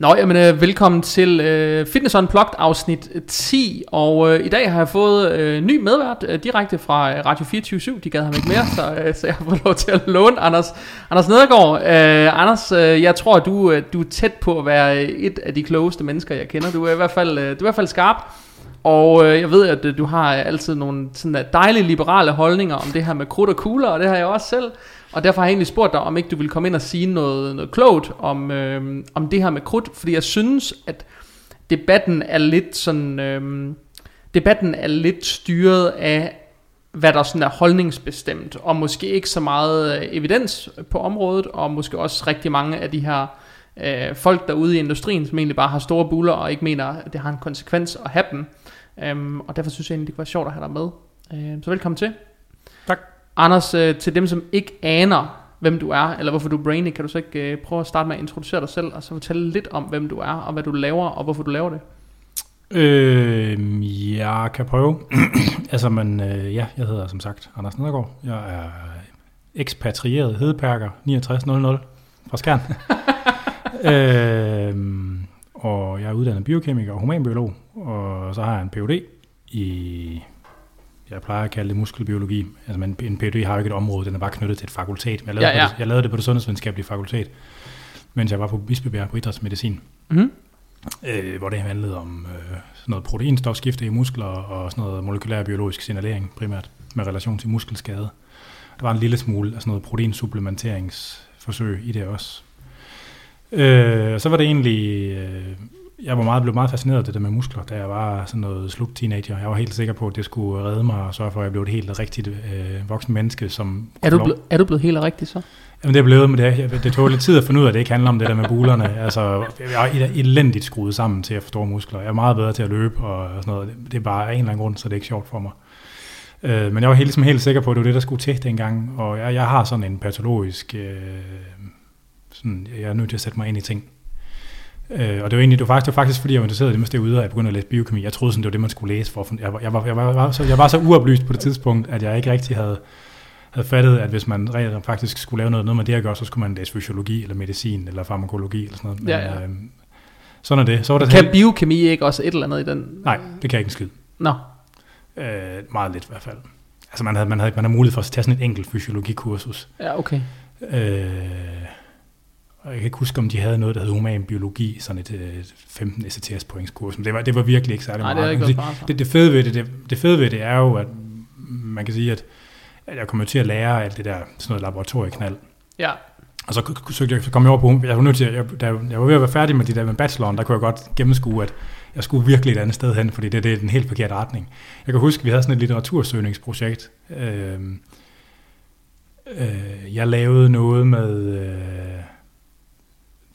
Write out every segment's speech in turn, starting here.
Nå, jamen, øh, velkommen til øh, Fitness Unplugged afsnit 10, og øh, i dag har jeg fået øh, ny medvært øh, direkte fra øh, Radio 24 De gad ham ikke mere, så, øh, så jeg har fået lov til at låne Anders, Anders Nedergaard. Øh, Anders, øh, jeg tror, du, øh, du er tæt på at være øh, et af de klogeste mennesker, jeg kender. Du er i hvert fald, øh, du er i hvert fald skarp. Og øh, jeg ved, at øh, du har øh, altid nogle sådan der dejlige liberale holdninger om det her med krudt og kugler, og det har jeg også selv. Og derfor har jeg egentlig spurgt dig, om ikke du vil komme ind og sige noget, noget klogt om, øh, om det her med krudt, fordi jeg synes, at debatten er lidt sådan, øh, debatten er lidt styret af, hvad der sådan er holdningsbestemt, og måske ikke så meget øh, evidens på området, og måske også rigtig mange af de her øh, folk derude i industrien, som egentlig bare har store buller, og ikke mener, at det har en konsekvens at have dem. Øhm, og derfor synes jeg egentlig, det kunne være sjovt at have dig med. Øh, så velkommen til. Tak. Anders, øh, til dem som ikke aner, hvem du er, eller hvorfor du er Brainy, kan du så ikke øh, prøve at starte med at introducere dig selv, og så fortælle lidt om, hvem du er, og hvad du laver, og hvorfor du laver det? Øh, jeg kan prøve. altså, men øh, ja, jeg hedder som sagt Anders Nedergaard. Jeg er ekspatrieret hedeperker 6900 fra Skjern. øh, og jeg er uddannet biokemiker og humanbiolog, og så har jeg en Ph.D. i, jeg plejer at kalde det muskelbiologi. Altså men en Ph.D. har jo ikke et område, den er bare knyttet til et fakultet. Men jeg lavede, Ja, ja. Det, jeg lavede det på det sundhedsvidenskabelige fakultet, mens jeg var på Bispebjerg på idrætsmedicin. Mm-hmm. øh, hvor det handlede om øh, sådan noget proteinstofskifte i muskler og sådan noget molekylær biologisk signalering primært med relation til muskelskade. Der var en lille smule af sådan noget proteinsupplementeringsforsøg i det også. Øh, og så var det egentlig, øh, jeg var meget, blev meget fascineret af det der med muskler, da jeg var sådan noget slut teenager. Jeg var helt sikker på, at det skulle redde mig og sørge for, at jeg blev et helt rigtigt øh, voksen menneske, som Er, du få lov- ble, er du blevet helt rigtig så? Jamen det er blevet med det. Det tog lidt tid at finde ud af, at det ikke handler om det der med bulerne. Altså, jeg er elendigt skruet sammen til at få store muskler. Jeg er meget bedre til at løbe og sådan noget. Det er bare af en eller anden grund, så det er ikke sjovt for mig. Øh, men jeg var helt, ligesom helt sikker på, at det var det, der skulle til dengang. Og jeg, jeg har sådan en patologisk... Øh, sådan, jeg er nødt til at sætte mig ind i ting. Øh, og det var egentlig, det var faktisk, det var faktisk fordi jeg var interesseret i det, det var ude, at jeg begyndte at læse biokemi. Jeg troede sådan, det var det, man skulle læse for. Jeg var, jeg var, jeg var, jeg var, så, jeg var så uoplyst på det tidspunkt, at jeg ikke rigtig havde, havde fattet, at hvis man rent faktisk skulle lave noget, noget med det at gøre, så skulle man læse fysiologi, eller medicin, eller farmakologi, eller sådan noget. Men, Ja, ja. Øh, sådan er det. Så var der Kan biokemi ikke også et eller andet i den? Nej, det kan jeg ikke en skid. Nå, Øh, meget lidt i hvert fald. Altså man havde, man havde, man havde mulighed for at tage sådan et enkelt fysiologikursus. ja okay. Øh, og jeg kan ikke huske, om de havde noget, der hed human biologi, sådan et øh, 15 SATS points Men det var, det var virkelig ikke særlig Nej, det meget. er ikke det, det, fede ved det, det, det fede ved det er jo, at man kan sige, at, at jeg kommer til at lære alt det der, sådan noget laboratorieknald. Ja, Og så søgte jeg, så kom jeg over på, jeg var nødt til, jeg, da jeg var ved at være færdig med det der med bacheloren, der kunne jeg godt gennemskue, at jeg skulle virkelig et andet sted hen, fordi det, det er den helt forkerte retning. Jeg kan huske, vi havde sådan et litteratursøgningsprojekt. Øh, øh, jeg lavede noget med, øh,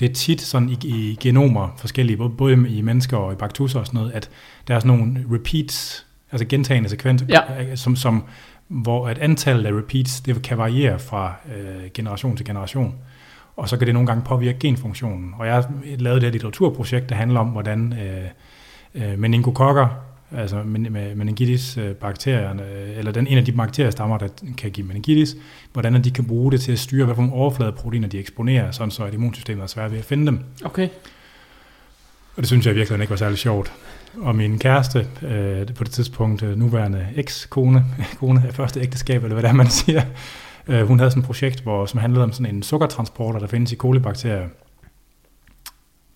det er tit sådan i, i genomer forskellige, både, i mennesker og i baktusser og sådan noget, at der er sådan nogle repeats, altså gentagende sekvenser, Ja. som, som, hvor at antallet af repeats, det kan variere fra øh, generation til generation. Og så kan det nogle gange påvirke genfunktionen. Og jeg har lavet det her litteraturprojekt, der handler om, hvordan øh, øh, meningokokker, altså men- med meningitis øh, bakterierne, øh, eller den, en af de bakteriestammer, der kan give meningitis, hvordan de kan bruge det til at styre, nogle overfladeproteiner de eksponerer, sådan så at immunsystemet er svært ved at finde dem. okay. Og det synes jeg virkelig ikke var særlig sjovt. Og min kæreste, øh, på det tidspunkt øh, nuværende eks-kone, kone af første ægteskab, eller hvad det er, man siger, øh, hun havde sådan et projekt, hvor, som handlede om sådan en sukkertransporter, der findes i kolibakterier.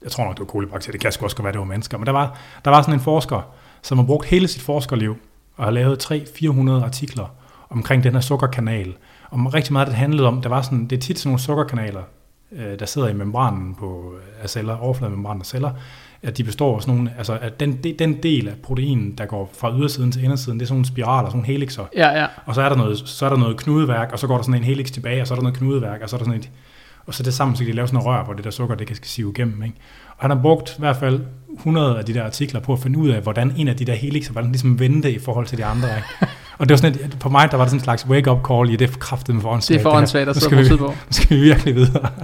Jeg tror nok, det var kolibakterier, det kan sgu også godt være, det var mennesker. Men der var, der var sådan en forsker, som har brugt hele sit forskerliv og har lavet 300-400 artikler omkring den her sukkerkanal. Og rigtig meget, det handlede om, der var sådan, det er tit sådan nogle sukkerkanaler, øh, der sidder i membranen på, øh, af celler, overflademembranen af celler, at de består af sådan nogle, altså at den, de- den del af proteinen, der går fra ydersiden til indersiden, det er sådan nogle spiraler, sådan nogle helixer. Ja, ja. Og så er der noget, så er der noget knudeværk, og så går der sådan en helix tilbage, og så er der noget knudeværk, og så er der sådan et, og så det sammen, så kan de lave sådan noget rør, hvor det der sukker, det kan sive igennem. Ikke? Og han har brugt i hvert fald 100 af de der artikler på at finde ud af, hvordan en af de der helixer, hvordan den ligesom vendte i forhold til de andre. Ikke? Og det var sådan et, på mig, der var det sådan en slags wake-up call i, det er kraftet med for Det åndssvagt, er for åndssvagt at Nu sidde skal og vi- bruge tid på. Nu skal vi virkelig videre.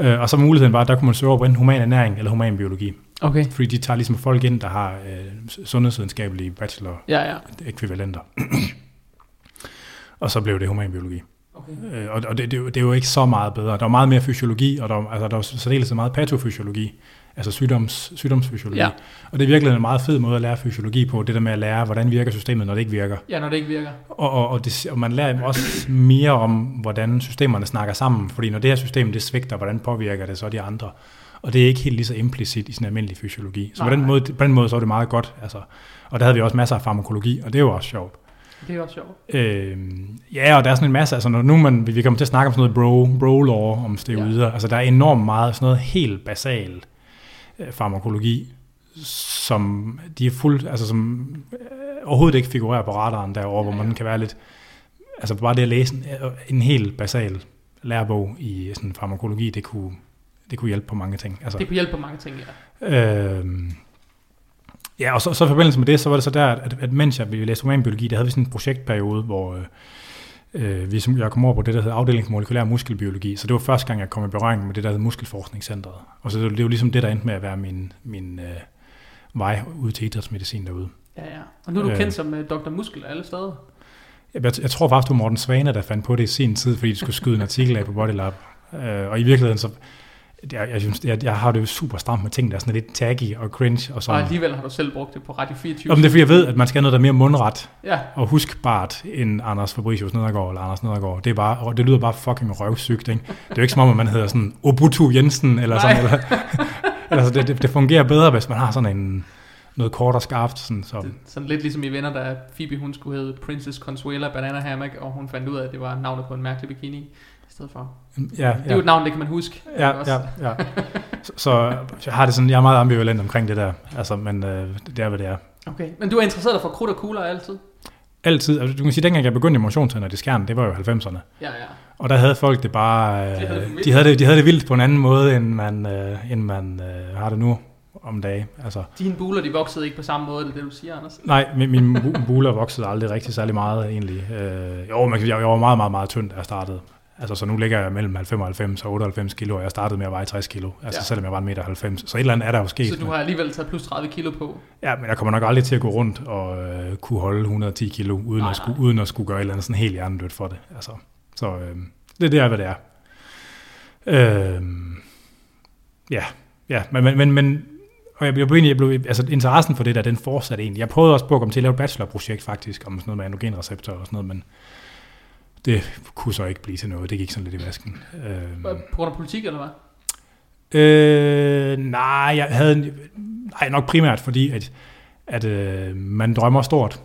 Øh, og så muligheden var, at der kunne man søge på enten human ernæring eller human biologi. Okay, Fordi de tager ligesom folk ind, der har øh, sundhedsvidenskabelige bachelor ja, ja. ekvivalenter. og så blev det human biologi. Okay. Øh, og og det, det, er jo- det er jo ikke så meget bedre. Der er meget mere fysiologi, og der, er- altså, der er særdeles meget patofysiologi, altså sygdoms, sygdomsfysiologi. Ja. Og det er virkelig en meget fed måde at lære fysiologi på, det der med at lære, hvordan virker systemet, når det ikke virker. Ja, når det ikke virker. Og, og, og, det, og man lærer også mere om, hvordan systemerne snakker sammen, fordi når det her system det svigter, hvordan påvirker det så de andre? Og det er ikke helt lige så implicit i sin almindelig fysiologi. Så på den, måde, på den måde så er det meget godt. Altså. Og der havde vi også masser af farmakologi, og det er jo også sjovt. Det er også sjovt. Øh, ja, og der er sådan en masse, altså når nu man, vi kommer til at snakke om sådan noget bro, bro-law, om steroider, ja. altså der er enormt meget sådan noget helt basal øh, farmakologi, som de er fuld, altså som øh, overhovedet ikke figurerer på radaren derovre, Ja, hvor ja. man kan være lidt, altså bare det at læse en, en helt basal lærebog i sådan farmakologi, det kunne, det kunne hjælpe på mange ting. Altså, Det kunne hjælpe på mange ting, ja. Øh, ja, og så, så i forbindelse med det, så var det så der, at, at mens jeg læste humanbiologi, der havde vi sådan en projektperiode, hvor øh, øh, vi, jeg kom over på det, der hedder afdeling for molekylær muskelbiologi. Så det var første gang, jeg kom i berøring med det, der hedder muskelforskningscentret. Og så det, det var ligesom det, der endte med at være min, min øh, vej ud til idrætsmedicin derude. Ja, ja. Og nu er du Øh. kendt som uh, Dr. Muskel alle steder. Jeg, jeg, jeg tror faktisk, det var Morten Svane, der fandt på det i sin tid, fordi de skulle skyde en artikel af på Bodylab. Øh, og i virkeligheden, så jeg, jeg, synes, jeg, jeg har det jo super stramt med ting, der er sådan lidt taggy og cringe. Og Og sådan. alligevel har du selv brugt det på Radio 24. Om det er, fordi jeg ved, at man skal have noget, der er mere mundret Ja, og huskbart end Anders Fabricius Nedergaard eller Anders Nedergaard. Det, er bare, det lyder bare fucking røvsygt, ikke? Det er jo ikke som om, at man hedder sådan Obutu Jensen, eller sådan, Nej. eller, eller så det, det, det, fungerer bedre, hvis man har sådan en, noget kort og skarpt. Sådan, så. det, sådan lidt ligesom i Venner, da Phoebe hun skulle hedde Princess Consuela Banana Hammock, og hun fandt ud af, at det var navnet på en mærkelig bikini stedet for. Ja, Det er jo et navn, det kan man huske. ja, også. ja, ja. Så, så jeg har det sådan, jeg er meget ambivalent omkring det der, altså, men øh, det er, hvad det er. Okay, men du er interesseret dig for krudt og kugler altid? Altid, altså, du kan sige, dengang jeg begyndte i motionscenter i skærn, det var jo 90'erne. Ja, ja. Og der havde folk det bare, De havde det øh, de, havde det, de havde det vildt på en anden måde, end man, øh, end man øh, har det nu om dagen. Altså, Dine buler, de voksede ikke på samme måde, det er det, du siger, Anders. nej, min, min bu- buler voksede aldrig rigtig særlig meget egentlig. Øh, jo, man kan, sige, jeg var meget, meget, meget tynd, da jeg startede. Altså, så nu ligger jeg mellem 95 og 98 kilo, og jeg startede med at veje 60 kilo. Altså, Ja. selvom jeg var 1,90 meter. 90. Så et eller andet er der jo sket. Så du har alligevel taget plus 30 kilo på. Ja, men jeg kommer nok aldrig til at gå rundt og øh, kunne holde 110 kilo, uden, Nej, at skulle, nej. uden at skulle gøre et eller andet sådan helt hjernedødt for det. Altså, så øh, det, det er, hvad det er. Øh, ja, ja, men, men, men, men og jeg blev egentlig, jeg blev, altså interessen for det der, den fortsatte egentlig. Jeg prøvede også på at komme til at lave et bachelorprojekt faktisk, om sådan noget med androgenreceptorer og sådan noget, men det kunne så ikke blive til noget. Det gik sådan lidt i vasken. Øh, På grund af politik, eller hvad? Øh, nej, jeg havde nej, nok primært fordi, at, at øh, man drømmer stort.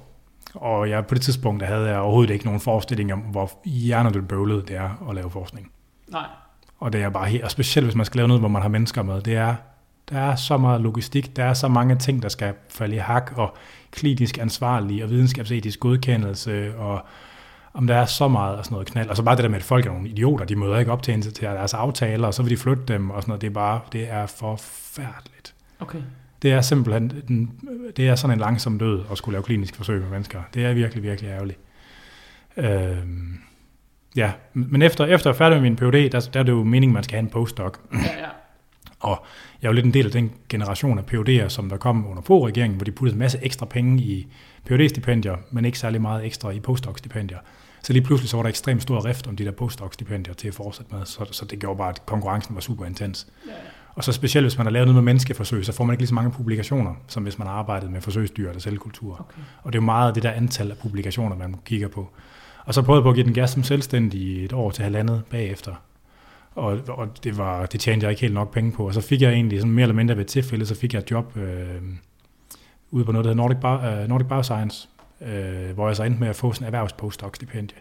Og jeg, på det tidspunkt der havde jeg overhovedet ikke nogen forestilling om, hvor hjernedødt bøvlet det er at lave forskning. Nej. Og det er bare helt, og specielt hvis man skal lave noget, hvor man har mennesker med, det er, der er så meget logistik, der er så mange ting, der skal falde i hak, og klinisk ansvarlig, og videnskabsetisk godkendelse, og om der er så meget og sådan noget knald. Og så bare det der med, at folk er nogle idioter, de møder ikke op til, til deres aftaler, og så vil de flytte dem, og sådan noget. Det er bare, det er forfærdeligt. Okay. Det er simpelthen, den, det er sådan en langsom død at skulle lave klinisk forsøg med mennesker. Det er virkelig, virkelig ærgerligt. Øhm, ja, men efter, efter jeg er færdig med min PhD, der, der er det jo meningen, man skal have en postdoc. Ja, ja. Og jeg er jo lidt en del af den generation af PhD'er, som der kom under på regeringen, hvor de puttede en masse ekstra penge i PhD-stipendier, men ikke særlig meget ekstra i postdoc-stipendier. Så lige pludselig så var der ekstremt stor rift om de der postdoc-stipendier til at fortsætte med, så, så det gjorde bare, at konkurrencen var super intens. ja. Og så specielt, hvis man har lavet noget med menneskeforsøg, så får man ikke lige så mange publikationer, som hvis man har arbejdet med forsøgsdyr eller cellekultur. Okay. Og det er jo meget det der antal af publikationer, man kigger på. Og så prøvede jeg på at give den gas som selvstændig et år til halvandet bagefter. Og, og det, var, det tjente jeg ikke helt nok penge på. Og så fik jeg egentlig sådan mere eller mindre ved et tilfælde, så fik jeg et job øh, ude på noget, der hedder Nordic, Bio, øh, Nordic Bioscience, øh, hvor jeg så endte med at få sådan en erhvervs postdoc-stipendie.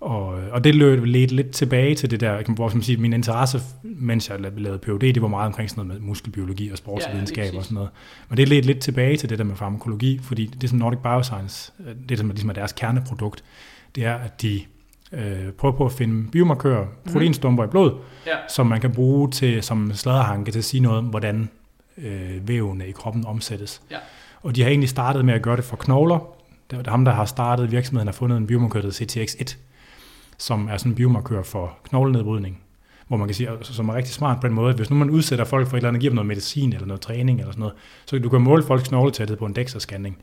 Og, og det løb lidt, lidt tilbage til det der, hvor som siger, min interesse, mens jeg lavede PhD, det var meget omkring sådan noget med muskelbiologi og sportsvidenskab Ja, ja, og sådan noget. Men det ledte lidt tilbage til det der med farmakologi, fordi det som Nordic Bioscience, øh, det som ligesom er deres kerneprodukt, det er, at de øh, prøver på at finde biomarkører, proteinstumper i blod, Ja. som man kan bruge til som sladderhanke til at sige noget om, hvordan øh, vævene i kroppen omsættes. Ja. Og de har egentlig startet med at gøre det for knogler. Det er ham, der har startet virksomheden, har fundet en biomarkør, der hedder CTX1, som er sådan en biomarkør for knoglenedbrydning, hvor man kan sige, altså, som er rigtig smart på den måde, at hvis nu man udsætter folk for et eller andet, giver dem noget medicin eller noget træning eller sådan noget, så du kan måle folks knogletæthed på en DEXA-scanning.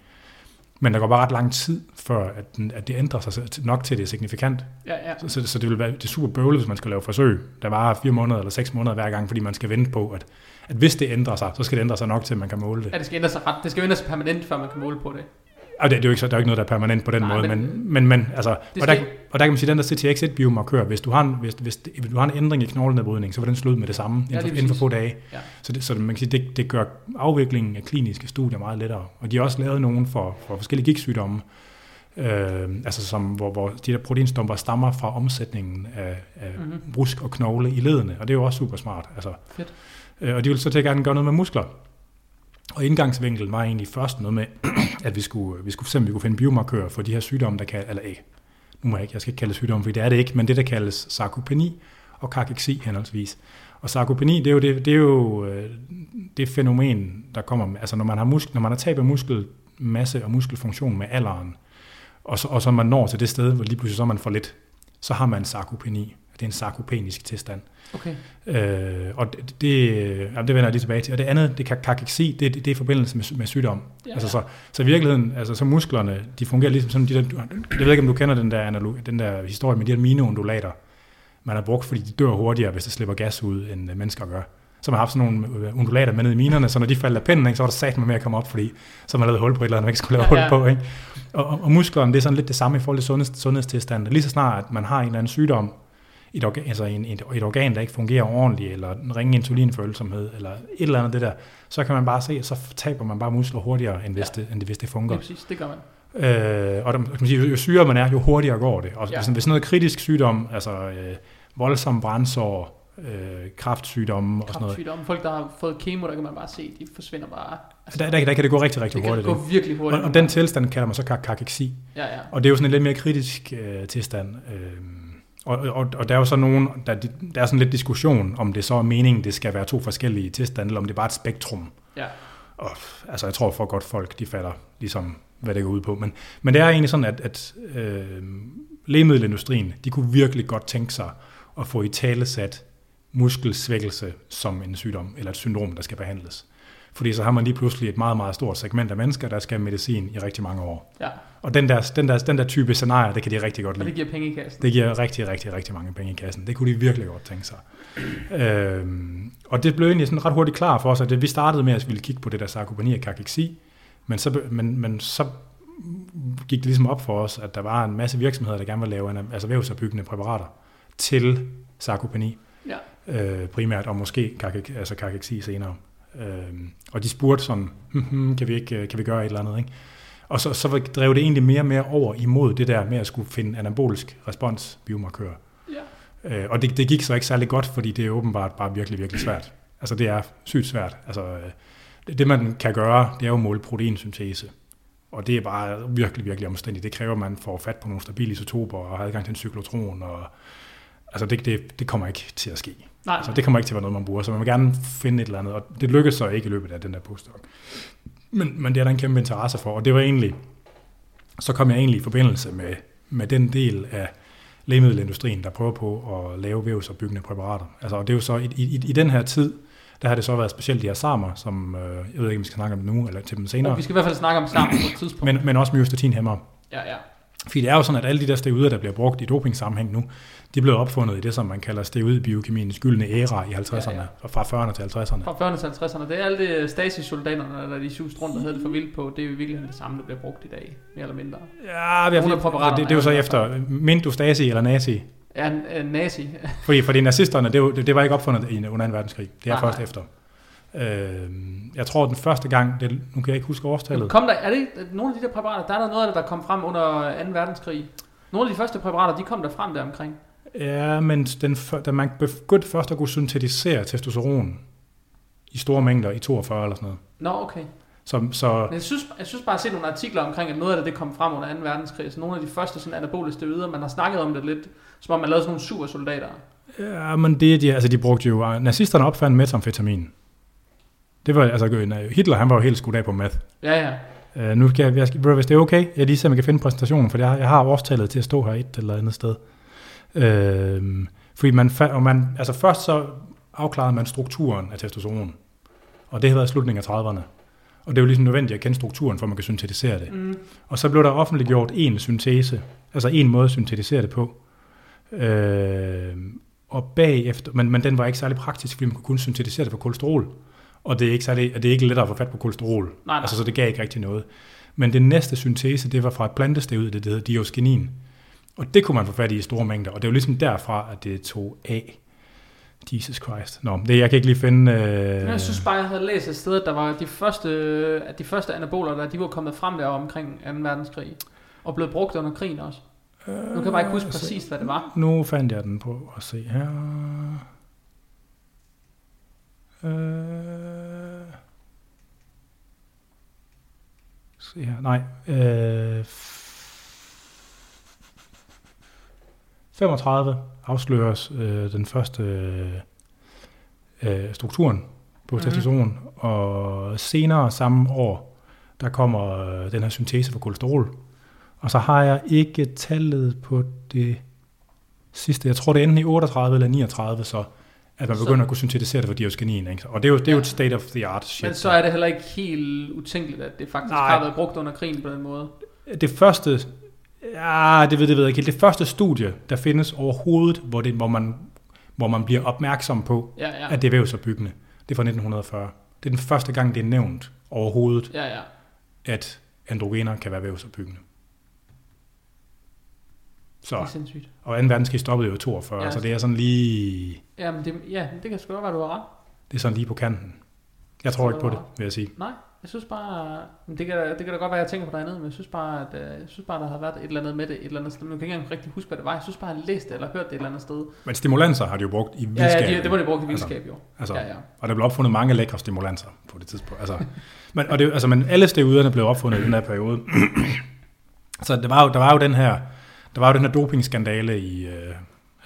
Men der går bare ret lang tid, før at, den, at det ændrer sig nok til, det er signifikant. Ja, ja. Så, så, så det vil være det er super bøvlet, hvis man skal lave forsøg, der varer fire måneder eller seks måneder hver gang, fordi man skal vente på, at, at hvis det ændrer sig, så skal det ændre sig nok til, at man kan måle det. Ja, det skal ændre sig ret. Det skal ændre sig permanent, før man kan måle på det. Og det, det er jo ikke, så, der er jo ikke noget, der er permanent på den Nej, måde, men- men, men, altså, og, der, og der kan man sige, den der CTX1-biomarkør, hvis du har en, hvis, hvis, hvis du har en ændring i knoglenedbrydning, så vil den slå ud med det samme inden, lige for, inden for få dage. Ja. Så, det, så man kan sige, det, det gør afviklingen af kliniske studier meget lettere. Og de har også lavet nogen for, for forskellige gigtsygdomme, øh, altså som, hvor, hvor de der proteinstumper stammer fra omsætningen af, af Mhm. mm-hmm. brusk og knogle i ledene, og det er jo også super smart. Altså, Fedt. Øh, og de ville så til at gerne gøre noget med muskler. Og indgangsvinkelen var egentlig først noget med, at vi skulle, vi skulle se, om vi kunne finde biomarkører for de her sygdomme, der kan, eller ikke, nu må jeg ikke, jeg skal ikke kalde det sygdomme, for det er det ikke, men det, der kaldes sarkopeni og kakeksi henholdsvis. Og sarkopeni, det er jo det, det, er jo, øh, det fænomen, der kommer med, altså når man har, muskel, når man har tabet muskelmasse og muskelfunktion med alderen, og så, og så man når til det sted, hvor lige pludselig så man for lidt, så har man sarkopeni. Det er en sarkopenisk tilstand. Okay. Øh, og det, det, det vender jeg lige tilbage til. Og det andet, det kan kakeksi, det, det, det er i forbindelse med, med sygdom. Ja. Altså så, så i virkeligheden, altså så musklerne, de fungerer ligesom sådan de der, jeg ved ikke om du kender den der, analog, den der historie med de her miniundulater, man har brugt, fordi de dør hurtigere, hvis der slipper gas ud, end øh, mennesker gør. Så man har haft sådan nogle øh, undulater med ned i minerne, så når de faldt af pinden, ikke, så var der sat med at komme op, fordi så man lavet hul på et eller andet, man ikke skulle lave ja, ja. hul på. Ikke? Og, og, og musklerne, det er sådan lidt det samme i forhold til sundheds, sundhedstilstanden. Lige så snart, at man har en eller anden sygdom, et organ, altså en, et, et organ, der ikke fungerer ordentligt, eller en ringe insulinfølsomhed, eller et eller andet det der, så kan man bare se, at så taber man bare muskler hurtigere, end hvis, Ja. det, end hvis det fungerer. præcis, det gør man. Øh, og der, kan man sige, jo syre man er, jo hurtigere går det. Og Ja. ja. hvis, hvis noget kritisk sygdom, altså øh, voldsom brændsår, øh, kraftsygdomme og sådan noget. Folk, der har fået kemo, der kan man bare se, de forsvinder bare. Altså, der, der, der kan det gå rigtig, rigtig det kan hurtigt. gå ikke? virkelig hurtigt. Og, og den tilstand kalder man så kak- kakeksi. Ja, ja. Og det er jo sådan en lidt mere kritisk øh, tilstand. Øh, og, og, og der er jo så nogen, der, der er sådan lidt diskussion, om det så er meningen, det skal være to forskellige tilstande, eller om det er bare et spektrum. Ja. Og altså, jeg tror for godt folk, de fatter ligesom, hvad det går ud på. Men, men det er egentlig sådan, at, at øh, lægemiddelindustrien, de kunne virkelig godt tænke sig at få i tale sat muskelsvækkelse som en sygdom, eller et syndrom, der skal behandles. Fordi så har man lige pludselig et meget, meget stort segment af mennesker, der skal have medicin i rigtig mange år. ja. Og den der, den der, den der type scenarier, det kan de rigtig godt Og lide. det giver penge i kassen. Det giver rigtig, rigtig, rigtig mange penge i kassen. Det kunne de virkelig godt tænke sig. øhm, og det blev egentlig sådan ret hurtigt klar for os, at det, vi startede med at ville kigge på det der sarkopeni og kakeksi, men så, men, men så gik det ligesom op for os, at der var en masse virksomheder, der gerne ville lave ana- altså vævsopbyggende præparater til sarkopeni Ja. øh, primært, og måske kakek, altså kakeksi senere. Øhm, og de spurgte sådan, "Hmm, hmm, kan vi ikke øh, kan vi gøre et eller andet, ikke? Og så, så drev det egentlig mere og mere over imod det der med at skulle finde anabolisk respons biomarkør. Ja. Øh, og det, det gik så ikke særlig godt, fordi det er åbenbart bare virkelig, virkelig svært. Altså det er sygt svært. Altså, øh, det, det man kan gøre, det er jo at måle proteinsyntese. Og det er bare virkelig, virkelig omstændigt. Det kræver, at man får fat på nogle stabile isotoper og har adgang til en cyklotron. Og, altså det, det, det kommer ikke til at ske. Nej, Altså, det kommer ikke til at være noget, man bruger, så man vil gerne finde et eller andet, og det lykkedes så ikke i løbet af den der postdoc. Men, men det er der en kæmpe interesse for, og det var egentlig, så kom jeg egentlig i forbindelse med, med den del af lægemiddelindustrien, der prøver på at lave vævsopbyggende præparater. Altså, og det er jo så, i, i, i den her tid, der har det så været specielt de her samer, som, øh, jeg ved ikke, om vi skal snakke om det nu, eller til dem senere, Og vi skal i hvert fald snakke om sammen på et tidspunkt. men, men også myostatinhæmmer. ja, ja. Fordi det er jo sådan, at alle de der steroider, der bliver brugt i dopingsammenhæng nu, de blev opfundet i det, som man kalder steroidbiokemiens gyldne æra i 50'erne, Ja, ja. fra 40'erne til 50'erne. Fra 40'erne til 50'erne. Det er alle det Stasi-soldaterne, der de suste rundt og havde det for vildt på. Det er jo i virkeligheden det samme, der bliver brugt i dag. Mere eller mindre. Ja, vi har, præparaterne det, det er jo så er efter, mint du Stasi eller nazi? Ja, nazi. Fordi, fordi nazisterne, det, det, det var ikke opfundet under 2. verdenskrig. Det er Nej, først nej. efter. Øh, jeg tror, den første gang, det, nu kan jeg ikke huske årstallet. Kom der, er det nogle af de der præparater, der er der noget af det, der kom frem under 2. verdenskrig? Nogle af de første præparater, de kom der frem der omkring. Ja, men den, da man begyndte først at kunne syntetisere testosteron i store mængder i 42 eller sådan noget. Nå, okay. Så, så Men jeg synes, jeg synes bare at se nogle artikler omkring, at noget af det, det kom frem under 2. verdenskrig. Så nogle af de første sådan anabole steroider, man har snakket om det lidt, som om man lavede sådan nogle supersoldater. Ja, men det, de, altså de brugte jo, nazisterne opfandt metamfetamin. Det var, altså Hitler, han var jo helt skudt af på meth. Ja, ja. Uh, nu skal jeg, jeg hvis det er okay, jeg lige ser, om jeg kan finde præsentationen, for jeg, jeg har årstallet til at stå her et eller andet sted. Uh, fordi man, og man, altså først så afklarede man strukturen af testosteron, og det har været slutningen af 30'erne. Og det er jo ligesom nødvendigt at kende strukturen, for man kan syntetisere det. Mm. Og så blev der offentliggjort en syntese, altså en måde at syntetisere det på. Øh, og bagefter, men, men den var ikke særlig praktisk, fordi man kunne kun syntetisere det på kolesterol. Og det er ikke, særlig, det er ikke lettere at få fat på kolesterol. Nej, nej. Altså, så det gav ikke rigtig noget. Men den næste syntese, det var fra et plantestævud, det hedder diosgenin. Og det kunne man få fat i i store mængder. Og det var ligesom derfra, at det tog af. Jesus Christ. Nå, det, jeg kan ikke lige finde... Øh... Jeg synes bare, jeg havde læst et sted, at der var de første, at de første anaboler, der de var kommet frem der omkring 2. verdenskrig. Og blevet brugt under krigen også. Nu kan jeg bare ikke huske altså, præcis, hvad det var. Nu fandt jeg den på at se her. Øh... Se her. Nej. Øh... 35 afsløres øh, den første øh, strukturen på Mhm. testosteron, og senere samme år, der kommer øh, den her syntese for kolesterol. Og så har jeg ikke tallet på det sidste. Jeg tror, det er enten i 38 eller 39, så at man Så- begynder at kunne syntetisere det for diosgenin. Ikke? Og det er jo, det er jo Ja. et state of the art shit. Men så er det heller ikke helt utænkeligt, at det faktisk Nej. har været brugt under krigen på den måde. Det første, ja, det ved, det ved jeg ikke helt. Det første studie, der findes overhovedet, hvor, det, hvor, man, hvor man bliver opmærksom på, Ja, ja. at det er vævsopbyggende, det er fra 1940. Det er den første gang, det er nævnt overhovedet, Ja, ja. at androgener kan være vævsopbyggende. Det Så, er sindssygt. og 2. verdenskrig stoppede jo i 42, Ja. ja. så det er sådan lige, Jamen, det, ja, det kan sgu godt være, du har ret. det er sådan lige på kanten. Jeg tror Så ikke på det, vil jeg sige. Nej, jeg synes bare, det kan, det kan da godt være, at jeg tænker på noget andet, men jeg synes bare, at, øh, jeg synes bare, der har været et eller andet med det, et eller andet sted, men jeg kan ikke engang rigtig huske, hvad det var. Jeg synes bare, jeg har læst det, eller hørt det et eller andet sted. Men stimulanser har de jo brugt i Ja, vildskab. ja de, det var det brugt i Altså, vildskab, jo. Altså, Ja, ja. Og der blev opfundet mange lækre stimulanser på det tidspunkt. Altså, men, og det, altså, men alle steroiderne blev opfundet i den her periode. så der var, jo, der var jo den her, der var jo den her dopingskandale i øh,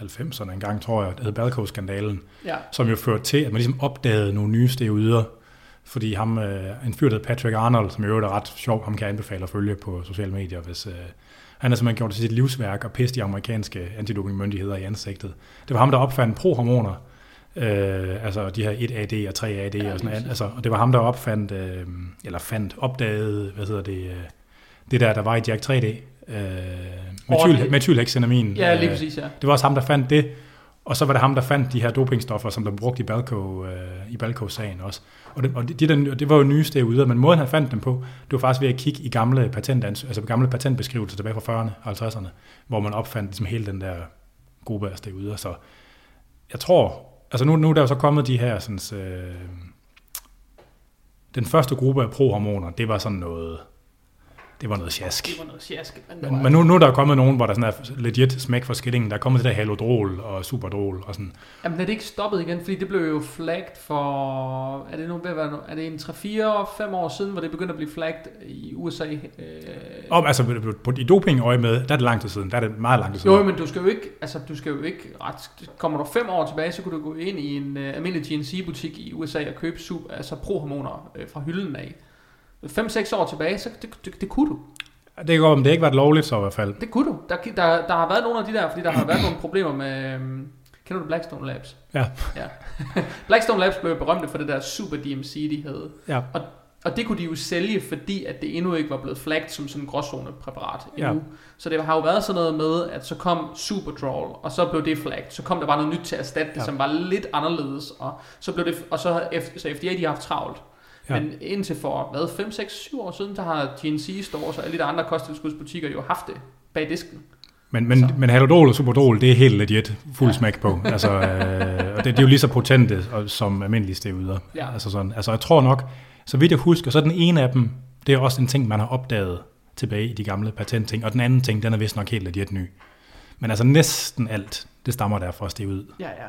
90'erne en gang, tror jeg, der hed Balco-skandalen, Ja, som jo førte til, at man ligesom opdagede nogle nye steroider, fordi ham, øh, en fyr, der Patrick Arnold, som i øvrigt er ret sjov, ham kan jeg anbefale at følge på sociale medier, hvis, øh, han har simpelthen gjort det til sit livsværk og pisse de amerikanske antidopingmyndigheder i ansigtet. Det var ham, der opfandt prohormoner, øh, altså de her 1AD og 3AD Ja, og sådan noget. Altså, og det var ham, der opfandt, øh, eller fandt, opdagede, hvad hedder det, øh, det der, der var i Jack 3D, øh, metyl, det- metylhexenamin. ja lige øh, præcis, ja. det var også ham, der fandt det. Og så var det ham, der fandt de her dopingstoffer, som der brugte i Balco, øh, i Balco-sagen også. Og, det, og det, de det var jo nyeste steroider, men måden han fandt dem på, det var faktisk ved at kigge i gamle, patentans, altså gamle patentbeskrivelser tilbage fra 40'erne og 50'erne, hvor man opfandt ligesom hele den der gruppe af steroider. Så jeg tror, altså nu, nu er der jo så kommet de her, sådan, øh, den første gruppe af prohormoner, det var sådan noget, det var noget sjask. Det var noget sjask. Men, Men, men nu, nu er der kommet nogen, hvor der sådan er legit smæk for skillingen. Der er kommet det der halodrol og superdrol og sådan. Jamen er det ikke stoppet igen, fordi det blev jo flagged for, er det nu være, nu- er det en 3-4-5 år siden, hvor det begyndte at blive flagged i USA? Øh, Og altså i dopingøje med, der er det lang tid siden. Der er det meget lang tid siden. jo, men du skal jo ikke, altså du skal jo ikke ret, kommer du 5 år tilbage, så kunne du gå ind i en uh, almindelig GNC-butik i USA og købe sub, altså prohormoner uh, fra hylden af. 5-6 år tilbage, så det, det, det kunne du. Det kan godt, om det ikke været lovligt så i hvert fald. Det kunne du. Der, der, der har været nogle af de der, fordi der har været nogle problemer med... øhm, Kender du Blackstone Labs? Ja. ja. Blackstone Labs blev berømte for det der Super DMC, de havde. Ja. Og det kunne de jo sælge, fordi at det endnu ikke var blevet flagget som sådan en gråzone-præparat endnu. Ja. Så det har jo været sådan noget med, at så kom Superdrol, og så blev det flagget. Så kom der bare noget nyt til at erstatte det, Ja. som var lidt anderledes. Og så blev det, og så, så FDA, de har haft travlt. Ja. Men indtil for, hvad, 5, 6, 7 år siden, der har GNC Stores og alle de andre kosttilskudsbutikker jo haft det bag disken. Men, men, Så. men halodrol og superdrol, det er helt legit fuld Ja. smæk på. Altså, øh, og det, det, er jo lige så potente som almindelige steroider. Ja. Altså, sådan, altså jeg tror nok, så vidt jeg husker, så er den ene af dem, det er også en ting, man har opdaget tilbage i de gamle patentting. Og den anden ting, den er vist nok helt legit ny. Men altså næsten alt, det stammer der fra steroid. Ja, ja.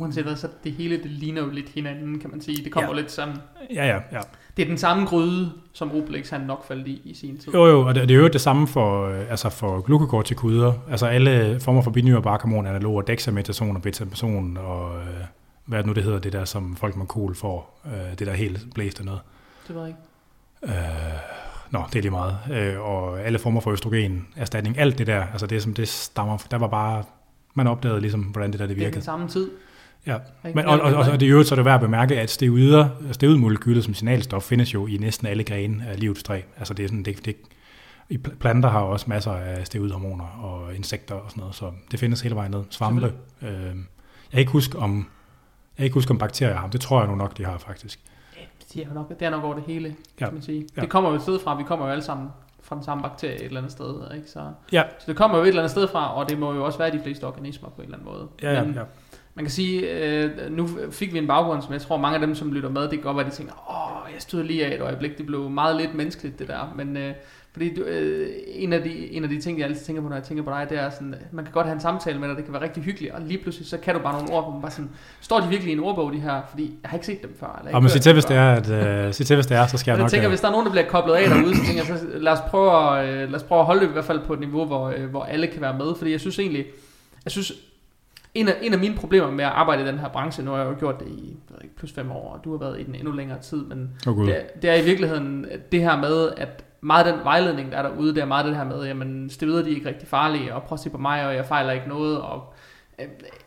Uanset hvad, så det hele, det ligner jo lidt hinanden, kan man sige. Det kommer Ja. lidt sammen. Ja, ja, ja. Det er den samme gryde, som Obelix han nok faldt i i sin tid. Jo, jo, og det, det er jo det samme for, øh, altså for glukokortikuder. Altså alle former for binyrebarkhormon, analoger, dexamethason og betameson og øh, hvad det nu det hedder, det der, som folk med kol får. Øh, det der helt blæste noget. Det ved jeg ikke. Øh, nå, det er lige meget. Øh, og alle former for østrogen, erstatning, alt det der, altså det som det stammer, der var bare, man opdagede ligesom, hvordan det der det Det er den virkede. samme tid. Ja, men, og, og, og, og det er jo så er det værd at bemærke, at steroider, steroidmolekylet som signalstof findes jo i næsten alle grene af livets træ. Altså det er sådan, det, det, i pl- planter har også masser af steroidhormoner og insekter og sådan noget, så det findes hele vejen ned. Svampe. Øh, jeg kan ikke huske om, jeg kan ikke huske om bakterier har, det tror jeg nu nok, de har faktisk. Det er, nok, det er nok over det hele, Ja. kan man sige. Ja. Det kommer jo et sted fra, vi kommer jo alle sammen fra den samme bakterie et eller andet sted, ikke? Så, Ja. så det kommer jo et eller andet sted fra, og det må jo også være de fleste organismer på en eller anden måde. Ja, ja, Men ja. Man kan sige, øh, nu fik vi en baggrund, som jeg tror mange af dem, som lytter med, det kan godt være, de tænker, åh, jeg stod lige af et øjeblik, det blev meget lidt menneskeligt det der, men øh, fordi du, øh, en, af de, en af de ting, jeg altid tænker på, når jeg tænker på dig, det er sådan, man kan godt have en samtale med dig, det kan være rigtig hyggeligt, og lige pludselig, så kan du bare nogle ord, hvor man bare sådan, står de virkelig i en ordbog, de her, fordi jeg har ikke set dem før. Eller Og men sig til, hvis det er, at, uh, sig til, hvis det er, så skal jeg jeg nok... tænker, øh, hvis der er nogen, der bliver koblet af derude, så tænker jeg, så lad os prøve at, øh, lad os prøve at holde det i hvert fald på et niveau, hvor, øh, hvor alle kan være med. Fordi jeg synes egentlig, jeg synes, en af, en af mine problemer med at arbejde i den her branche, nu har jeg jo gjort det i ved ikke, plus fem år, og du har været i den endnu længere tid, men Gud. det, er- det er i virkeligheden det her med, at meget den vejledning, der er derude, det er meget det her med, jamen, steroider de er ikke rigtig farlige, og prøv at se på mig, og jeg fejler ikke noget, og øh,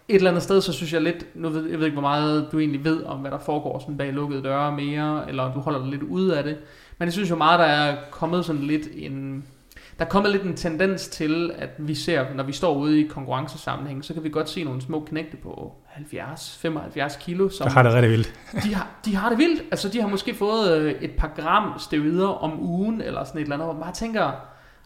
et eller andet sted, så synes jeg lidt, nu ved, jeg ved ikke, hvor meget du egentlig ved om, hvad der foregår sådan bag lukkede døre mere, eller du holder dig lidt ude af det, men jeg synes jo meget, der er kommet sådan lidt en, der er kommet lidt en tendens til, at vi ser, når vi står ude i konkurrencesammenhæng, så kan vi godt se nogle små knægte på 70-75 kilo, som Der har det rigtig vildt. de har, de har det vildt. Altså, de har måske fået øh, et par gram steroider om ugen, eller sådan et eller andet, hvor man bare tænker,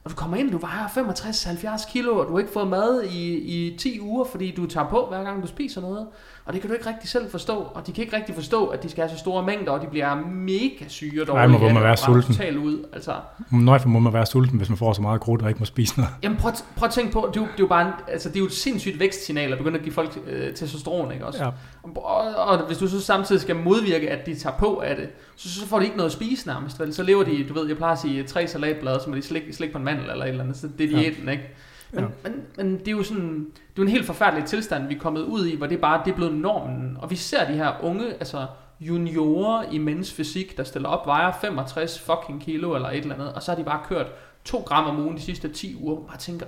og du kommer ind, du vejer 65-70 kilo, og du har ikke fået mad i, i 10 uger, fordi du tager på, hver gang du spiser noget. Og det kan du ikke rigtig selv forstå, og de kan ikke rigtig forstå, at de skal have så store mængder, og de bliver mega syge og dårlige. hvor af man være sulten. Totalt ud. Altså, Nøj for må man være sulten, hvis man får så meget krudt og ikke må spise noget. Jamen prøv, prøv at tænke på, det er, jo, det er jo bare en, altså, det er jo et sindssygt vækstsignal at begynde at give folk øh, testosteron, ikke også? Ja. Og, og, hvis du så samtidig skal modvirke, at de tager på af det, så, så får de ikke noget at spise nærmest, vel? Så lever de, du ved, jeg plejer at sige, tre salatblade, så må de slik, slik på en mandel eller et eller andet, så det er Ja. diæten, ikke? Men, Ja. men, men det er jo sådan, det er jo en helt forfærdelig tilstand, vi er kommet ud i, hvor det bare det er blevet normen. Og vi ser de her unge, altså juniorer i mænds fysik, der stiller op, vejer 65 fucking kilo eller et eller andet, og så har de bare kørt 2 gram om ugen de sidste 10 uger, og bare tænker,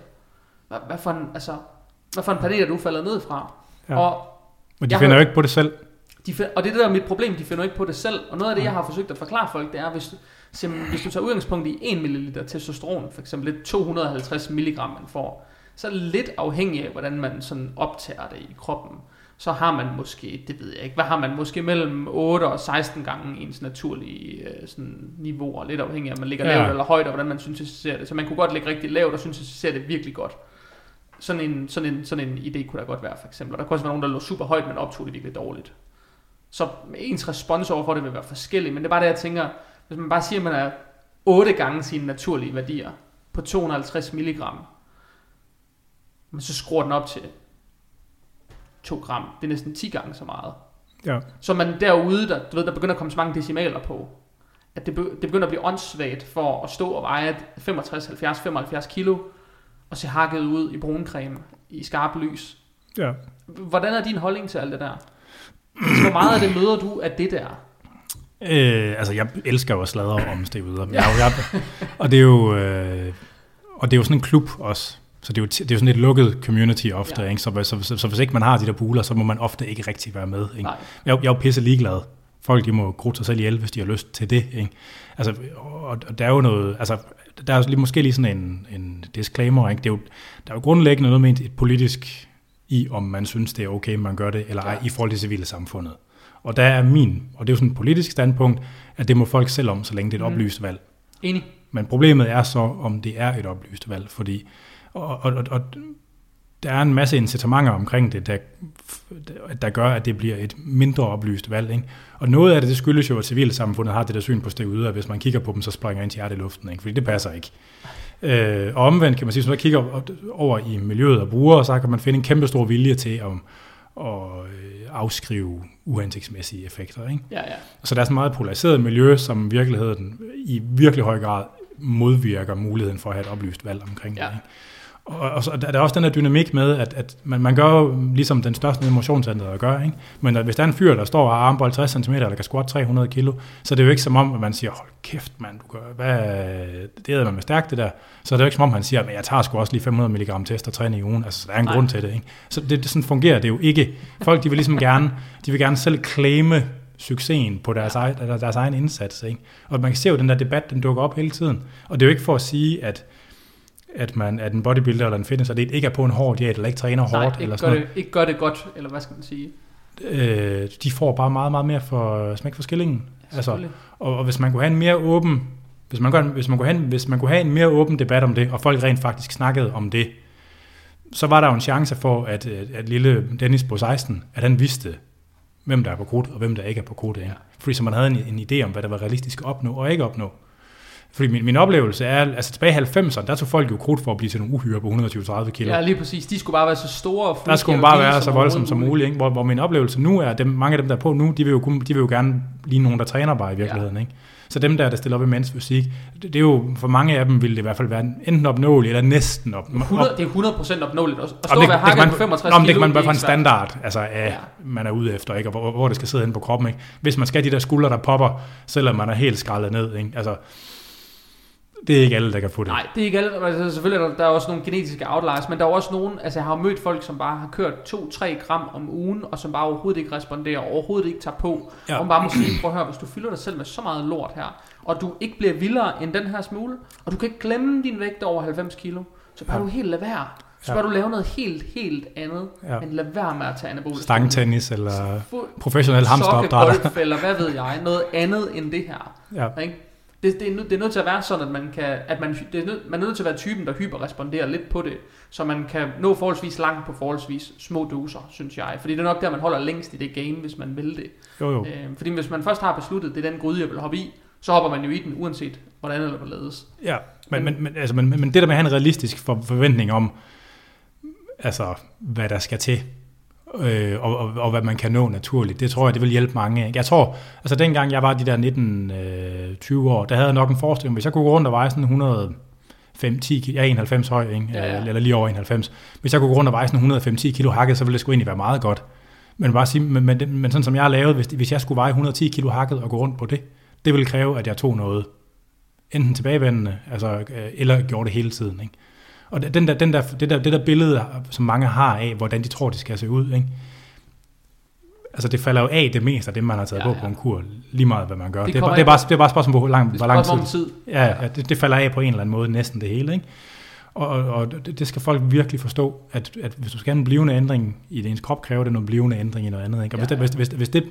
hvad, hvad, for en, altså, hvad for en planet er du faldet ned fra? Ja. Og Og de finder jo ikke på det selv. de find, og det er det der er mit problem, de finder ikke på det selv. Og noget af det, jeg har forsøgt at forklare folk, det er, hvis, simpelthen, hvis du tager udgangspunkt i 1 ml testosteron, for eksempel lidt 250 mg man får, så er det lidt afhængig af, hvordan man sådan optager det i kroppen. Så har man måske, det ved jeg ikke, hvad har man måske mellem 8 og 16 gange ens naturlige øh, sådan, niveauer, lidt afhængig af, om man ligger Ja. lavt eller højt, og hvordan man syntetiserer det. Så man kunne godt ligge rigtig lavt og syntetisere det virkelig godt. Sådan en, sådan, en, sådan en idé kunne der godt være, for eksempel. Og der kunne også være nogen, der lå super højt, men optog det virkelig dårligt. Så ens respons over for det vil være forskellig, men det er bare det, jeg tænker, hvis man bare siger, at man er 8 gange sine naturlige værdier på 250 mg, men så skruer den op til 2 gram. Det er næsten 10 gange så meget. Ja. Så man derude, der, du ved, der begynder at komme så mange decimaler på, at det, det begynder at blive åndssvagt for at stå og veje 65, 70, 75 kilo, og se hakket ud i bruncreme i skarp lys. ja. Hvordan er din holdning til alt det der? Altså, Hvor meget af det møder du af det der? Øh, altså, jeg elsker jo at sladre om steroider. Men jeg, jeg, og det er jo... Øh, og det er jo sådan en klub også. Så det er jo, det er jo sådan et lukket community ofte, Ja. ja. ikke? Så, så, så, så, hvis ikke man har de der buler, så må man ofte ikke rigtig være med. Ikke? Nej. Jeg, jeg er jo pisse ligeglad. Folk de må grute sig selv ihjel, hvis de har lyst til det. Ikke? Altså, og, og der er jo noget, altså, der er jo lige, måske lige sådan en, en disclaimer. Ikke? Det er jo, der er jo grundlæggende noget med et politisk i, om man synes, det er okay, man gør det, eller ej, Ja. i forhold til civile samfundet. Og der er min, og det er jo sådan et politisk standpunkt, at det må folk selv om, så længe det er et Mm. oplyst valg. Enig. Men problemet er så, om det er et oplyst valg, fordi og, og, og, og der er en masse incitamenter omkring det, der, der gør, at det bliver et mindre oplyst valg. Ikke? Og noget af det, det skyldes jo, at civilsamfundet har det der syn på steroider, at hvis man kigger på dem, så springer ens hjerte i luften, ikke? fordi det passer ikke. Øh, og omvendt kan man sige, hvis man kigger over i miljøet og bruger, så kan man finde en kæmpe stor vilje til at, at øh, afskrive uhensigtsmæssige effekter. Ikke? Ja, ja. Så der er sådan et meget polariseret miljø, som i virkeligheden i virkelig høj grad modvirker muligheden for at have et oplyst valg omkring Ja. det. Ikke? Og, og så er der også den her dynamik med, at, at man, man gør jo ligesom den største motionscenter gør, ikke? Men at hvis der er en fyr, der står og har armbold 60 cm, eller kan squat 300 kilo, så er det jo ikke som om, at man siger, hold kæft mand, du gør, hvad, det er man med stærkt det der. Så er det jo ikke som om, man siger, at jeg tager sgu også lige 500 mg test og træning i ugen. Altså, der er en Nej. grund til det, ikke? Så det, det, sådan fungerer det jo ikke. Folk, de vil ligesom gerne, de vil gerne selv claime succesen på deres, egen, deres egen indsats. Ikke? Og man kan se jo, at den der debat, den dukker op hele tiden. Og det er jo ikke for at sige, at at, man, at en bodybuilder eller en fitness det ikke er på en hård diæt, eller ikke træner Nej, hårdt. Ikke eller sådan gør det, ikke gør det godt, eller hvad skal man sige? Øh, de får bare meget, meget mere for smæk for skillingen. Ja, altså, og, og, hvis man kunne have en mere åben, hvis man, kunne, hvis, man kunne have, hvis man kunne have en mere åben debat om det, og folk rent faktisk snakkede om det, så var der jo en chance for, at, at lille Dennis på 16, at han vidste, hvem der er på krudt, og hvem der ikke er på krudt. Ja. Fordi så man havde en, en idé om, hvad der var realistisk at opnå og ikke opnå. Fordi min, min oplevelse er, altså tilbage i 90'erne, der tog folk jo krudt for at blive til nogle uhyre på 120-30 kilo. Ja, lige præcis. De skulle bare være så store og Der skulle bare være så voldsomme som muligt. Ikke? Hvor, hvor min oplevelse nu er, at dem, mange af dem, der er på nu, de vil jo, de vil jo gerne lige nogen, der træner bare i virkeligheden. Ja. Ikke? Så dem der, der stiller op i mænds fysik, det, det, er jo, for mange af dem vil det i hvert fald være enten opnåeligt eller næsten op, 100, Det er 100% opnåeligt. At stå det, og være på 65 kilo, det kan man bare få en standard, altså af, ja. man er ude efter, ikke? og hvor, hvor det skal sidde inde på kroppen. Ikke? Hvis man skal de der skuldre, der popper, selvom man er helt skrællet ned. Ikke? Altså, det er ikke alle, der kan få det. Nej, det er ikke alle. Altså, selvfølgelig er der, der er også nogle genetiske outliers, men der er også nogen, altså jeg har mødt folk, som bare har kørt 2-3 gram om ugen, og som bare overhovedet ikke responderer, overhovedet ikke tager på. Ja. Og bare må sige, prøv at høre, hvis du fylder dig selv med så meget lort her, og du ikke bliver vildere end den her smule, og du kan ikke glemme din vægt over 90 kilo, så bare ja. du helt lade være. Så bør ja. du lave noget helt, helt andet, ja. men lad være med at tage anabolisk. Stangtennis, eller professionel hamsteropdrætter. golf, eller hvad ved jeg, noget andet end det her. Ja. Ikke? Det, det, er, nød, det er nødt til at være sådan, at man kan, at man, det er nød, man er nødt til at være typen, der hyperresponderer lidt på det, så man kan nå forholdsvis langt på forholdsvis små doser, synes jeg. Fordi det er nok der, man holder længst i det game, hvis man vil det. Jo, jo. Øh, fordi hvis man først har besluttet, det er den gryde, jeg vil hoppe i, så hopper man jo i den, uanset hvordan eller hvorledes. Ja, men, men, men, altså, men, men det der med at have en realistisk for, forventning om, altså, hvad der skal til, øh, og, og, og hvad man kan nå naturligt. Det tror jeg, det vil hjælpe mange. Ikke? Jeg tror, altså dengang jeg var de der 19-20 øh, år, der havde jeg nok en forestilling, hvis jeg kunne gå rundt og veje sådan 100 5, 10, jeg er 91 høj, ikke? Ja, ja. eller lige over 91. Hvis jeg kunne gå rundt og veje sådan 105-10 kilo hakket, så ville det sgu egentlig være meget godt. Men bare sige, men, men, men sådan som jeg har lavet, hvis, hvis jeg skulle veje 110 kilo hakket og gå rundt på det, det ville kræve, at jeg tog noget enten tilbagevendende, altså, øh, eller gjorde det hele tiden. Ikke? Og den der, den der, det, der, det der billede, som mange har af, hvordan de tror, det skal se ud, ikke? altså det falder jo af det meste af det, man har taget ja, ja. på på en kur, lige meget hvad man gør. Det, det, er, bare, det, er, bare, det er bare et spørgsmål på, hvor lang, hvor lang tid. tid. Ja, ja det, det falder af på en eller anden måde, næsten det hele. Ikke? Og, og, det, det skal folk virkelig forstå, at, at hvis du skal have en blivende ændring i ens krop, kræver det en blivende ændring i noget andet. Ikke? Og ja, hvis, det, hvis, hvis, hvis det,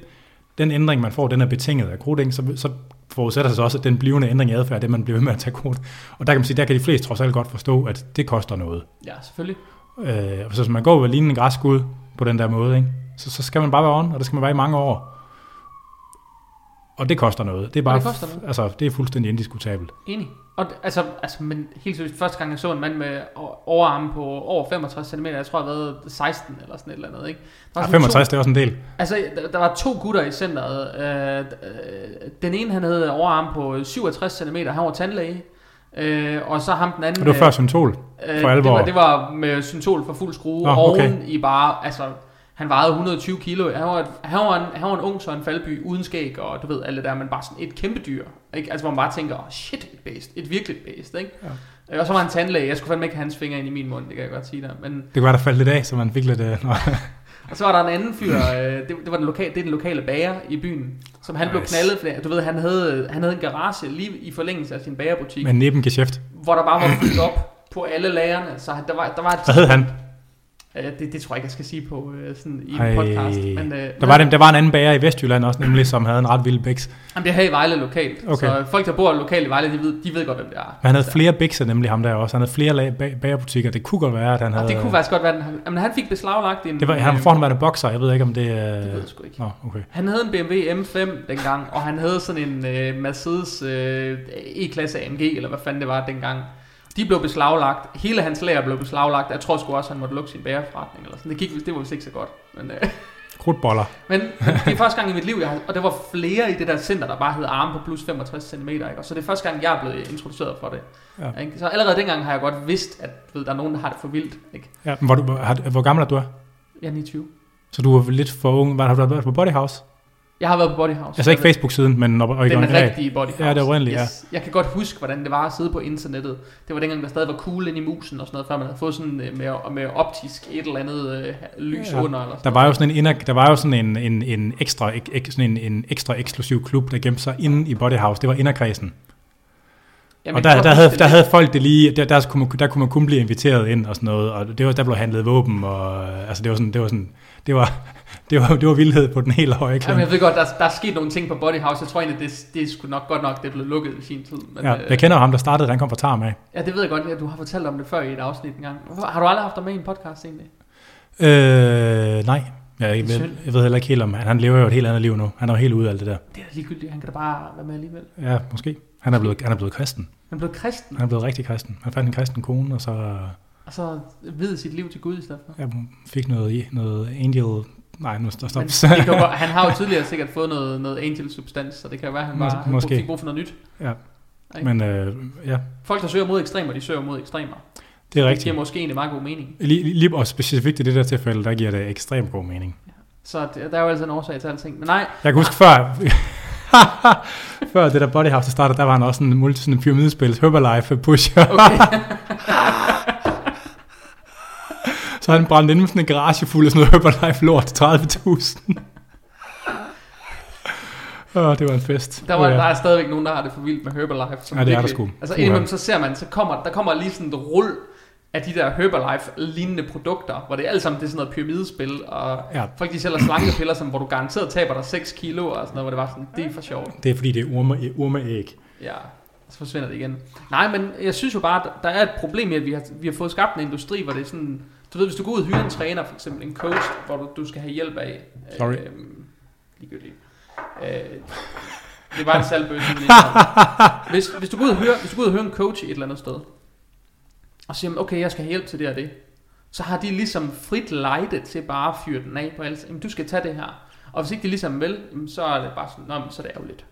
den ændring, man får, den er betinget af koding, så, så forudsætter sig også, at den blivende ændring i adfærd, det man bliver ved med at tage kode. Og der kan man sige, der kan de fleste trods alt godt forstå, at det koster noget. Ja, selvfølgelig. Øh, så hvis man går ved lignende græskud på den der måde, ikke? Så, så skal man bare være on, og det skal man være i mange år. Og det koster noget. Det er bare, det koster noget. Altså, det er fuldstændig indiskutabelt. Enig. Og altså, altså, men helt seriøst, første gang jeg så en mand med overarme på over 65 cm, jeg tror, jeg har været 16 eller sådan et eller andet, ikke? Der var ja, 65, to, det er også en del. Altså, der, der var to gutter i centret. Øh, den ene, han havde overarme på 67 cm, han var tandlæge. Øh, og så ham den anden... Og det var før syntol, for øh, alvor. Det var, det var med syntol for fuld skrue, Nå, okay. oven i bare, altså han vejede 120 kilo. Han var, han var, en, han var en ung Søren Faldby uden skæg, og du ved, alt det der, men bare sådan et kæmpe dyr. Ikke? Altså, hvor man bare tænker, oh, shit, et bæst. Et virkeligt bæst, ikke? Ja. Og så var han tandlæge. Jeg skulle fandme ikke have hans fingre ind i min mund, det kan jeg godt sige der. Men... Det var der faldt lidt af, så man fik lidt... Uh, og så var der en anden fyr, øh, det, det, var den lokale, det er den lokale bager i byen, som han nice. blev knaldet, for du ved, han havde, han havde en garage lige i forlængelse af sin bagerbutik. Med nebengeschæft. Hvor der bare var fyldt op på alle lagerne, så der var, der var et Hvad hed han? Uh, det, det tror jeg ikke, jeg skal sige på uh, sådan i en podcast. Men, uh, der, var, der var en anden bager i Vestjylland også, nemlig, som havde en ret vild biks. Jamen, det er her i Vejle lokalt. Okay. Så folk, der bor lokalt i Vejle, de ved, de ved godt, hvem det er. Men han havde så. flere bikser, nemlig ham der også. Han havde flere bagerbutikker. Det kunne godt være, at han havde... Og det kunne faktisk godt være, at han, han fik beslaglagt en... Det var, han var forhånden bokser, jeg ved ikke, om det... Uh... Det ved jeg sgu ikke. Nå, okay. Han havde en BMW M5 dengang, og han havde sådan en uh, Mercedes uh, E-klasse AMG, eller hvad fanden det var dengang. De blev beslaglagt. Hele hans lager blev beslaglagt. Jeg tror sgu også, han måtte lukke sin bæreforretning. Eller sådan. Det, gik, det var vist ikke så godt. Men, øh. Krudtboller. Men det er første gang i mit liv, jeg har, og det var flere i det der center, der bare hed arme på plus 65 cm. Ikke? Og så det er første gang, jeg er blevet introduceret for det. Ja. Ikke? Så allerede dengang har jeg godt vidst, at ved, der er nogen, der har det for vildt. Ikke? Ja, men hvor, du, har, hvor gammel er du? Er? Jeg er 29. Så du er lidt for ung. Hvad, har du været på Body House? Jeg har været på Body House. Altså ikke Facebook-siden, men Den rigtige Body House. Ja, det oprindelige, yes. Jeg kan godt huske, hvordan det var at sidde på internettet. Det var dengang, der stadig var cool ind i musen og sådan noget, før man havde fået sådan øh, med, med optisk et eller andet øh, lys Ja. under. Eller sådan Der var jo sådan en, inner, der var jo sådan en, en, en, ekstra, ek, sådan en, en ekstra eksklusiv klub, der gemte sig inde i Body House. Det var inderkredsen. Jamen, og der, der, huske havde, der havde folk det lige, der, der, kunne man, der kunne man kun blive inviteret ind og sådan noget, og det var, der blev handlet våben, og altså det var sådan, det var sådan, det var, det var, det var vildhed på den helt høje Jamen, klang. jeg ved godt, der, der er sket nogle ting på Body House. Jeg tror egentlig, det, det er sgu nok godt nok, det blev lukket i sin tid. Men, Ja, jeg kender ham, der startede, han kom fra Tarm af. ja, det ved jeg godt, ja, du har fortalt om det før i et afsnit engang. Har du aldrig haft dig med i en podcast egentlig? Øh, nej, jeg, jeg, ved, jeg ved heller ikke helt om, han, han lever jo et helt andet liv nu. Han er jo helt ude af alt det der. Det er ligegyldigt, han kan da bare være med alligevel. Ja, måske. Han er blevet, han er blevet kristen. Han blev kristen, Han er blevet rigtig kristen. Han fandt en kristen kone, og så og så vid sit liv til Gud i stedet for. ja, fik noget, noget angel... Nej, nu stop. Men det kan jo, han har jo tidligere sikkert fået noget, noget angel substans, så det kan jo være, at han Mås- bare måske. fik brug for noget nyt. ja. Ikke? Men øh, ja, Folk, der søger mod ekstremer, de søger mod ekstremer. det er Det giver rigtigt. måske egentlig meget god mening. Lige, lige og specifikt i det der tilfælde, der giver det ekstremt god mening. Så det, der er jo altså en årsag til alting. Men nej, Jeg kan huske før, før det der Body House startede, der var han også en multi sådan pyramidespil, Herbalife pusher. okay. Så han brændte ind med sådan en garage fuld af sådan noget Herbalife lort til 30.000. Åh, det var en fest. Der, var, Åh, ja. der er stadigvæk nogen, der har det for vildt med Herbalife. Som Ja, det er der sgu. Altså indimellem så ser man, så kommer, der kommer lige sådan et rull af de der Herbalife-lignende produkter, hvor det er alt sammen det er sådan noget pyramidespil, og Ja. folk de sælger slankepiller, som, hvor du garanteret taber dig 6 kilo, og sådan noget, hvor det var sådan, det er for sjovt. Det er fordi, det er orme, ormeæg. Ja, så forsvinder det igen. Nej, men jeg synes jo bare, at der er et problem i, at vi har, vi har fået skabt en industri, hvor det er sådan, du ved, hvis du går ud og hyrer en træner, for eksempel en coach, hvor du, du skal have hjælp af. Sorry. Øh, ligegyldigt. Øh, det var en salgbøsse. men hvis, hvis, du går ud og hører, hvis du går ud og hører en coach et eller andet sted, og siger, okay, jeg skal have hjælp til det og det, så har de ligesom frit lejde til bare at fyre den af på alt. Jamen, du skal tage det her. Og hvis ikke de ligesom vil, så er det bare sådan, Nå, så er det ærgerligt.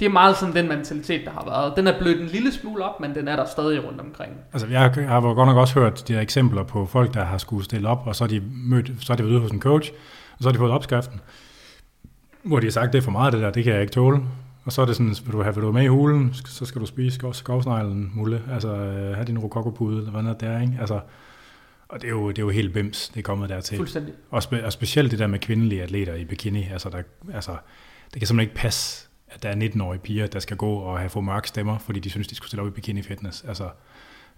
Det er meget sådan den mentalitet, der har været. Den er blødt en lille smule op, men den er der stadig rundt omkring. Altså, jeg har, jeg har godt nok også hørt de her eksempler på folk, der har skulle stille op, og så er de mødt, så er de været ude hos en coach, og så har de fået opskriften, hvor de har sagt, det er for meget det der, det kan jeg ikke tåle. Og så er det sådan, vil du have, vil du med i hulen, så skal du spise skov, skovsneglen, mulle, altså øh, have din rokokopude, eller hvad noget der, ikke? Altså, og det er, jo, det er jo helt bims, det er kommet dertil. Fuldstændig. Og, spe, og specielt det der med kvindelige atleter i bikini, altså, der, altså det kan simpelthen ikke passe, at der er 19-årige piger, der skal gå og have få mørke stemmer, fordi de synes, de skulle stille op i bikini fitness. Altså,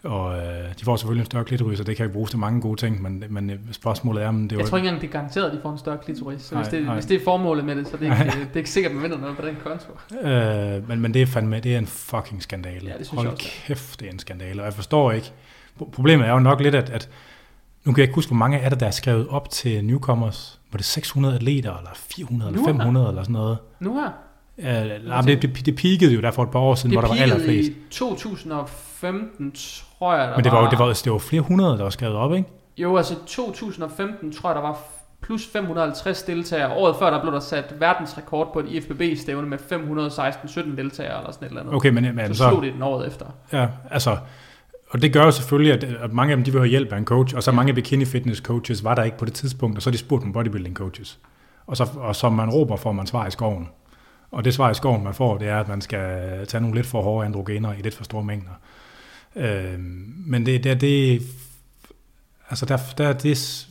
og øh, de får selvfølgelig en større klitoris, og det kan jo bruges til mange gode ting, men, men øh, spørgsmålet er, om det Jeg var... tror ikke engang, det er garanteret, at de får en større klitoris. Så Nej, hvis, det, nej. hvis det er formålet med det, så er det ikke, det er ikke sikkert, at man vinder noget på den konto. Øh, men, men det er fandme, det er en fucking skandale. Ja, det synes Hold jeg også. kæft, det er en skandale, og jeg forstår ikke. Pro- Problemet er jo nok lidt, at, at nu kan jeg ikke huske, hvor mange er der, der er skrevet op til newcomers. Var det 600 atleter, eller 400, eller Nu her? 500, eller sådan noget? Nu her, Uh, nej, det, det, det peakede jo der for et par år siden, det hvor der var allerflest. i 2015, tror jeg, der Men det var, jo- det, var, det var flere hundrede, der var skrevet op, ikke? Jo, altså 2015 tror jeg, der var plus 550 deltagere. Året før, der blev der sat verdensrekord på et IFBB-stævne med 516-17 deltagere eller sådan et eller andet. Okay, men, men så, så, slog det den året efter. ja, altså, og det gør jo selvfølgelig, at, at mange af dem, de vil have hjælp af en coach, og så mange bikini fitness coaches var der ikke på det tidspunkt, og så de spurgt nogle bodybuilding coaches. Og, så, og som man råber, får man svar i skoven. Og det svar i skoven, man får, det er, at man skal tage nogle lidt for hårde androgener i lidt for store mængder. Øh, men det, det, det altså der, der det,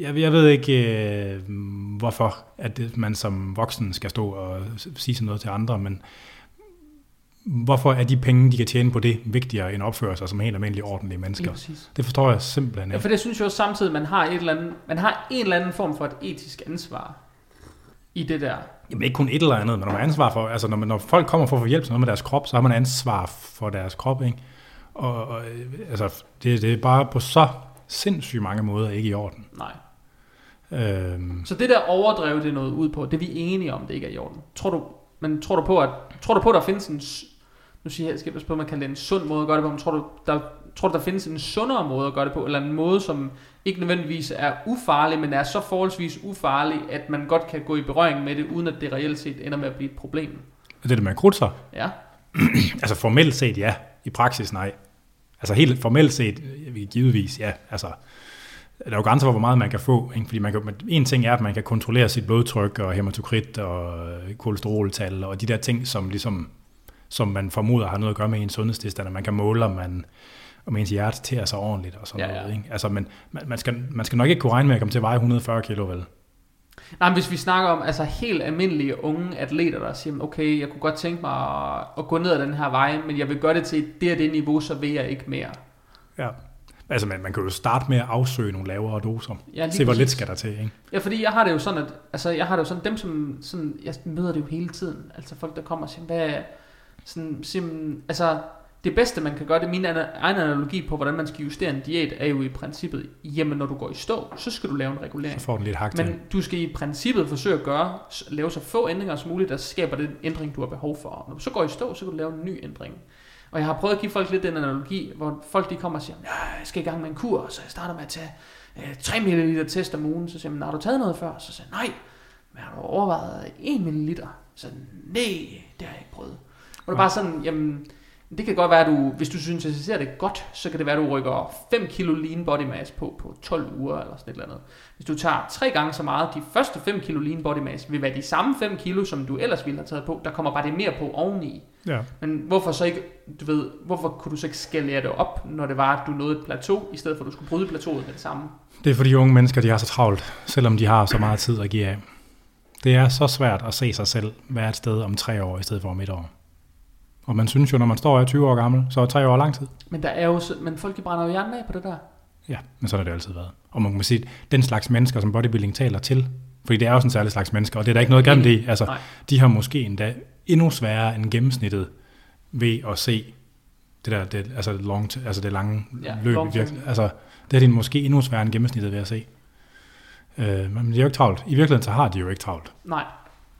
jeg, jeg ved ikke, øh, hvorfor at det, man som voksen skal stå og sige sådan noget til andre, men hvorfor er de penge, de kan tjene på det, vigtigere end at opføre sig som helt almindelige, ordentlige Lige mennesker? præcis. Det forstår jeg simpelthen Ja, ikke. for det synes jeg også samtidig, man har, et eller andet, man har en eller anden form for et etisk ansvar i det der. Jamen ikke kun et eller andet, men når man har ansvar for, altså når, man, når folk kommer for at få hjælp til noget med deres krop, så har man ansvar for deres krop, ikke? Og, og øh, altså, det, det er bare på så sindssygt mange måder ikke i orden. Nej. Øhm, Så det der overdrev, det noget ud på, det er vi enige om, det ikke er i orden. Tror du, men tror du på, at, tror du på, at der findes en, nu siger jeg, jeg skal passe på, man kan det en sund måde at gøre det på, men tror du, der, tror du, der findes en sundere måde at gøre det på, eller en måde, som ikke nødvendigvis er ufarlig, men er så forholdsvis ufarlig, at man godt kan gå i berøring med det, uden at det reelt set ender med at blive et problem? Det er det med krudser. Ja. altså formelt set ja, i praksis nej. Altså helt formelt set, givetvis ja. Altså, der er jo grænser for, hvor meget man kan få. Ikke? Fordi man kan, en ting er, at man kan kontrollere sit blodtryk og hematokrit og kolesteroltal og de der ting, som, ligesom, som man formoder har noget at gøre med en sundhedstilstand, og man kan måle, om, man, om ens hjerte tærer sig ordentligt og sådan ja, ja. noget. Ikke? Altså, men man, man, skal, man skal nok ikke kunne regne med at komme til at veje 140 kilo, vel? Nej, men hvis vi snakker om altså helt almindelige unge atleter, der siger, okay, jeg kunne godt tænke mig at, at gå ned ad den her vej, men jeg vil gøre det til det og det niveau, så vil jeg ikke mere. Ja. Altså, man, man kan jo starte med at afsøge nogle lavere doser. Ja, Se, hvor lidt skal der til, ikke? Ja, fordi jeg har det jo sådan, at altså, jeg har det jo sådan, dem som, sådan, jeg møder det jo hele tiden. Altså folk, der kommer og siger, hvad sådan, siger, altså, det bedste, man kan gøre, det er min egen analogi på, hvordan man skal justere en diæt, er jo i princippet, jamen når du går i stå, så skal du lave en regulering. Så får den lidt hak Men du skal i princippet forsøge at gøre, lave så få ændringer som muligt, der skaber den ændring, du har behov for. Når du så går i stå, så kan du lave en ny ændring. Og jeg har prøvet at give folk lidt den analogi, hvor folk de kommer og siger, jeg skal i gang med en kur, så jeg starter med at tage øh, 3 ml test om ugen. Så siger jeg, har du taget noget før? Så siger jeg, nej, men har du overvejet 1 ml? Så nej, det har jeg ikke prøvet. Og det er bare sådan, jamen, det kan godt være, at du, hvis du synes, at det ser det godt, så kan det være, at du rykker 5 kilo lean body mass på, på 12 uger eller sådan et eller andet. Hvis du tager tre gange så meget, de første 5 kilo lean body mass vil være de samme 5 kilo, som du ellers ville have taget på. Der kommer bare det mere på oveni. Ja. Men hvorfor så ikke, du ved, hvorfor kunne du så ikke skalere det op, når det var, at du nåede et plateau, i stedet for at du skulle bryde plateauet med det samme? Det er fordi unge mennesker, de har så travlt, selvom de har så meget tid at give af. Det er så svært at se sig selv være et sted om tre år, i stedet for om et år. Og man synes jo, når man står og er 20 år gammel, så er tre år lang tid. Men, der er jo, men folk brænder jo hjernen af på det der. Ja, men så har det altid været. Og man kan sige, den slags mennesker, som bodybuilding taler til, fordi det er jo sådan en særlig slags mennesker, og det er der ikke noget grimt i. Altså, de har måske endda endnu sværere end gennemsnittet ved at se det der, det, altså, long, altså det lange ja, løb. Virkelig, altså, det er de måske endnu sværere end gennemsnittet ved at se. Øh, men det er jo ikke travlt. I virkeligheden så har de jo ikke travlt. Nej.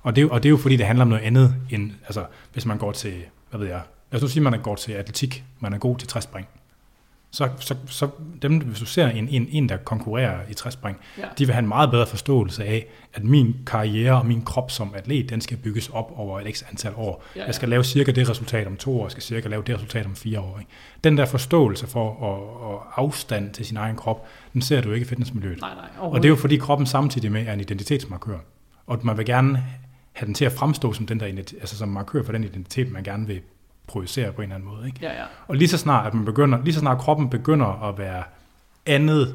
Og det, og det er jo fordi, det handler om noget andet, end altså, hvis man går til hvad ved jeg, lad os nu sige, at man er god til atletik, man er god til træspring, så, så, så dem, hvis du ser en, en, en der konkurrerer i træspring, ja. de vil have en meget bedre forståelse af, at min karriere og min krop som atlet, den skal bygges op over et x antal år. Ja, ja. Jeg skal lave cirka det resultat om to år, jeg skal cirka lave det resultat om fire år. Ikke? Den der forståelse for at, at afstand til sin egen krop, den ser du ikke i fitnessmiljøet. Nej, nej, og det er jo fordi kroppen samtidig med er en identitetsmarkør. Og man vil gerne have den til at fremstå som den der altså som markør for den identitet, man gerne vil projicere på en eller anden måde. Ikke? Ja, ja. Og lige så snart, at man begynder, lige så snart kroppen begynder at være andet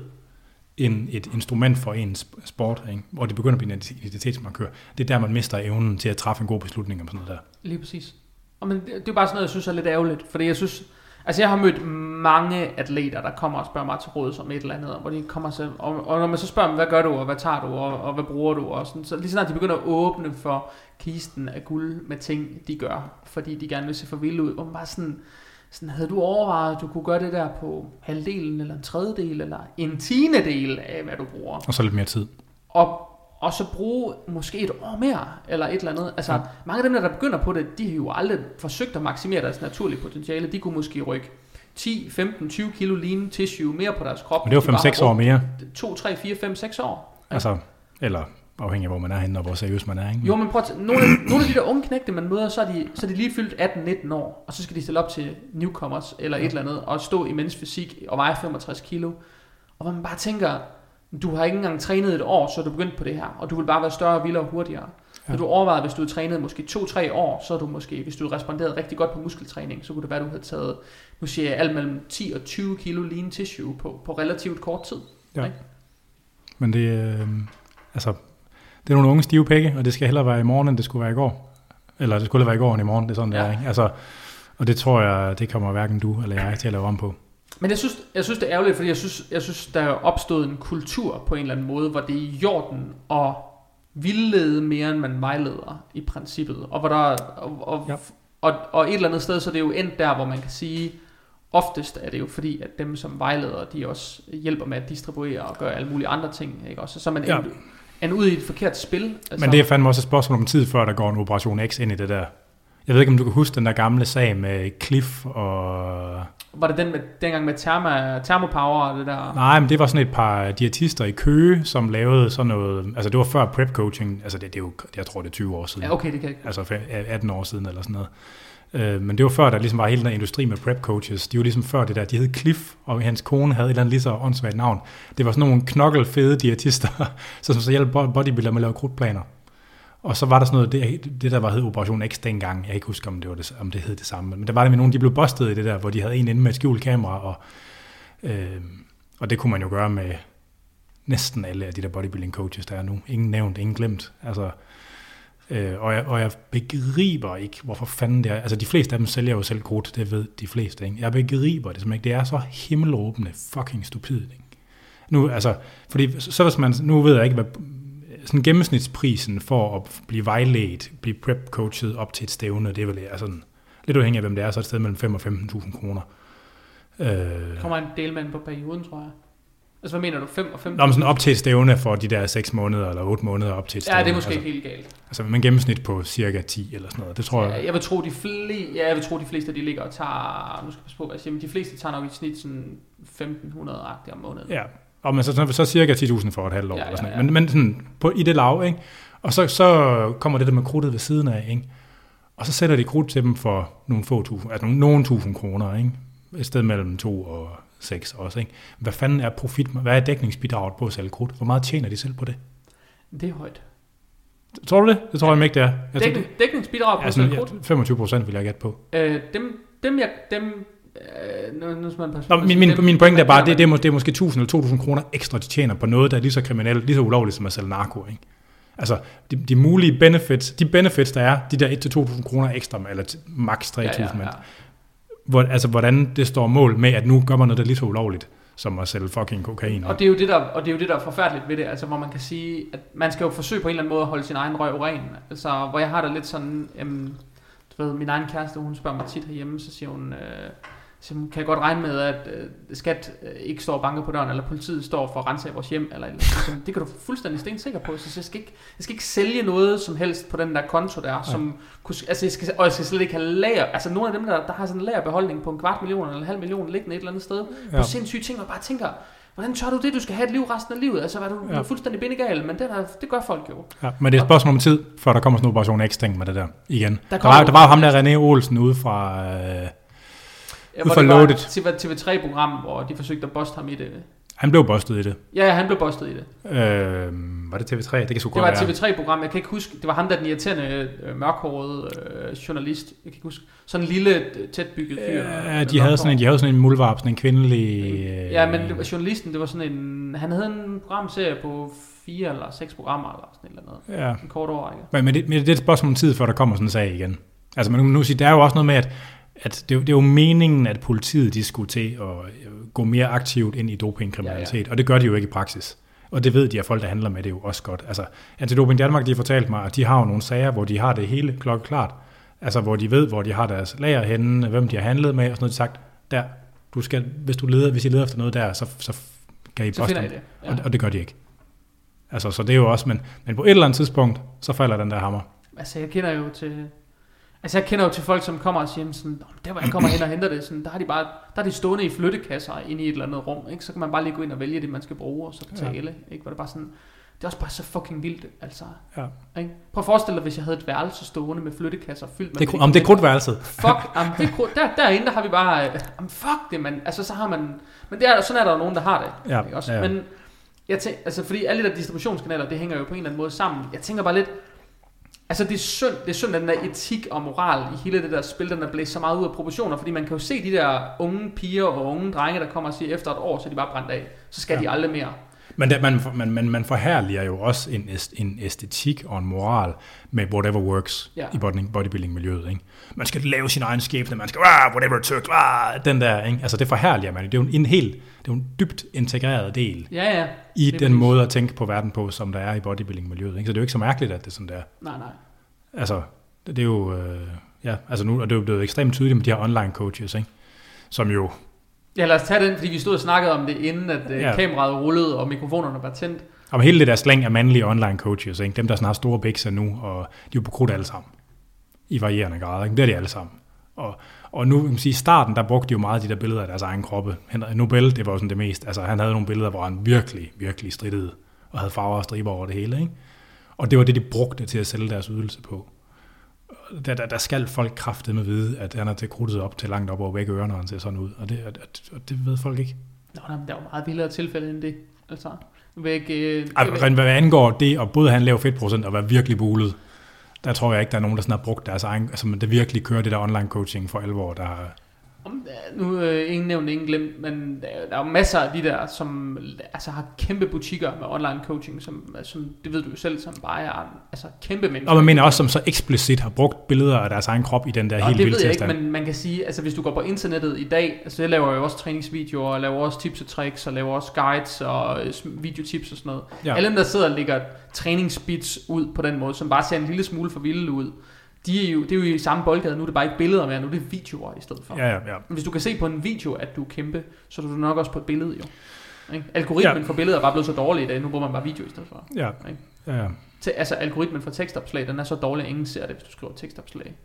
end et instrument for en sport, ikke? hvor det begynder at blive en identitetsmarkør, det er der, man mister evnen til at træffe en god beslutning om sådan noget der. Lige præcis. Og men det, det er bare sådan noget, jeg synes er lidt ærgerligt, fordi jeg synes, Altså jeg har mødt mange atleter, der kommer og spørger mig til råd som et eller andet, hvor de kommer så, og, og når man så spørger dem, hvad gør du, og hvad tager du, og, og hvad bruger du, og sådan, så lige snart de begynder at åbne for kisten af guld med ting, de gør, fordi de gerne vil se for vilde ud, hvor man bare sådan, sådan, havde du overvejet, at du kunne gøre det der på halvdelen, eller en tredjedel, eller en tiende del af, hvad du bruger? Og så lidt mere tid. Og og så bruge måske et år mere, eller et eller andet. Altså, ja. mange af dem, der begynder på det, de har jo aldrig forsøgt at maksimere deres naturlige potentiale. De kunne måske rykke 10, 15, 20 kilo lean tissue mere på deres krop. Men det var 5-6 år mere. 2, 3, 4, 5, 6 år. Ja. Altså, eller afhængig af, hvor man er henne, og hvor seriøs man er. Ikke? Jo, men prøv at, nogle, af, nogle af de der unge knægte, man møder, så er, de, så er de lige fyldt 18-19 år, og så skal de stille op til newcomers, eller et eller andet, og stå i menneskefysik og veje 65 kilo. Og hvor man bare tænker, du har ikke engang trænet et år, så er du begyndt på det her, og du vil bare være større, vildere og hurtigere. Ja. Når du overvejede, hvis du havde trænet måske 2-3 år, så er du måske, hvis du havde responderet rigtig godt på muskeltræning, så kunne det være, at du havde taget, nu siger jeg, alt mellem 10 og 20 kilo lean tissue på, på relativt kort tid. Ja. Ikke? Men det, øh, altså, det er nogle unge stive pække, og det skal hellere være i morgen, end det skulle være i går. Eller det skulle være i går end i morgen, det er sådan, ja. det er. Ikke? Altså, og det tror jeg, det kommer hverken du eller jeg til at lave om på. Men jeg synes, jeg synes, det er ærgerligt, fordi jeg synes, jeg synes, der er opstået en kultur på en eller anden måde, hvor det er i jorden at vildlede mere, end man vejleder i princippet. Og, hvor der, og, og, ja. og, og et eller andet sted, så det er jo endt der, hvor man kan sige, oftest er det jo fordi, at dem som vejleder, de også hjælper med at distribuere og gøre alle mulige andre ting. Ikke? Også, så man ja. endt, ud i et forkert spil. Altså, Men det er fandme også et spørgsmål om tid, før der går en Operation X ind i det der. Jeg ved ikke, om du kan huske den der gamle sag med Cliff og... Var det den med, dengang med terma, termopower og det der? Nej, men det var sådan et par diætister i Køge, som lavede sådan noget... Altså det var før prep coaching. Altså det, det er jo, jeg tror det er 20 år siden. Ja, okay, det kan jeg Altså 18 år siden eller sådan noget. Øh, men det var før, der ligesom var hele den der industri med prep coaches. De var ligesom før det der, de hed Cliff, og hans kone havde et eller andet lige så åndssvagt navn. Det var sådan nogle knokkelfede diætister, som så hjalp bodybuilder med at lave krudtplaner. Og så var der sådan noget, det, det der var hed Operation X dengang, jeg kan ikke huske, om det, var det, om det hed det samme, men der var det med nogen, de blev bustet i det der, hvor de havde en inde med et skjult kamera, og, øh, og det kunne man jo gøre med næsten alle af de der bodybuilding coaches, der er nu. Ingen nævnt, ingen glemt. Altså, øh, og, jeg, og jeg begriber ikke, hvorfor fanden det er. Altså de fleste af dem sælger jo selv krudt, det ved de fleste. Ikke? Jeg begriber det som ikke. Det er så himmelråbende fucking stupid. Ikke? Nu, altså, fordi så hvis man, nu ved jeg ikke, hvad sådan gennemsnitsprisen for at blive vejledt, blive prep-coachet op til et stævne, det er vel altså, lidt afhængig af, hvem det er, så er det et sted mellem 5 og 15.000 kroner. Øh, kommer en del med på perioden, tror jeg. Altså, hvad mener du? 5 og 5? Nå, men sådan op til et stævne for de der 6 måneder eller 8 måneder op til et stævne. Ja, det er måske altså, ikke helt galt. Altså, man gennemsnit på cirka 10 eller sådan noget. Det tror ja, jeg. Jeg vil tro, de, fle, ja, jeg vil tro, de fleste, de ligger og tager, nu skal jeg passe på, hvad jeg siger, men de fleste tager nok i snit sådan 1.500-agtigt om måneden. Ja, og men så, så cirka 10.000 for et halvt år. Ja, eller sådan ja, ja. Men, men sådan, på, i det lav, ikke? Og så, så kommer det der med krudtet ved siden af, ikke? Og så sætter de krudt til dem for nogle få tusind, altså nogle, nogle tusind kroner, ikke? Et sted mellem to og 6 også. Ikke? Hvad fanden er profit? Hvad er dækningsbidraget på at sælge krudt? Hvor meget tjener de selv på det? Det er højt. Tror du det? Det tror jeg ikke, det er. Jeg Dækning, tror, dækningsbidrag på ja, sådan, krudt? 25 procent vil jeg gætte på. Øh, dem, dem, jeg, dem, øh, nu, nu man Nå, på, min, min, min pointe er bare, det, det, er, må- det er måske 1000 eller 2000 kroner ekstra, de tjener på noget, der er lige så kriminelt, lige så ulovligt som at sælge narko. Ikke? Altså, de, de mulige benefits, de benefits, der er, de der 1-2.000 kroner ekstra, eller max 3.000, Ja, ja, ja. hvor, altså, hvordan det står mål med, at nu gør man noget, der er lige så ulovligt, som at sælge fucking kokain. Og det, er jo det, der, og det er jo det, der er forfærdeligt ved det, altså hvor man kan sige, at man skal jo forsøge på en eller anden måde at holde sin egen røv ren. Altså, hvor jeg har det lidt sådan, jamen, du ved, min egen kæreste, hun spørger mig tit herhjemme, så siger hun, øh, så kan jeg godt regne med, at øh, skat øh, ikke står og banker på døren, eller politiet står for at rense af vores hjem, eller, eller så, det kan du fuldstændig stensikker på, så jeg skal, ikke, jeg skal ikke sælge noget som helst på den der konto der, som, kunne, altså jeg skal, og jeg skal slet ikke have lager, altså nogle af dem der, der har sådan en lagerbeholdning på en kvart million eller en halv million liggende et eller andet sted, ja. Ja. på sindssyge ting, og bare tænker, hvordan tør du det, du skal have et liv resten af livet, altså er du, ja. du er fuldstændig bindegal, men det, der, det gør folk jo. Ja, men det er et spørgsmål om tid, før der kommer sådan en operation X med det der igen. Der, der, var, der var ham der René Olsen ude fra... Øh, Ja, Ud fra det var Loaded. et TV- TV3-program, hvor de forsøgte at boste ham i det. han blev bustet i det. Ja, han blev bustet i det. Øh, var det TV3? Det kan sgu Det godt var et være. TV3-program, jeg kan ikke huske, det var ham der den irriterende øh, mørkhårede øh, journalist, jeg kan ikke huske, sådan en lille øh, tætbygget fyr. Ja, med de havde, sådan en, de havde sådan en muldvarp, sådan en kvindelig... Øh, Ja, men det var, journalisten, det var sådan en, han havde en programserie på fire eller seks programmer, eller sådan et eller andet. Ja, En kort overrække. men, men, det, men det er et spørgsmål om tid, før der kommer sådan en sag igen. Altså, man kan nu sige, der er jo også noget med, at, at det, det er jo meningen, at politiet de skulle til at øh, gå mere aktivt ind i dopingkriminalitet, ja, ja. og det gør de jo ikke i praksis. Og det ved de, at folk, der handler med det, jo også godt. Altså, Antidoping Danmark, de har fortalt mig, at de har jo nogle sager, hvor de har det hele klokkeklart. Altså, hvor de ved, hvor de har deres lager henne, hvem de har handlet med, og sådan noget. De sagt, der, du skal, hvis, du leder, hvis I leder efter noget der, så, så kan I poste det. Ja. Og, og det gør de ikke. Altså, så det er jo også, men, men på et eller andet tidspunkt, så falder den der hammer. Altså, jeg kender jo til... Altså, jeg kender jo til folk, som kommer og siger sådan, "Nå, men der hvor jeg kommer hen og henter det, sådan, der har de bare, der er de stående i flyttekasser inde i et eller andet rum, ikke? Så kan man bare lige gå ind og vælge det, man skal bruge, og så betale, ja. ikke? Hvor det bare sådan, det er også bare så fucking vildt, altså. Ja. Ikke? Prøv at forestille dig, hvis jeg havde et værelse stående med flyttekasser fyldt med Det, om det er krudtværelset. Fuck, jamen, det er, der, derinde der har vi bare, øh, jamen, fuck det, man. Altså, så har man, men det er, sådan er der jo nogen, der har det. Ja, Ikke også? ja. Men jeg tænker, altså, fordi alle de der distributionskanaler, det hænger jo på en eller anden måde sammen. Jeg tænker bare lidt, altså det er synd, det er synd, at den der etik og moral i hele det der spil, den er blæst så meget ud af proportioner, fordi man kan jo se de der unge piger og unge drenge, der kommer og siger, efter et år, så er de bare brændt af. Så skal ja. De aldrig mere. Men der, man, man, man, man forherliger jo også en, en æstetik og en moral med whatever works Ja. i body- bodybuilding-miljøet. Ikke? Man skal lave sin egen skæbne, man skal, ah, whatever it took, ah, den der. Ikke? Altså det forherliger man. Det er jo en helt, det er jo en dybt integreret del Ja, ja. i den præcis. måde at tænke på verden på, som der er i bodybuilding-miljøet. Ikke? Så det er jo ikke så mærkeligt, at det er sådan der. Nej, nej. Altså, det, er jo, øh, ja, altså nu er det jo blevet ekstremt tydeligt med de her online coaches, ikke? som jo Ja, lad os tage den, fordi vi stod og snakkede om det, inden at ja. Ja. kameraet rullede, og mikrofonerne var tændt. Og hele det der slæng af mandlige online coaches, ikke? dem der sådan har store bækser nu, og de er jo på krudt alle sammen. i varierende grad. Ikke? Det er de alle sammen. Og, og nu, kan man sige, i starten, der brugte de jo meget de der billeder af deres egen kroppe. Nobel, det var jo sådan det mest. Altså, han havde nogle billeder, hvor han virkelig, virkelig strittede og havde farver og striber over det hele. Ikke? Og det var det, de brugte til at sælge deres ydelse på. Der, der, der skal folk kraftigt med vide, at han er til krudtet op til langt op over begge ørerne, når han ser sådan ud. Og det, at, og det ved folk ikke. Nå, der, der er jo meget vildere tilfælde end det. Altså, ikke... Øh, Altså, hvad angår det, og både have en lav fedtprocent og være virkelig bulet, der tror jeg ikke, der er nogen, der sådan har brugt deres egen, altså det virkelig kører det der online coaching for alvor, der nu øh, ingen nævnt, ingen glemt, men der, der er jo masser af de der, som altså, har kæmpe butikker med online coaching, som, som det ved du jo selv, som bare er altså, kæmpe mennesker. Og man mener også, som så eksplicit har brugt billeder af deres egen krop i den der Nå, helt det vilde ved jeg tilstand. ikke, men man kan sige, altså hvis du går på internettet i dag, altså jeg laver jo også træningsvideoer, og laver også tips og tricks, og laver også guides og øh, videotips og sådan noget. Ja. Alle dem, der sidder og lægger træningsbits ud på den måde, som bare ser en lille smule for vilde ud, de er jo, det er jo i samme boldgade, nu er det bare ikke billeder mere, nu er det videoer i stedet for. Ja, ja, ja. Hvis du kan se på en video, at du er kæmpe, så er du nok også på et billede jo. Ikke? Algoritmen Ja. for billeder er bare blevet så dårlig i dag, nu bruger man bare video i stedet for. Ja, Ikke? ja, ja. Til, altså algoritmen for tekstopslag, den er så dårlig, at ingen ser det, hvis du skriver tekstopslag.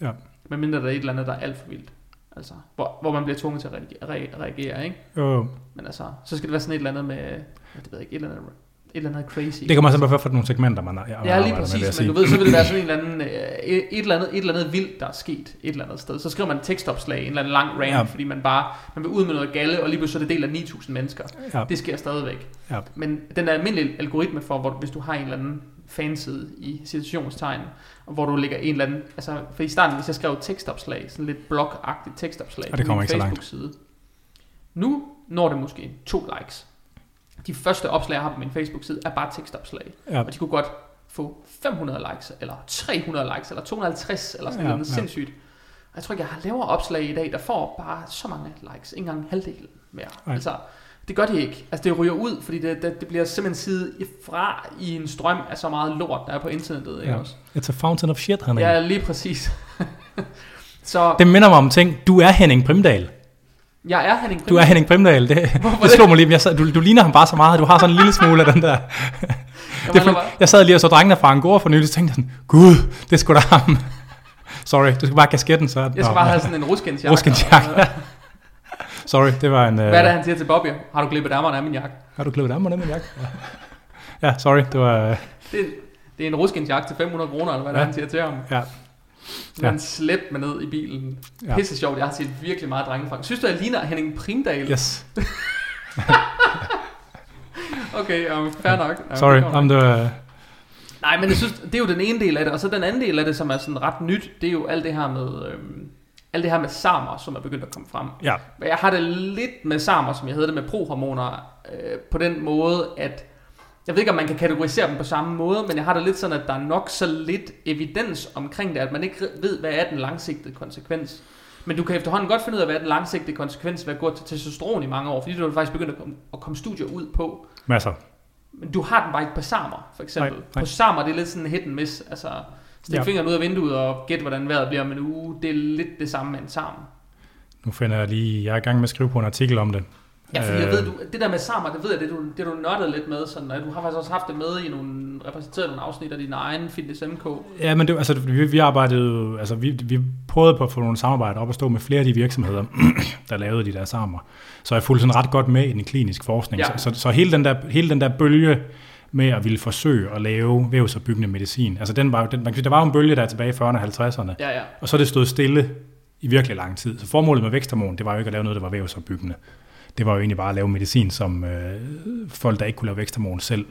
Ja. Men mindre der er et eller andet, der er alt for vildt. Altså, hvor, hvor man bliver tvunget til at reagere, re- reagere ikke? Jo, jo. Men altså, så skal det være sådan et eller andet med, det ved jeg ikke, et eller andet, et eller andet crazy. Det kommer simpelthen for nogle segmenter, man, man Ja, arbejder lige med, præcis, sige. men du ved, så vil det være sådan en eller anden, øh, et, eller andet, et eller andet vildt, der er sket et eller andet sted. Så skriver man tekstopslag, en eller anden lang rant, Ja. fordi man bare, man vil ud med noget galle, og lige pludselig så er det del af 9.000 mennesker. Ja, Det sker stadigvæk. Ja. Men den der almindelige algoritme for, hvor, hvis du har en eller anden fanside i situationstegn, og hvor du lægger en eller anden, altså for i starten, hvis jeg skrev tekstopslag, sådan lidt blogagtigt tekstopslag Og det kommer min ikke. Facebook-side. Nu når det måske to likes. De første opslag, jeg har på min Facebook-side, er bare tekstopslag. ja, Og de kunne godt få 500 likes, eller 300 likes, eller 250, eller sådan Ja, noget ja. sindssygt. Og jeg tror ikke, jeg har lavere opslag i dag, der får bare så mange likes. Ikke engang halvdelen mere. Nej. Altså, det gør de ikke. Altså, det ryger ud, fordi det, det, det bliver simpelthen sidet fra i en strøm af så meget lort, der er på internettet. Ikke Ja. også? it's a fountain of shit, Henning. Ja, lige præcis. så Det minder mig om ting. Du er Henning Primdal. Jeg er Henning Du er Henning Primdal. Det, Hvorfor det slog mig lige. Jeg sad, du, du ligner ham bare så meget. Du har sådan en lille smule af den der. Jeg, Det er, jeg sad lige og så drengene fra Angora for nylig, så tænkte sådan, gud, det er sgu da ham. Sorry, du skal bare have kasketten, så det jeg skal bare have sådan en ruskensjakke. Ruskensjakke. Sorry, det var en... Hvad er det, Øh, han siger til Bobby? Har du klippet ærmerne af min jakke? har du klippet af med den jakke? Ja. sorry, det var... Øh, Det, det er en ruskensjakke til 500 kroner, eller hvad ja. Ja. han siger til ham. ja, Så han slæbte mig ned i bilen. Ja. Ja. Pisse sjovt, jeg har set virkelig meget drenge fra. Synes du, jeg ligner Henning Primdal? yes. Okay, um, fair nok. Ja, Sorry, det var... Nej, men jeg synes, det er jo den ene del af det, og så den anden del af det, som er sådan ret nyt, det er jo alt det her med, øhm, alt det her med samer, som er begyndt at komme frem. Ja, Men jeg har det lidt med samer, som jeg havde det med prohormoner, øh, på den måde, at jeg ved ikke, om man kan kategorisere dem på samme måde, men jeg har det lidt sådan, at der er nok så lidt evidens omkring det, at man ikke ved, hvad er den langsigtede konsekvens. Men du kan efterhånden godt finde ud af, hvad er den langsigtede konsekvens ved at gå til testosteron i mange år, fordi du er faktisk begyndt at komme, at komme studier ud på. masser. Men du har den bare ikke på samer, for eksempel. Nej, Nej. På samer, det er lidt sådan en hit and miss. Altså, stik Ja. fingeren ud af vinduet og gæt, hvordan vejret bliver om en uge. Det er lidt det samme med en sarm. Nu finder jeg lige... Jeg er i gang med at skrive på en artikel om det. Ja, fordi jeg Øh. ved, du, det der med samer, det ved jeg, det du, det du nørdede lidt med. Sådan, at du har faktisk også haft det med i nogle, repræsenteret nogle afsnit af din egen Fitness MK. Ja, men det, altså, vi, vi arbejdede altså vi, vi prøvede på at få nogle samarbejder op og stå med flere af de virksomheder, der lavede de der samer. Så jeg fulgte sådan ret godt med i den kliniske forskning. Ja. Så, så, så hele, den der, hele den der bølge med at ville forsøge at lave vævsopbyggende medicin, altså den var, jo- den, man kan sige, der var jo en bølge der tilbage i 40'erne og 50'erne, Ja, ja. og så det stået stille i virkelig lang tid. Så formålet med væksthormon, det var jo ikke at lave noget, der var vævsopbyggende. Det var jo egentlig bare at lave medicin, som øh, folk, der ikke kunne lave væksthormon selv,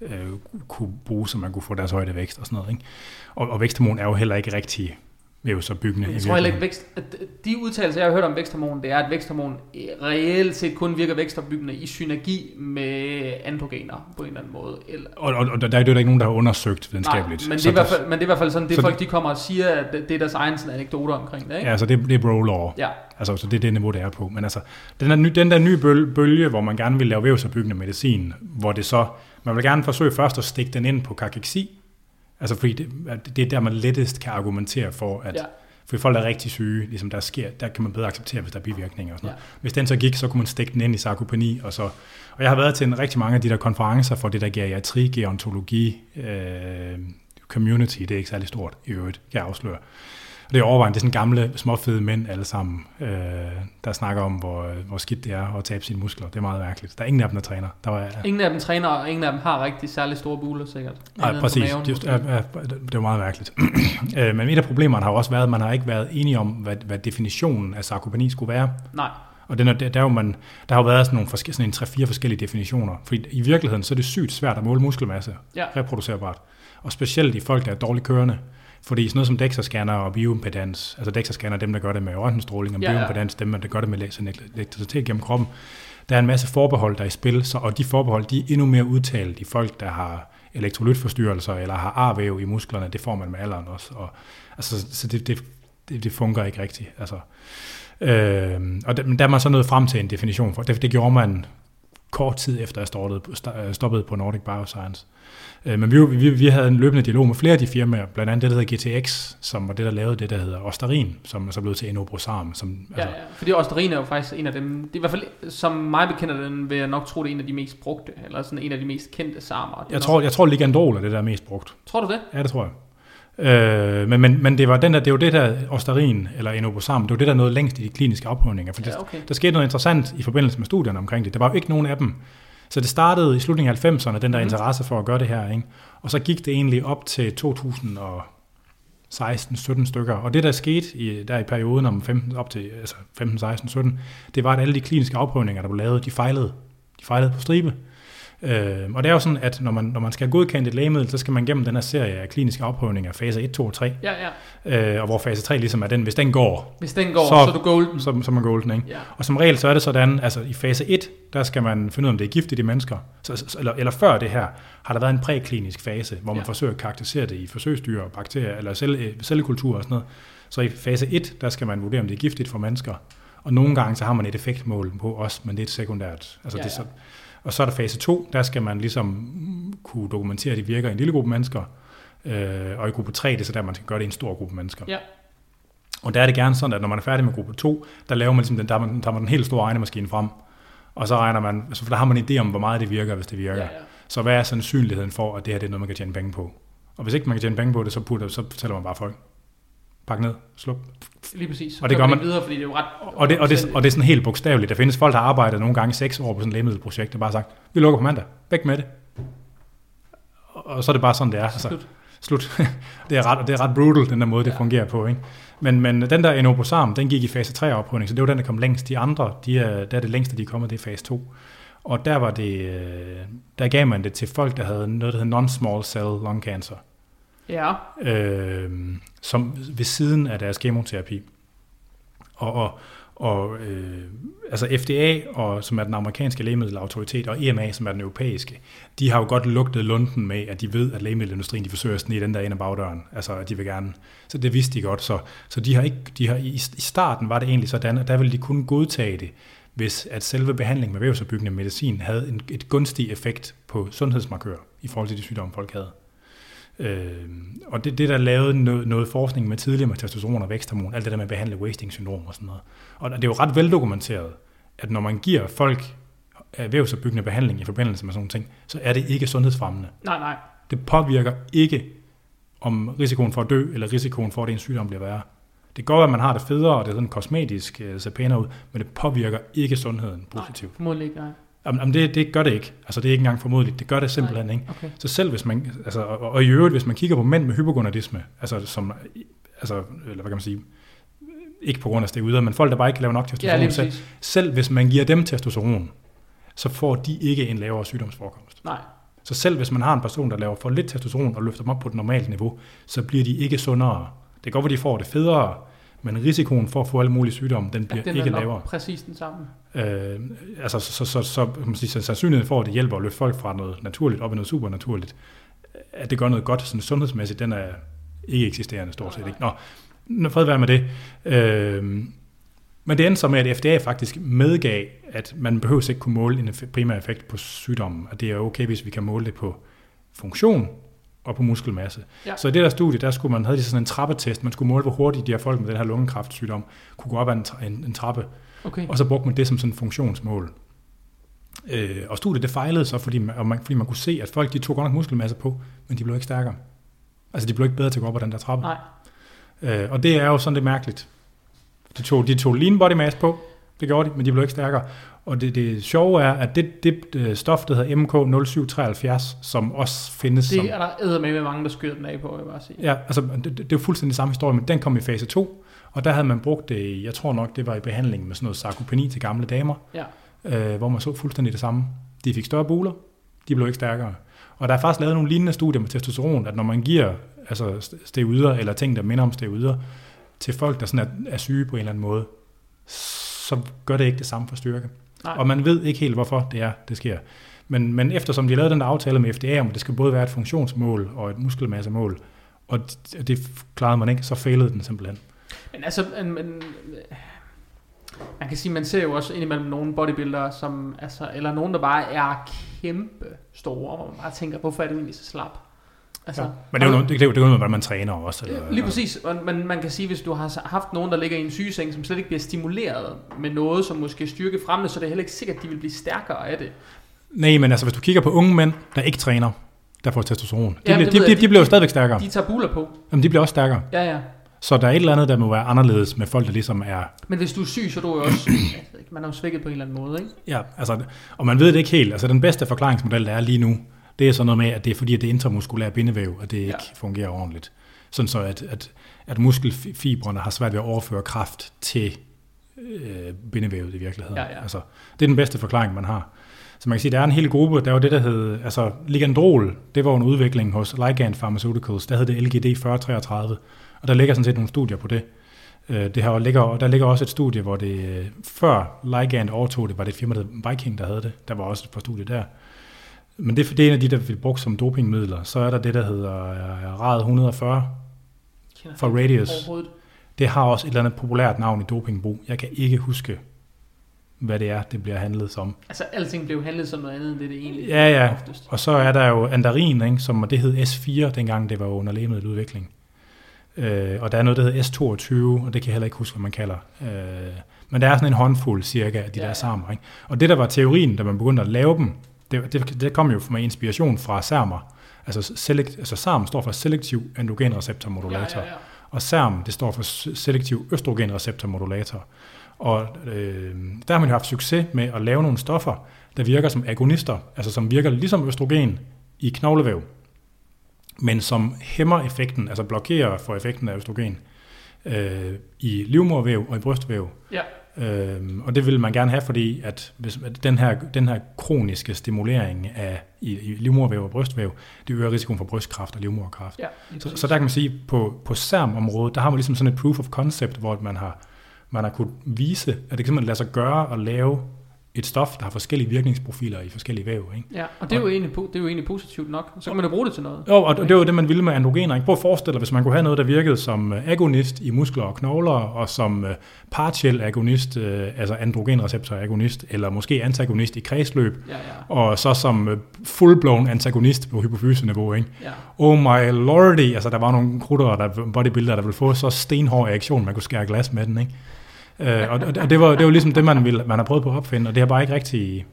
øh, kunne bruge, så man kunne få deres højde vækst og sådan noget. Ikke? Og, og væksthormon er jo heller ikke rigtig vævsopbyggende. Jeg i tror heller ikke, vækst, at de udtalelser, jeg har hørt om væksthormon, det er, at væksthormon reelt set kun virker vækstopbyggende i synergi med androgener på en eller anden måde. Eller, Og, og, og der, der er jo ikke nogen, der har undersøgt nej, videnskabeligt. men det, Så er i hvert fald, men det er i hvert fald sådan, det så folk de kommer og siger, at det er deres egen sådan, anekdoter omkring det. Ikke? Ja, så det, det er bro law. ja. Altså, så det er det niveau, det er på. Men altså, den der, ny, den der nye bølge, bølge, hvor man gerne vil lave vævsopbyggende medicin, hvor det så, man vil gerne forsøge først at stikke den ind på kakeksi, altså fordi det, det er der, man lettest kan argumentere for, at Ja. for folk, er rigtig syge, ligesom der sker, der kan man bedre acceptere, hvis der er bivirkninger og sådan Ja. noget. Hvis den så gik, så kunne man stikke den ind i sarkopeni, og så, og jeg har været til en rigtig mange af de der konferencer for det der geriatri, gerontologi, øh, community, det er ikke særlig stort i øvrigt, kan jeg afsløre. Og det er overvejende, det er sådan gamle, småfede mænd alle sammen, øh, der snakker om, hvor, hvor skidt det er at tabe sine muskler. Det er meget mærkeligt. Der er ingen af dem, der træner. Der var, ingen af dem træner, og ingen af dem har rigtig særlig store buler, sikkert. Nej, præcis. Maven, det, er, er, det er meget mærkeligt. Øh, men et af problemerne har også været, at man har ikke været enige om, hvad, hvad definitionen af sarkopeni skulle være. Nej. Og den er, der, der, er man, der har jo været sådan nogle forske, sådan en 3-4 forskellige definitioner. For i virkeligheden så er det sygt svært at måle muskelmasse ja. reproducerbart. Og specielt i folk, der er dårligt kørende. Fordi sådan noget som DEXA-scanner og bioimpedans, altså DEXA-scanner dem, der gør det med røntgenstråling, og ja, bioimpedans dem, der gør det med elektricitet gennem kroppen, der er en masse forbehold, der er i spil, så, og de forbehold, de er endnu mere udtalt i folk, der har elektrolytforstyrrelser eller har arvæv i musklerne, det får man med alderen også. Og, altså, så det, det, det, det fungerer ikke rigtigt. Altså, øh, og der, der er man så nået frem til en definition for, det, det gjorde man kort tid efter, jeg stoppede på Nordic Bioscience. Øh, men vi, vi, vi havde en løbende dialog med flere af de firmaer, blandt andet det, der hedder GTX, som var det, der lavede det, der hedder Osterin, som er så blevet til Enobrosarm. Som, ja, altså, ja, fordi Osterin er jo faktisk en af dem, det er i hvert fald, som mig bekender den, vil jeg nok tro, det er en af de mest brugte, eller sådan en af de mest kendte sarmer. Jeg tror, jeg tror, Ligandrol er det, der er mest brugt. Tror du det? Ja, det tror jeg. Øh, men, men, men det var den der, det var det der Osterin, eller Enobosarm, det var det, der nåede længst i de kliniske afprøvninger. For ja, okay. der skete noget interessant i forbindelse med studierne omkring det. Der var jo ikke nogen af dem, så det startede i slutningen af 90'erne, den der mm. interesse for at gøre det her. Ikke? Og så gik det egentlig op til 2016-17 stykker. Og det, der skete i, der i perioden om 15, op til altså 15, 16, 17, det var, at alle de kliniske afprøvninger, der blev lavet, de fejlede. De fejlede på stribe. Øh, og det er jo sådan, at når man, når man skal godkende et lægemiddel, så skal man gennem den her serie af kliniske afprøvninger, fase 1, 2 og 3. Ja, ja. Øh, og hvor fase 3 ligesom er den, hvis den går, hvis den går så, så er du golden. Så, så er man golden, ikke? Ja. Og som regel, så er det sådan, altså i fase 1, der skal man finde ud af, om det er giftigt i mennesker. Så, eller, eller før det her, har der været en præklinisk fase, hvor man ja. forsøger at karakterisere det i forsøgsdyr, bakterier eller celle, cellekultur og sådan noget. Så i fase 1, der skal man vurdere, om det er giftigt for mennesker. Og nogle gange, så har man et effektmål på os, men det er et sekundært. Altså ja, det, ja. så, og så er der fase 2, der skal man ligesom kunne dokumentere, at det virker i en lille gruppe mennesker. Øh, og i gruppe 3, det er så der, man skal gøre det i en stor gruppe mennesker. Ja. Og der er det gerne sådan, at når man er færdig med gruppe 2, der laver man ligesom den, der man, tager man den helt store regnemaskine frem, og så regner man, altså for der har man en idé om, hvor meget det virker, hvis det virker. Ja, ja. Så hvad er sandsynligheden for, at det her det er noget, man kan tjene penge på? Og hvis ikke man kan tjene penge på det, så, putter, så fortæller man bare folk, pak ned, sluk. Lige præcis. Og det gør man videre, fordi det er jo ret... Og det, og, det, og det er sådan helt bogstaveligt. Der findes folk, der har arbejdet nogle gange seks år på sådan et lægemiddelprojekt, og bare sagt, vi lukker på mandag, væk med det. Og så er det bare sådan, det er. Altså, Slut. Slut. det, er ret, det er ret brutal, den der måde, det ja. fungerer på. Ikke? Men, men den der Enoposarm, den gik i fase 3 oprydning, så det var den, der kom længst. De andre, de er, der er det længste, de er kommet, det er fase 2. Og der var det, øh, der gav man det til folk, der havde noget, der hedder non-small cell lung cancer. Ja. Øh, som ved siden af deres kemoterapi. Og, og, og øh, altså FDA, og, som er den amerikanske lægemiddelautoritet, og EMA, som er den europæiske, de har jo godt lugtet lunden med, at de ved, at lægemiddelindustrien de forsøger at snige den der ind ad bagdøren. Altså, at de vil gerne. Så det vidste de godt. Så, så de har ikke, de har, i, i starten var det egentlig sådan, at der ville de kun godtage det, hvis at selve behandlingen med vævsopbyggende medicin havde en, et gunstig effekt på sundhedsmarkører i forhold til de sygdomme, folk havde. Øh, og det, det der lavede noget, noget forskning med tidligere med testosteron og væksthormon, alt det der med at behandle wasting-syndrom og sådan noget. Og det er jo ret veldokumenteret, at når man giver folk vævsopbyggende behandling i forbindelse med sådan nogle ting, så er det ikke sundhedsfremmende. Nej, nej. Det påvirker ikke om risikoen for at dø, eller risikoen for, at en sygdom bliver værre. Det går, at man har det federe, og det er sådan kosmetisk øh, ser pænere ud, men det påvirker ikke sundheden positivt. Nej, formodentlig ikke, nej. Jamen, det, det gør det ikke. Altså, det er ikke engang formodligt. Det gør det simpelthen Nej, ikke. okay. Så selv hvis man, altså, og, og, i øvrigt, hvis man kigger på mænd med hypogonadisme, altså, som, altså, eller hvad kan man sige, ikke på grund af steroider, men folk, der bare ikke laver nok Ja, testosteron, lige selv, selv hvis man giver dem testosteron, så får de ikke en lavere sygdomsforekomst. Nej. Så selv hvis man har en person, der laver for lidt testosteron og løfter dem op på et normalt niveau, så bliver de ikke sundere. Det kan godt være, de får det federe, men risikoen for at få alle mulige sygdomme, den bliver Ja, den ikke er lavere. præcis den samme. Øh, altså, så, så, så, så, man sige, så sandsynligheden for, at det hjælper at løfte folk fra noget naturligt op i noget supernaturligt, at det gør noget godt sådan sundhedsmæssigt, den er ikke eksisterende stort set. Ikke? Nå, nu fred være med det. Øh, men det endte så med, at FDA faktisk medgav, at man behøver ikke kunne måle en primær effekt på sygdommen, og det er okay, hvis vi kan måle det på funktion og på muskelmasse. Ja. Så i det der studie, der skulle man, havde de sådan en trappetest, man skulle måle, hvor hurtigt de her folk med den her lungekræftsygdom kunne gå op ad en, en, en trappe, Okay. og så brugte man det som sådan et funktionsmål. Øh, og studiet det fejlede så, fordi man, man, fordi man kunne se, at folk de tog godt nok muskelmasse på, men de blev ikke stærkere. Altså, de blev ikke bedre til at gå op ad den der trappe. Nej. Øh, og det er jo sådan lidt mærkeligt. De tog, de tog lean body mass på, det gjorde de, men de blev ikke stærkere. Og det, det sjove er, at det, det øh, stof, der hedder MK0773, som også findes som... Det er der med, mange, der skyder den af på, vil jeg bare sige. Ja, altså det, det, det er jo fuldstændig samme historie, men den kom i fase 2, og der havde man brugt det, jeg tror nok, det var i behandling med sådan noget sarkopeni til gamle damer, Ja. øh, hvor man så fuldstændig det samme. De fik større buler, de blev ikke stærkere. Og der er faktisk lavet nogle lignende studier med testosteron, at når man giver altså st- steroider, eller ting, der minder om steroider, til folk, der sådan er, er syge på en eller anden måde, så gør det ikke det samme for styrke. Nej. Og man ved ikke helt, hvorfor det er, det sker. Men, men eftersom de lavet den der aftale med FDA om, det skal både være et funktionsmål og et muskelmassemål, og det, det klarede man ikke, så failede den simpelthen. Men altså, men, men, man kan sige, man ser jo også indimellem nogle bodybuildere, som, altså, eller nogen, der bare er kæmpe store, hvor man bare tænker, hvorfor er du egentlig så slap? Altså, Ja. Men det er jo noget, det, det er jo det er jo noget, hvordan man træner også. Eller, Ja, Lige præcis, Og- men man kan sige, hvis du har haft nogen, der ligger i en sygeseng, som slet ikke bliver stimuleret med noget, som måske styrke fremme, så er det heller ikke sikkert, at de vil blive stærkere af det. Nej, men altså hvis du kigger på unge mænd, der ikke træner, der får testosteron, de, Jamen, bliver, det de, de, de bliver jo stadigvæk stærkere. De tager buler på. Jamen, de bliver også stærkere. Ja, ja. Så der er et eller andet, der må være anderledes med folk, der ligesom er... Men hvis du er syg, så er du jo også, jeg ved ikke, man er jo svækket på en eller anden måde, ikke? Ja, altså, og man ved det ikke helt. Altså den bedste forklaringsmodel, der er lige nu, det er sådan noget med, at det er fordi, at det er intramuskulære bindevæv, at det ikke Ja. fungerer ordentligt. Sådan så, at, at, at muskelfibrene har svært ved at overføre kraft til øh, bindevævet i virkeligheden. Ja, ja. Altså, det er den bedste forklaring, man har. Så man kan sige, der er en hel gruppe, der var det, der hed, altså Ligandrol, det var en udvikling hos Ligand Pharmaceuticals, der hed det LGD 4033, og der ligger sådan set nogle studier på det. Øh, Det her ligger, og der ligger også et studie, hvor det øh, før Ligand overtog det, var det et firma, der hed Viking, der havde det. Der var også et par studier der. Men det, det er en af de, der bliver brugt som dopingmidler. Så er der det, der hedder øh, RAD 140 Kender for Radius. Det har også et eller andet populært navn i dopingbrug. Jeg kan ikke huske, hvad det er, det bliver handlet som. Altså, alting blev handlet som noget andet, end det det egentlig Ja, ja. oftest. Og så er der jo Andarin, ikke, som det hed S4, dengang det var under lægemiddeludvikling. Øh, og der er noget, der hedder S22, og det kan jeg heller ikke huske, hvad man kalder. Øh, men der er sådan en håndfuld cirka af de Ja, der sammen. Ikke? Og det, der var teorien, da man begyndte at lave dem, det, det, det kom jo med inspiration fra SERMer. Altså, select, altså SERM står for Selective Androgen Receptor Modulator. Ja, ja, ja. Og SERM, det står for selektiv østrogenreceptormodulator. Og øh, der har man jo haft succes med at lave nogle stoffer, der virker som agonister, altså som virker ligesom østrogen i knoglevæv, men som hæmmer effekten, altså blokerer for effekten af østrogen øh, i livmorvæv og i brystvæv. Ja, Øhm, og det vil man gerne have, fordi at, hvis, at den, her, den her kroniske stimulering af i, i livmorvæv og brystvæv, det øger risikoen for brystkræft og livmorkræft. ja. Så, så der kan man sige, på, på SERM-området, der har man ligesom sådan et proof of concept, hvor man har, man har kunnet vise, at det kan simpelthen lade sig gøre at lave et stof, der har forskellige virkningsprofiler i forskellige væv. Ikke? Ja, og det er, jo egentlig, po- det er jo egentlig positivt nok. Så kan man jo bruge det til noget. Jo, og det var jo det, man ville med androgener. Ikke? Prøv at forestille dig, hvis man kunne have noget, der virkede som øh, agonist i muskler og knogler, og som øh, partiel agonist, øh, altså androgenreceptor agonist, eller måske antagonist i kredsløb, Ja, ja. og så som full-blown antagonist på hypofyseniveau. Ikke? ja. Oh my lordy, altså der var nogle krudtere, der, bodybuildere, der ville få så stenhård reaktion, man kunne skære glas med den, ikke? Øh, og, og det var det var ligesom det, man, ville, man har prøvet på at opfinde, og det har bare ikke rigtig,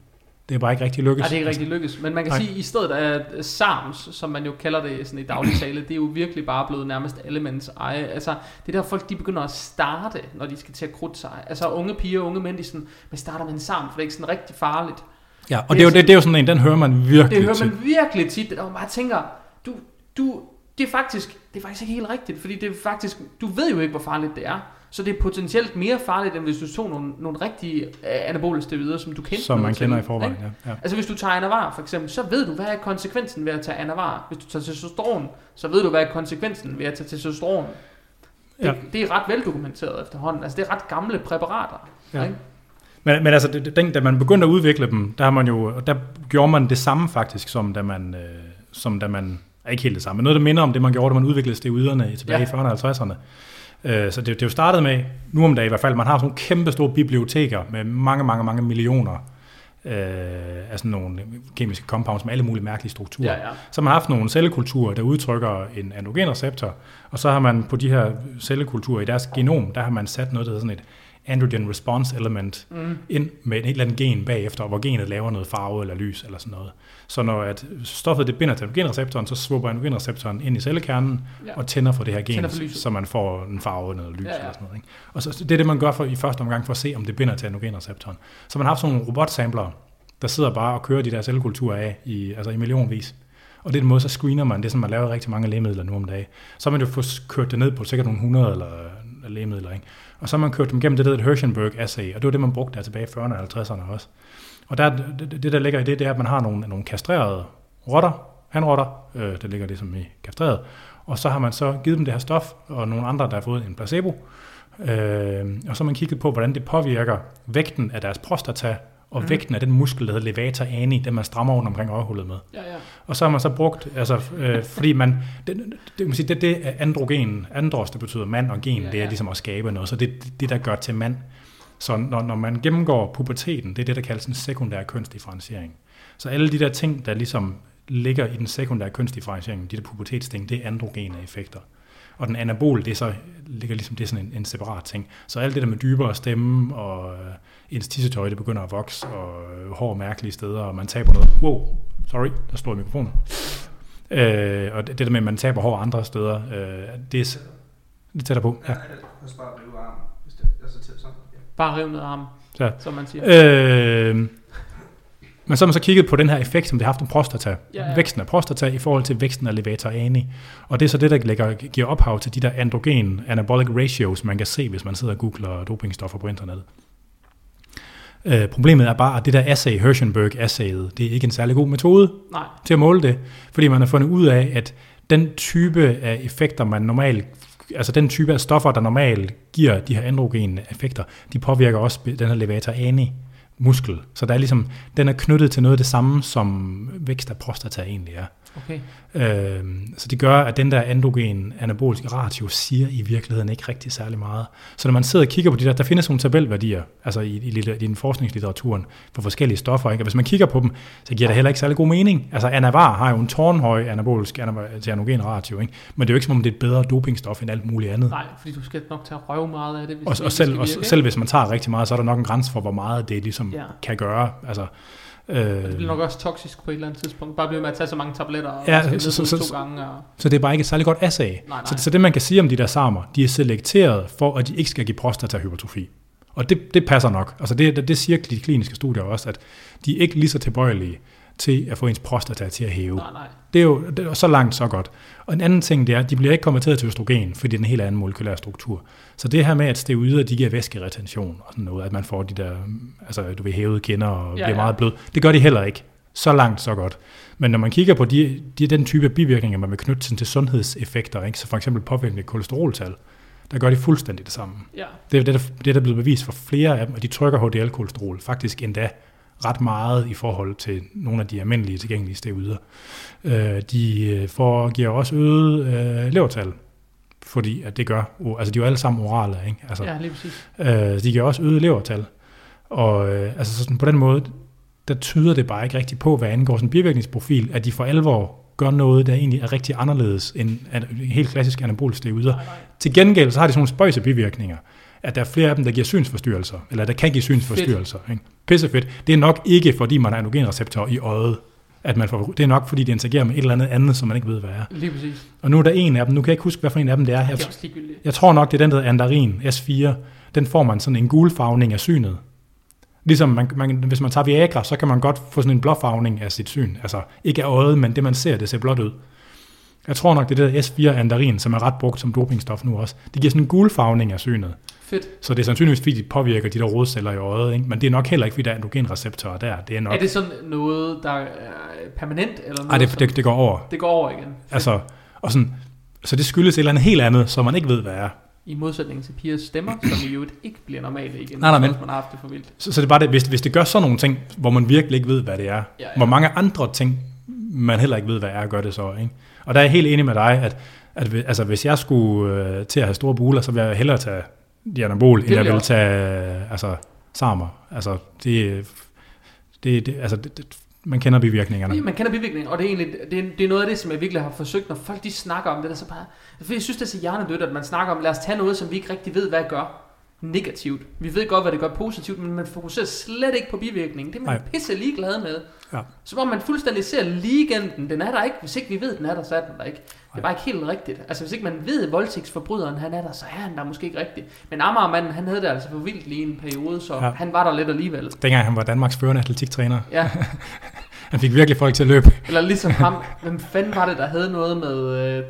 det er bare ikke rigtig lykkes. Nej, det er ikke rigtig lykkes. Men man kan Nej. sige, at i stedet af SARMS, som man jo kalder det sådan i daglig tale, det er jo virkelig bare blevet nærmest allemands eje. Altså, det er der folk, de begynder at starte, når de skal til at krudte sig. Altså, unge piger og unge mænd, de sådan, man starter med en SARM, for det er ikke sådan rigtig farligt. Ja, og det er, jo, det, det er jo sådan en, den hører man virkelig Det hører man virkelig tit, der man bare tænker, du, du, det er faktisk, det er faktisk ikke helt rigtigt, fordi det er faktisk, du ved jo ikke, hvor farligt det er. Så det er potentielt mere farligt, end hvis du tog nogle, nogle rigtige øh, anabole steroider, som du kendte Som man kender til, i forvejen, ikke? ja. ja. Altså hvis du tager Anavar for eksempel, så ved du, hvad er konsekvensen ved at tage Anavar. Hvis du tager testosteron, så ved du, hvad er konsekvensen ved at tage testosteron. Det, Ja. det er ret veldokumenteret efterhånden. Altså det er ret gamle præparater. Ja. Ikke? Men, men altså, den, da man begyndte at udvikle dem, der, har man jo, og der gjorde man det samme faktisk, som da man, øh, som da man ikke helt det samme, men noget, der minder om det, man gjorde, da man udviklede steroiderne tilbage Ja. i 40'erne og 50'erne. Øh, så det, det er jo startet med, nu om dagen i hvert fald, man har sådan nogle kæmpe store biblioteker med mange, mange, mange millioner øh, af sådan nogle kemiske compounds med alle mulige mærkelige strukturer. Ja, ja. Så har man haft nogle cellekulturer, der udtrykker en androgenreceptor, og så har man på de her cellekulturer i deres genom, der har man sat noget, der hedder sådan et androgen response element Mm. ind med et eller andet gen bagefter, hvor genet laver noget farve eller lys eller sådan noget. Så når at stoffet det binder til androgenreceptoren, så svupper androgenreceptoren ind i cellekernen Ja. og tænder for det her gen, så man får en farve eller lys Ja, ja. eller sådan noget. Ikke? Og så, det er det, man gør for, i første omgang for at se, om det binder til androgenreceptoren. Så man har haft sådan nogle robotsamplere, der sidder bare og kører de der cellekulturer af i, altså i millionvis. Og det er den måde, så screener man det, som man laver rigtig mange lægemidler nu om dagen. Så har man jo fået kørt det ned på sikkert nogle 100 eller øh, lægemidler, ikke? Og så har man kørt dem gennem det, der hedder et Hirschenberg-assay, og det var det, man brugte der tilbage i 40'erne og 50'erne også. Og der, det, det, der ligger i det, det er, at man har nogle, nogle kastrerede rotter, hanrotter, øh, der ligger det som i kastreret, og så har man så givet dem det her stof, og nogle andre, der har fået en placebo, øh, og så har man kigget på, hvordan det påvirker vægten af deres prostata, og mm. vægten af den muskel, der hedder levator ani, den man strammer rundt omkring øjehullet med. Ja, ja. Og så har man så brugt, altså, øh, fordi man, det, det, det, det, det er androgen, andros, det betyder mand, og gen, Ja, ja, det er ligesom at skabe noget, så det det, der gør til mand. Så når, når man gennemgår puberteten, det er det, der kaldes en sekundær kønsdifferentiering. Så alle de der ting, der ligesom ligger i den sekundære kønsdifferentiering, de der pubertetsting, det er androgene effekter. Og den anabol, det er så, ligger ligesom, det er sådan en, en separat ting. Så alt det der med dybere stemme, og øh, ens tissetøj, det begynder at vokse, og øh, hår mærkelige steder, og man taber noget. Wow, sorry, der slår mikrofonen. Øh, og det, det der med, at man taber hår andre steder, øh, det er lidt tættere på. Ja. Ja, jeg bare rive armen, hvis det er så tæt sådan. Ja. Bare riv ned af armen, Så. som man siger. Øh, men så har man så kigget på den her effekt, som det har haft på prostata. Ja. ja. Væksten af prostata i forhold til væksten af levator ani. Og det er så det, der lægger, giver ophav til de der androgen anabolic ratios, man kan se, hvis man sidder og googler dopingstoffer på internettet. Øh, problemet er bare, at det der assay, Hirschenberg-assayet, det er ikke en særlig god metode Nej, til at måle det, fordi man har fundet ud af, at den type af effekter, man normalt, altså den type af stoffer, der normalt giver de her androgene effekter, de påvirker også den her levator ani muskel. Så der er ligesom, den er knyttet til noget af det samme, som vækst af prostata egentlig er. okay. Øh, så det gør, at den der androgen anaboliske ratio siger i virkeligheden ikke rigtig særlig meget. Så når man sidder og kigger på de der, der findes nogle tabelværdier, altså i, i, i den forskningslitteraturen, for forskellige stoffer, ikke? og hvis man kigger på dem, så giver det heller ikke særlig god mening. Altså anavar har jo en tårnhøj anabolisk ana- til androgen ratio, ikke? men det er jo ikke som om det er et bedre dopingstof end alt muligt andet. Nej, fordi du skal nok tage røve meget af det. Hvis Og, og, selv, og selv hvis man tager rigtig meget, så er der nok en grænse for, hvor meget det ligesom Ja. ja. kan gøre. Altså, øh, Det bliver nok også toksisk på et eller andet tidspunkt. Bare blive med at tage så mange tabletter og Ja, så- så, så- to gange. Og... Så det er bare ikke et særlig godt assay. Nej, nej. Så, så det man kan sige om de der samer, de er selekteret for, at de ikke skal give prostatahypertrofi. Og det, det passer nok. Altså det, det, det siger de kliniske studier også, at de er ikke lige så tilbøjelige til at få ens prostata til at hæve. Nej, nej. Det er jo det er så langt, så godt. Og en anden ting, det er, at de bliver ikke konverteret til østrogen, fordi det er en helt anden molekylær struktur. Så det her med, at steroider, de giver væskeretention og sådan noget, at man får de der, altså du vil hævede kinder og Ja, bliver ja. meget blød, det gør de heller ikke. Så langt, så godt. Men når man kigger på de, de, den type bivirkninger, man vil knytte til, sundhedseffekter, ikke? så for eksempel påvirkning af kolesteroltal, der gør de fuldstændig det samme. Ja, Det er det, der, det er der blevet bevist for flere af dem, at de trykker HDL-kolesterol faktisk endda ret meget i forhold til nogle af de almindelige tilgængelige steroider. Øh, de øh, får, giver også øget øh, levertal, fordi at det gør, altså de er jo alle sammen orale, ikke? Altså, ja, lige præcis. Øh, de giver også øget levertal. Og øh, altså sådan på den måde, der tyder det bare ikke rigtigt på, hvad angår sådan en bivirkningsprofil, at de for alvor gør noget, der egentlig er rigtig anderledes end an- helt klassisk anabolisk steroider. Til gengæld så har de sådan nogle spøjse bivirkninger, at der er flere af dem, der giver synsforstyrrelser, eller der kan give synsforstyrrelser. Ikke? Pissefedt. Det er nok ikke, fordi man har androgenreceptorer i øjet, at man får, det er nok, fordi det interagerer med et eller andet andet, som man ikke ved, hvad er. Lige præcis. Og nu er der en af dem, nu kan jeg ikke huske, hvad for en af dem det er. Det Jeg, er også ligegyldigt. jeg tror nok, det er den, der hedder Andarin S4. Den får man sådan en gulfarvning af synet. Ligesom man, man, hvis man tager Viagra, så kan man godt få sådan en blåfarvning af sit syn. Altså ikke af øjet, men det man ser, det ser blåt ud. Jeg tror nok, det er det der S4 Andarin, som er ret brugt som dopingstof nu også. Det giver sådan en gulfarvning af synet. Fedt. Så det er sandsynligvis, fordi de påvirker de der rodceller i øjet. Ikke? Men det er nok heller ikke, fordi der er androgenreceptorer der. Det er nok... Er det sådan noget, der er permanent? Eller noget, Ej, det, det, det går over. det går over igen. Fedt. Altså, og sådan, så det skyldes et eller andet helt andet, som man ikke ved, hvad er. I modsætning til pigers stemmer, som i øvrigt ikke bliver normale igen, Nej, nej, men- hvis man har haft det for vildt. Så, så det er bare det, hvis, hvis det gør sådan nogle ting, hvor man virkelig ikke ved, hvad det er, Ja, ja. hvor mange andre ting, man heller ikke ved, hvad er, gør det så. Ikke? Og der er jeg helt enig med dig, at, at altså, hvis jeg skulle øh, til at have store buler, så vil jeg hellere tage dianabol, end jeg jeg vil tage altså, samer. Altså, det, det, det, altså, det, det, man kender bivirkningerne. Ja, man kender bivirkningen, og det er, egentlig, det, er, det er noget af det, som jeg virkelig har forsøgt, når folk de snakker om det, der så bare, for jeg synes, det er så hjernedødt, at man snakker om, lad os tage noget, som vi ikke rigtig ved, hvad gør. Negativt. Vi ved godt, hvad det gør positivt, men man fokuserer slet ikke på bivirkningen. Det er man Nej. pisse ligeglad med. Ja. Som om man fuldstændig ser legenden. Den er der ikke. Hvis ikke vi ved, den er der, så er den der ikke. Det er bare ikke helt rigtigt. Altså hvis ikke man ved, at voldtægtsforbryderen han er der, så er han der måske ikke rigtigt. Men Amagermanden, han havde det altså for vildt lige en periode, så ja. han var der lidt alligevel. Dengang han var Danmarks førende atletiktræner. Ja, Han fik virkelig folk til at løbe. eller ligesom ham. Hvem fanden var det, der havde noget med øh,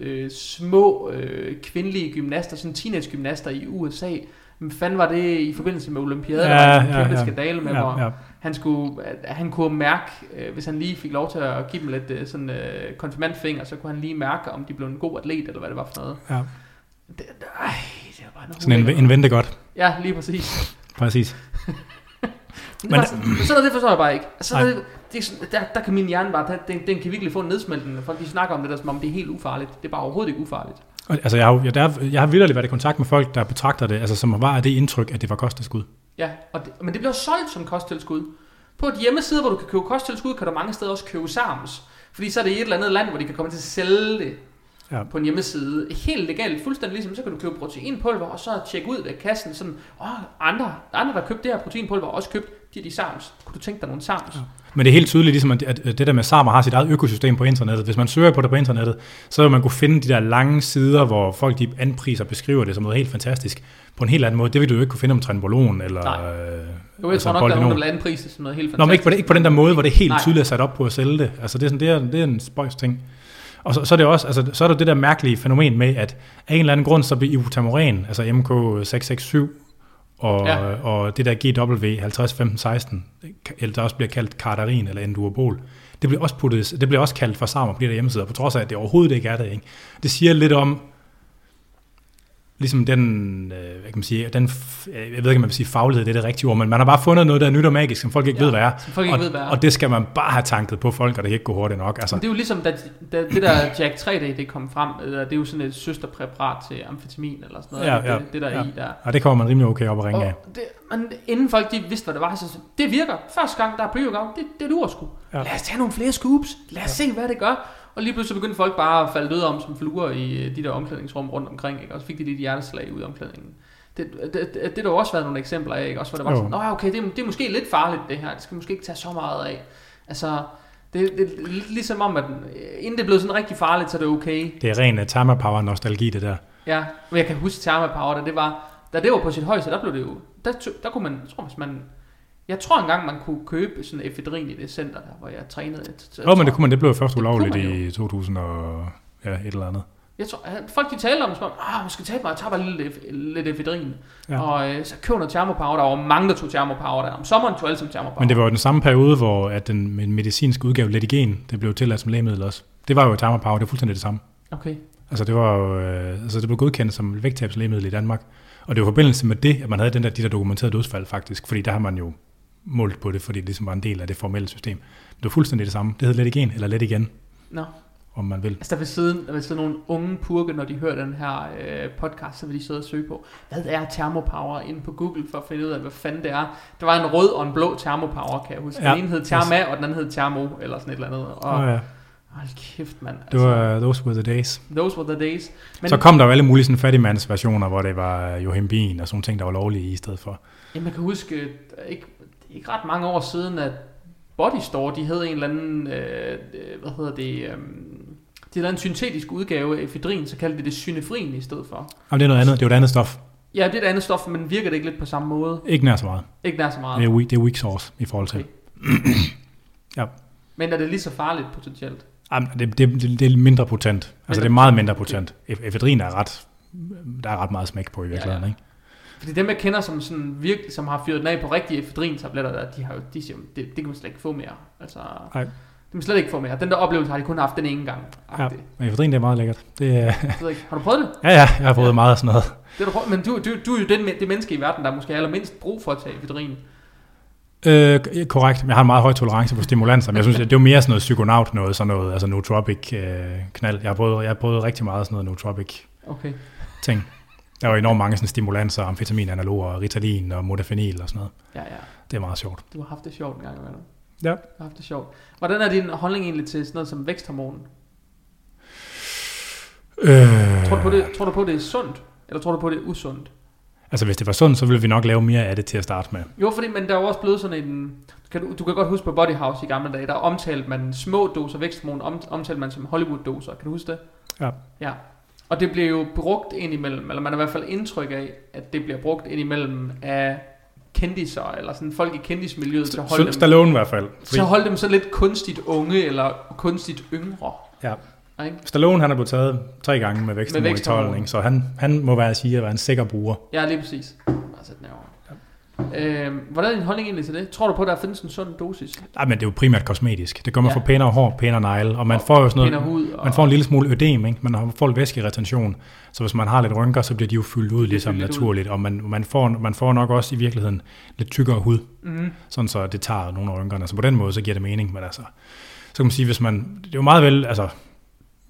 øh, små øh, kvindelige gymnaster, sådan teenage-gymnaster i USA? Hvem fanden var det i forbindelse med olympiaden? Ja, der var en ja, kæmpe ja. skandale med, hvor Ja, ja. han, skulle, han kunne mærke, øh, hvis han lige fik lov til at give dem lidt øh, sådan øh, konfirmandfinger, så kunne han lige mærke, om de blev en god atlet, eller hvad det var for noget. ja. Det, ej, det var bare noget Sådan en, en vente godt. Ja, lige præcis. Præcis. Men, Men- men sådan, sådan noget, det forstår jeg bare ikke. Altså, Nej. det, det er sådan, der, der kan min hjerne bare, den, den kan virkelig få en nedsmeltning, folk de snakker om det der, som om det er helt ufarligt. Det er bare overhovedet ikke ufarligt. Og, altså, jeg har, jeg, der, jeg har vildt været i kontakt med folk, der betragter det, altså, som var af det indtryk, at det var kosteskud. Ja, og det, men det bliver solgt som kosttilskud. På et hjemmeside, hvor du kan købe kosttilskud, kan du mange steder også købe SARMS. Fordi så er det i et eller andet land, hvor de kan komme til at sælge det Ja. på en hjemmeside. Helt legalt, fuldstændig ligesom, så kan du købe proteinpulver, og så tjekke ud ved kassen, sådan, åh, andre, andre der købte det her proteinpulver, også købt de, de SARMS. Kunne du tænke dig nogle SARMS? Ja. Men det er helt tydeligt, ligesom at, det der med Samer har sit eget økosystem på internettet. Hvis man søger på det på internettet, så vil man kunne finde de der lange sider, hvor folk de anpriser og beskriver det som noget helt fantastisk. På en helt anden måde. Det vil du jo ikke kunne finde om Trenbolon eller... Nej. Øh, Jo, jeg tror nok, der er nogen, der vil anprise det som noget helt Nå, fantastisk. men ikke på, det, ikke på den der måde, hvor det helt Nej. tydeligt er sat op på at sælge det. Altså det er, sådan, det er, det er en spøjs ting. Og så, så, er det også, altså, så er der det der mærkelige fænomen med, at af en eller anden grund, så bliver ibutamoren, altså MK667, og, Ja. og det der GW 50, 15, 16, eller der også bliver kaldt Cardarin eller Endurobol, det bliver også, puttet, det bliver også kaldt for samer på de der hjemmesider, på trods af, at det overhovedet ikke er det. Ikke? Det siger lidt om, ligesom den, øh, hvad kan man sige, den, f- jeg ved ikke, om man vil sige faglighed, det er det rigtige ord, men man har bare fundet noget, der er nyt og magisk, som folk ikke Ja, ved, hvad er. som folk ikke og, ved, hvad er. Og det skal man bare have tanket på folk, og det kan ikke gå hurtigt nok. Altså, Men det er jo ligesom, da, da det der Jack 3D, det kom frem, eller det er jo sådan et søsterpræparat til amfetamin, eller sådan noget, Ja, ja, det, det der ja. er i der. og det kommer man rimelig okay op og ringe af. Og det, men inden folk de vidste, hvad det var, så det virker. Første gang, der er pre-workout, det, det duer sgu. Ja. Lad os tage nogle flere scoops. Lad os ja. se, hvad det gør. Og lige pludselig begyndte folk bare at falde døde om som fluer i øh, de der omklædningsrum rundt omkring, ikke? og så fik de lidt hjerteslag ud i omklædningen. Det, det, det, det, har der også været nogle eksempler af, ikke? Også hvor det var Jo. sådan, Nå okay, det, er- det er måske lidt farligt det her, det skal måske ikke tage så meget af. Altså, det, det, det er lidt ligesom om, at øh, inden det blev sådan rigtig farligt, så er det okay. Det er ren uh, Power nostalgi, det der. Ja, men jeg kan huske Therma Power, da det var, da det var på sit højeste, der blev det jo, der, der kunne man, jeg tror, hvis man, jeg tror engang, man kunne købe sådan efedrin i det center, der, hvor jeg trænede. Jeg, Jo, men det kunne man, det blev først ulovligt i 2000 og ja, et eller andet. Jeg tror, folk de talte om, som om, ah, man skal tage mig, jeg tager bare lidt, lidt efedrin. Ja. Og øh, så køb noget Thermo Power, der var mange, der tog Thermo Power der. Om sommeren tog alle som Thermo Power. Men det var jo den samme periode, hvor at den med medicinske udgave Letigen, det blev tilladt som lægemiddel også. Det var jo Tama Power, det er fuldstændig det samme. Okay. Altså det var jo, øh, altså det blev godkendt som vægttabslægemiddel i Danmark. Og det var i forbindelse med det, at man havde den der, de der dokumenterede dødsfald faktisk, fordi der har man jo målt på det, fordi det ligesom var en del af det formelle system. Det var fuldstændig det samme. Det hed Letigen, eller let igen, Nå. om man vil. Altså der vil sidde, der vil sidde nogle unge purke, når de hører den her øh, podcast, så vil de sidde og søge på, hvad er Thermopower inde på Google, for at finde ud af, hvad fanden det er. Der var en rød og en blå Thermopower, kan jeg huske. Ja, Den ene hed Therma, og den anden hed Thermo, eller sådan et eller andet. Og, oh, ja, hold kæft, mand. det var, those were the days. Those were the days. Men, så kom der jo alle mulige sådan fattigmands versioner, hvor det var Joachim Bien og sådan ting, der var lovlige i stedet for. Jamen, jeg kan huske, øh, ikke, ikke ret mange år siden, at Body Store, de havde en eller anden, øh, øh, hvad hedder det, øh, de havde en syntetisk udgave af efedrin, så kaldte de det synefrin i stedet for. Jamen, det er noget andet. Det er jo et andet stof. Ja, det er et andet stof, men virker det ikke lidt på samme måde? Ikke nær så meget. Ikke nær så meget. Det er, weak, det er weak source i forhold til. Okay. Ja. Men er det lige så farligt potentielt? Jamen, det, det, det, det er mindre potent. Altså, det er meget mindre potent. Ef- Efedrin er ret, der er ret meget smæk på i virkeligheden, Ja, ja. ikke? Fordi dem jeg kender, som, sådan virkelig, som har fyret den af på rigtige efedrin-tabletter, der, de, har jo, de siger, det, det kan man slet ikke få mere. Altså, Nej. det kan man slet ikke få mere. Den der oplevelse har de kun haft den ene gang. Ja, Ja. men efedrin, det er meget lækkert. Det, er- Jeg ikke. Har du prøvet det? ja, ja, jeg har prøvet meget af sådan noget. det du prøvet? Men du, du, du er jo den, det menneske i verden, der måske har allermindst brug for at tage efedrin. Øh, korrekt. Jeg har en meget høj tolerance på stimulanser, men jeg synes, det er jo mere sådan noget psykonaut noget, sådan noget, altså nootropic øh, knald. Jeg har, prøvet, jeg har prøvet rigtig meget sådan noget nootropic Okay. ting. Der var enormt mange sådan stimulanser, amfetaminanaloger, Ritalin og modafinil og sådan noget. Ja, ja. Det er meget sjovt. Du har haft det sjovt en gang imellem. Ja. Du har haft det sjovt. Hvordan er din holdning egentlig til sådan noget som væksthormon? Øh, Tror du på det, tror du på, det er sundt? Eller tror du på, det er usundt? Altså hvis det var sådan, så ville vi nok lave mere af det til at starte med. Jo, fordi, men der er jo også blevet sådan en... Kan du, du kan godt huske på Body House i gamle dage, der omtalte man små doser væksthormon, om, omtalte man som Hollywood-doser. Kan du huske det? Ja. Ja. Og det bliver jo brugt indimellem, eller man har i hvert fald indtryk af, at det bliver brugt indimellem af kendiser, eller sådan folk i kendismiljøet, til at holde, Så, dem, i hvert fald. til at holde dem så lidt kunstigt unge, eller kunstigt yngre. Ja. Ikke? Stallone han er blevet taget tre gange med væksthormon i væksthormon. 12, ikke? så han, han må være at sige at være en sikker bruger. Ja, lige præcis. Bare sæt den herovre. Øhm, hvordan er din holdning egentlig til det? Tror du på, at der findes en sund dosis? Nej, men det er jo primært kosmetisk. Det gør man Ja. for pænere hår, pænere negle, og man får jo sådan noget, hud og... man får en lille smule ødem, ikke? man har- får lidt væskeretention, så hvis man har lidt rynker, så bliver de jo fyldt ud ligesom fyldt lidt ud. naturligt, og man, man, får, man får nok også i virkeligheden lidt tykkere hud, mm, sådan så det tager nogle af rynkerne, så på den måde, så giver det mening, men altså, så kan man sige, hvis man, det er jo meget vel, altså,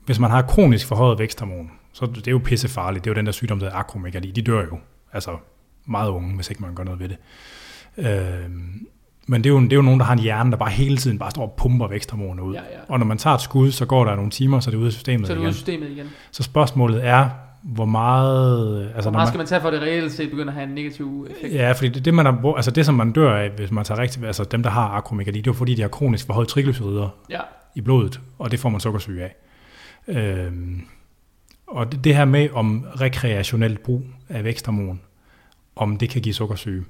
hvis man har kronisk forhøjet væksthormon, så det er jo pissefarligt, det er jo den der sygdom, der er akromegali, de dør jo, altså meget unge, hvis ikke man gør noget ved det. Øh, men det er, jo, det er jo nogen, der har en hjerne, der bare hele tiden bare står og pumper væksthormoner ud. Ja, ja. Og når man tager et skud, så går der nogle timer, så er det ude af systemet Så er det ude af systemet igen. Så spørgsmålet er, hvor meget... Altså, Hvor meget skal man tage for, at det reelt set begynder at have en negativ effekt? Ja, fordi det, det, man brug- altså det, som man dør af, hvis man tager rigtigt, altså dem, der har akromegali, det er fordi, de har kronisk forhøjet triglycerider Ja. i blodet, og det får man sukkersyge af. Øhm, og det, det her med om rekreationelt brug af væksthormon, om det kan give sukkersyge,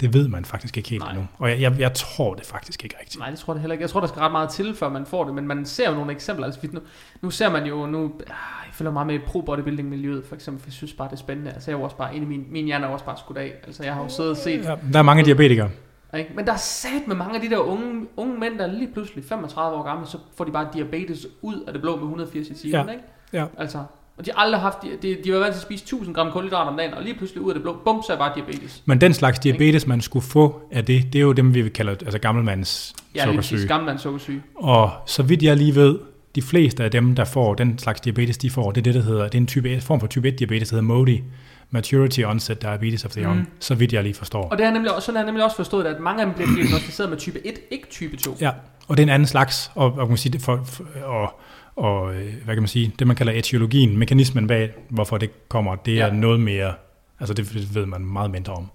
det ved man faktisk ikke helt Nej. endnu. Og jeg, jeg, jeg tror det faktisk ikke rigtigt. Nej, det tror jeg heller ikke. Jeg tror, der skal ret meget til, før man får det, men man ser jo nogle eksempler. Altså, nu, nu ser man jo, nu, ah, jeg følger meget med pro-bodybuilding-miljøet, for eksempel, for jeg synes bare, det er spændende. Altså, jeg er jo også bare, inde i min, min hjerne er også bare skudt af. Altså, jeg har jo siddet og set, Ja, der er mange diabetikere. ikke? men der er sat med mange af de der unge, unge mænd, der er lige pludselig 35 år gamle, så får de bare diabetes ud af det blå med 180 i timen, Ja. ikke? Ja. Altså, og de har aldrig haft, de, de, var vant til at spise 1000 gram kulhydrater om dagen, og lige pludselig ud af det blå, bum, så er bare diabetes. Men den slags diabetes, man skulle få af det, det er jo dem, vi vil kalde altså gammelmands Ja, sukkersyge. Gammelmands sukkersyge. Og så vidt jeg lige ved, de fleste af dem, der får den slags diabetes, de får, det er det, der hedder, det er en type 1, form for type 1 diabetes, der hedder MODI, Maturity Onset Diabetes of the Young, Mm. så vidt jeg lige forstår. Og det er nemlig, også- sådan har jeg nemlig også forstået, at mange af dem bliver diagnosticeret med type 1, ikke type 2. Ja, og det er en anden slags, og, og, man kan sige, for, for, og, og øh, hvad kan man sige, det man kalder etiologien, mekanismen bag, hvorfor det kommer, det er Ja. noget mere, altså det ved man meget mindre om.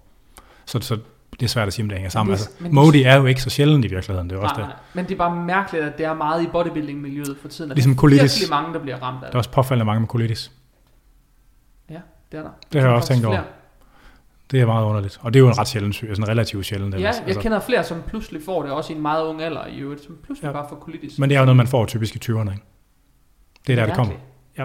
Så, så det er svært at sige, om det hænger sammen. Men det- Altså, men- MODI er jo ikke så sjældent i virkeligheden, det er jo også Nej, det. nej. Men det er bare mærkeligt, at det er meget i bodybuilding-miljøet for tiden. At Ligesom der er virkelig mange, der bliver ramt af Der er det. også påfaldende mange med colitis. Ja, det er der. Det har jeg også tænkt over. flere. Det er meget underligt. Og det er jo en ret sjælden syg, altså en relativt sjældent. Ja, ellers. jeg altså, kender flere, som pludselig får det, også i en meget ung alder i øvrigt, som pludselig Ja. bare får colitis. men det er jo noget, man får typisk i 20'erne. Ikke? Det er der, det kommer. Ja.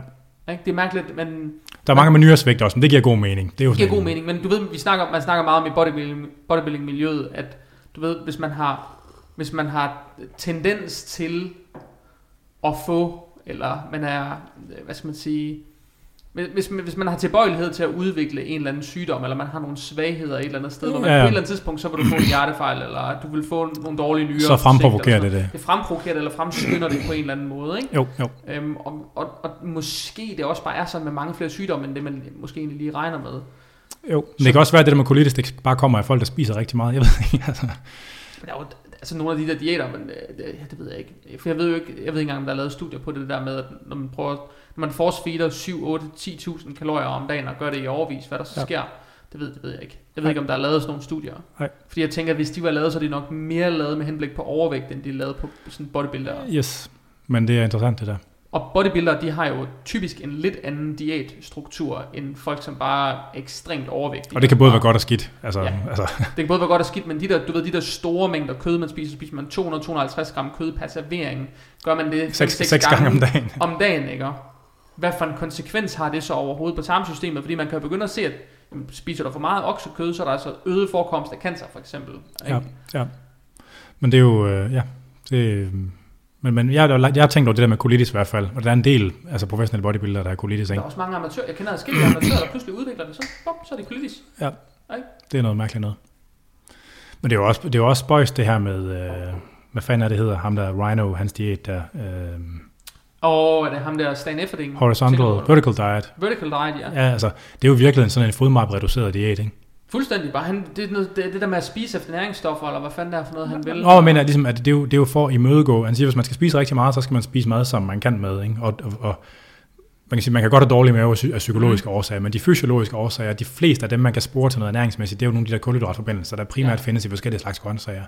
Ikke? Det er mærkeligt, men Der er mange med nyresvægt også, men det giver god mening. Det er jo det giver god en- mening. Men du ved, vi snakker, man snakker meget om i bodybuilding, bodybuilding-miljøet, at du ved, hvis man har, hvis man har tendens til at få, eller man er, hvad skal man sige, hvis, hvis, man- har tilbøjelighed til at udvikle en eller anden sygdom, eller man har nogle svagheder et eller andet sted, hvor man Ja, ja. på et eller andet tidspunkt, så vil du få en hjertefejl, eller du vil få nogle dårlige nyrer. Så fremprovokerer det det. Det fremprovokerer det, eller fremskynder det på en eller anden måde, ikke? Jo, jo. Øhm, og, og, og måske det også bare er sådan med mange flere sygdomme, end det man måske egentlig lige regner med. jo. Men det kan også være, at det der med colitis, det bare kommer af folk, der spiser rigtig meget. Jeg ved ikke, altså. Der er jo altså nogle af de der diæter, men øh, det, det ved jeg ikke. For jeg ved jo ikke, jeg ved ikke engang, om der er lavet studier på det der med, at når man prøver, man force-feeder 7, 8, 10.000 kalorier om dagen og gør det i overvis, hvad der så Ja. sker, det ved, det ved jeg ikke. Jeg ved Nej. ikke, om der er lavet sådan nogle studier. Nej. Fordi jeg tænker, at hvis de var lavet, så er de nok mere lavet med henblik på overvægt, end de er lavet på sådan bodybuilder. Yes. Men det er interessant, det der. Og bodybuildere, de har jo typisk en lidt anden diætstruktur, end folk, som bare er ekstremt overvægtige. Og det kan både være godt og skidt. Altså, Ja. altså, Det kan både være godt og skidt, men de der, du ved, de der store mængder kød, man spiser, spiser man 200-250 gram kød per servering. Gør man det seks, fem-seks seks gange om dagen. om dagen, ikke? Hvad for en konsekvens har det så overhovedet på tarmsystemet? Fordi man kan jo begynde at se, at jamen, spiser du for meget oksekød, så er der altså øget forekomst af cancer, for eksempel. Ja, ikke? ja. Men det er jo, øh, ja, det, øh, men, men jeg, jeg har tænkt over det der med colitis i hvert fald, og der er en del altså professionelle bodybuildere, der har colitis, Der er ikke? også mange amatører. Jeg kender adskillige amatører, der pludselig udvikler det. Så, bum, så er det colitis. Det er noget mærkeligt noget. Men det er jo også, det er jo også spøjs det her med, øh, hvad fanden er det hedder, ham der Rhino, hans diæt der, øh, Og er det ham der Stan Efferding? horizontal, du? vertical diet. Vertical diet, ja. Ja, altså, det er jo virkelig sådan en fodmap-reduceret diæt, ikke? Fuldstændig. Bare han, det, noget, det, det der med at spise efter næringsstoffer, eller hvad fanden det er for noget, han vil. Nå, men er ligesom, at det, er jo, det er jo for at imødegå, han siger, hvis man skal spise rigtig meget, så skal man spise mad, som man kan med, ikke? Og, og, og man kan sige, man kan godt have dårlig mave af psy- af psykologiske mm. årsager, men de fysiologiske årsager, de fleste af dem, man kan spore til noget ernæringsmæssigt, det er jo nogle af de der kulhydratforbindelser, der primært ja. findes i forskellige slags grøntsager.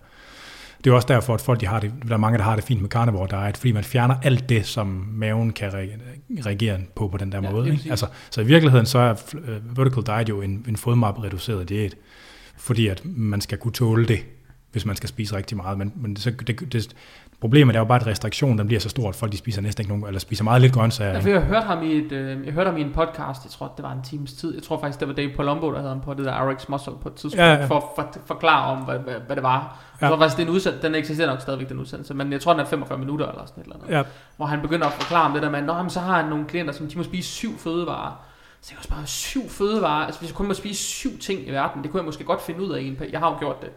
Det er også derfor, at folk, de har det, der er mange, der har det fint med carnivore diet, fordi man fjerner alt det, som maven kan re- reagere på på den der Ja, måde. Ikke? Altså, så i virkeligheden så er uh, vertical diet jo en, en fodmap-reduceret diæt, fordi at man skal kunne tåle det, hvis man skal spise rigtig meget. Men, men så, det, det, problemet er jo bare, at restriktionen den bliver så stor, at folk de spiser næsten ikke nogen, eller spiser meget lidt grøntsager. Ja, for jeg hørte ham i et, øh, jeg hørte ham i en podcast, jeg tror det var en times tid. Jeg tror faktisk det var Dave Palumbo, der havde ham på det der RX Muscle på et tidspunkt Ja, ja. for at for, forklare om hvad, hvad, hvad, det var. Ja. Jeg tror faktisk det er en udsendelse, den eksisterer nok stadigvæk den udsendelse, men jeg tror den er 45 minutter eller sådan et eller andet. Ja, Hvor han begynder at forklare om det der med, at så har han nogle klienter, som de må spise syv fødevarer. Så jeg også bare syv fødevarer, altså hvis jeg kun må spise syv ting i verden, det kunne jeg måske godt finde ud af i en. Jeg har jo gjort det.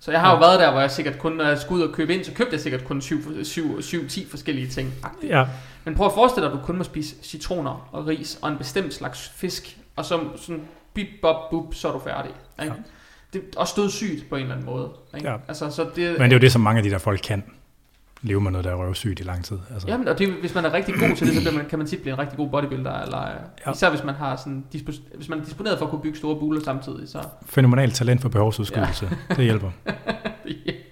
Så jeg har jo Ja. været der, hvor jeg sikkert kun, når jeg skulle ud og købe ind, så købte jeg sikkert kun 7-10 forskellige ting. ja, Men prøv at forestille dig, at du kun må spise citroner og ris og en bestemt slags fisk, og så sådan bip, bop, bup, så er du færdig. Ikke? Ja. Det er også dødssygt på en eller anden måde. Ikke? Ja. Altså, så det, men det er jo det, som mange af de der folk kan. Leve med noget, der er røvsygt i lang tid. Altså, Jamen, og det, hvis man er rigtig god til det, så man, kan man tit blive en rigtig god bodybuilder, eller ja. Ja. især hvis man har sådan, hvis man er disponeret for at kunne bygge store buler samtidig, så Fænomenalt talent for behovsudskydelse. Ja. Det hjælper. det hjælper.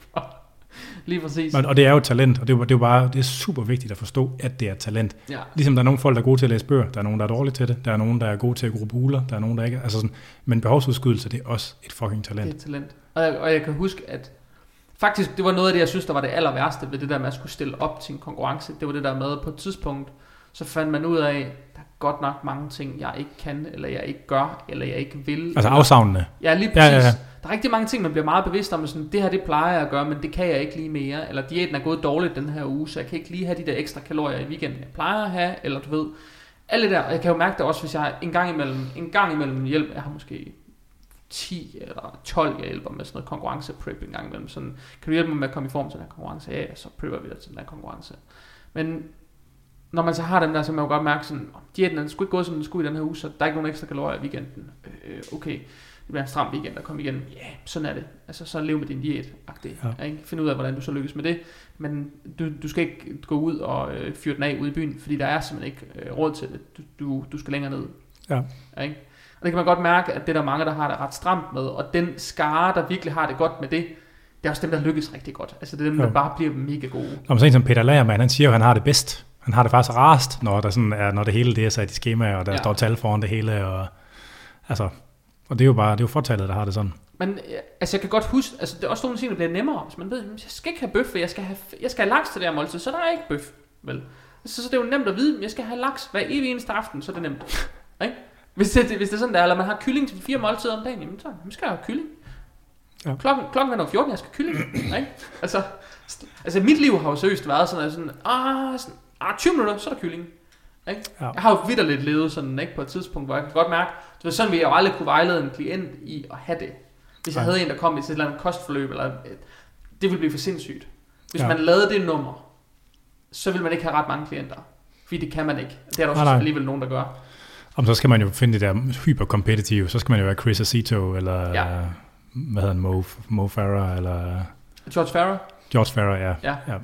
Lige præcis. Men, og det er jo talent, og det er, det er bare det er super vigtigt at forstå, at det er talent. Ja. Ligesom der er nogle folk, der er gode til at læse bøger, der er nogen, der er dårlige til det, der er nogen, der er gode til at gro buler, der er nogen, der ikke er. Altså sådan, men behovsudskydelse, det er også et fucking talent. Det er et talent. Og jeg, og jeg kan huske, at faktisk det var noget af det, jeg synes, der var det aller værste ved det der med at skulle stille op til en konkurrence. Det var det der med, på et tidspunkt, så fandt man ud af, der er godt nok mange ting, jeg ikke kan, eller jeg ikke gør, eller jeg ikke vil. Altså afsavnende. Ja, lige præcis. Ja, ja, ja. Der er rigtig mange ting, man bliver meget bevidst om, sådan, det her det plejer jeg at gøre, men det kan jeg ikke lige mere. Eller diæten er gået dårligt den her uge, så jeg kan ikke lige have de der ekstra kalorier i weekenden, jeg plejer at have, eller du ved, alt det der. Og jeg kan jo mærke det også, hvis jeg en gang imellem, en gang imellem hjælp, jeg har måske 10 eller 12, jeg hjælper med sådan noget konkurrence prep en gang imellem. Sådan, kan du hjælpe mig med at komme i form til den her konkurrence? Ja, så prepper vi til den her konkurrence. Men når man så har dem der, så kan man jo godt mærke sådan, "Åh, diæten er sgu ikke gået, som den skulle i den her uge, så der er ikke nogen ekstra kalorier i weekenden. Øh, okay, det bliver en stram weekend at komme igen. Ja, yeah, sådan er det. Altså, så lev med din diæt. Ja. Ikke? Find ud af, hvordan du så lykkes med det. Men du, du skal ikke gå ud og øh, fyre den af ude i byen, fordi der er simpelthen ikke øh, råd til det. Du, du, du skal længere ned. Ja. Ikke? Og det kan man godt mærke, at det er der mange, der har det ret stramt med. Og den skare, der virkelig har det godt med det, det er også dem, der lykkes rigtig godt. Altså det er dem, der bare bliver mega gode. Om sådan en som Peter Lagermann, han siger jo, at han har det bedst. Han har det faktisk rarest, når, der sådan er, når det hele det er sat i skema, og der Ja. står tal foran det hele. Og, altså, og det er jo bare det er jo fortallet, der har det sådan. Men øh, altså, jeg kan godt huske, altså, det er også nogle ting, der bliver nemmere, hvis man ved, "Jamen, jeg skal ikke have bøf, jeg skal have, jeg skal have laks til det her måltid, så der er ikke bøf, vel? Så, så det er jo nemt at vide, at jeg skal have laks hver evig eneste aften, så er det nemt. Ikke? Hvis det, hvis det er sådan der, eller man har kylling til fire måltider om dagen, jamen så jamen, skal jeg have kylling. Ja. Klokken, klokken er 14, jeg skal kylling. Ikke? Altså, altså, mit liv har jo seriøst været sådan, at sådan, ah, sådan, ah, 20 minutter, så er der kylling. Ikke? Ja. Jeg har jo vidderligt levet sådan, ikke, på et tidspunkt, hvor jeg kan godt mærke, ved, sådan ville jeg jo aldrig kunne vejlede en klient i at have det. Hvis jeg Nej. havde en, der kom i et eller andet kostforløb, eller, øh, det ville blive for sindssygt. Hvis Ja. man lavede det nummer, så vil man ikke have ret mange klienter. Fordi det kan man ikke. Det er der Nej, også nej. alligevel nogen, der gør. Om så skal man jo finde det der hyper-competitive, så skal man jo være Chris Acito, eller Ja. hvad hedder han, Mo, Mo Farah, eller George Farah? George Farah, ja. Ja. ja.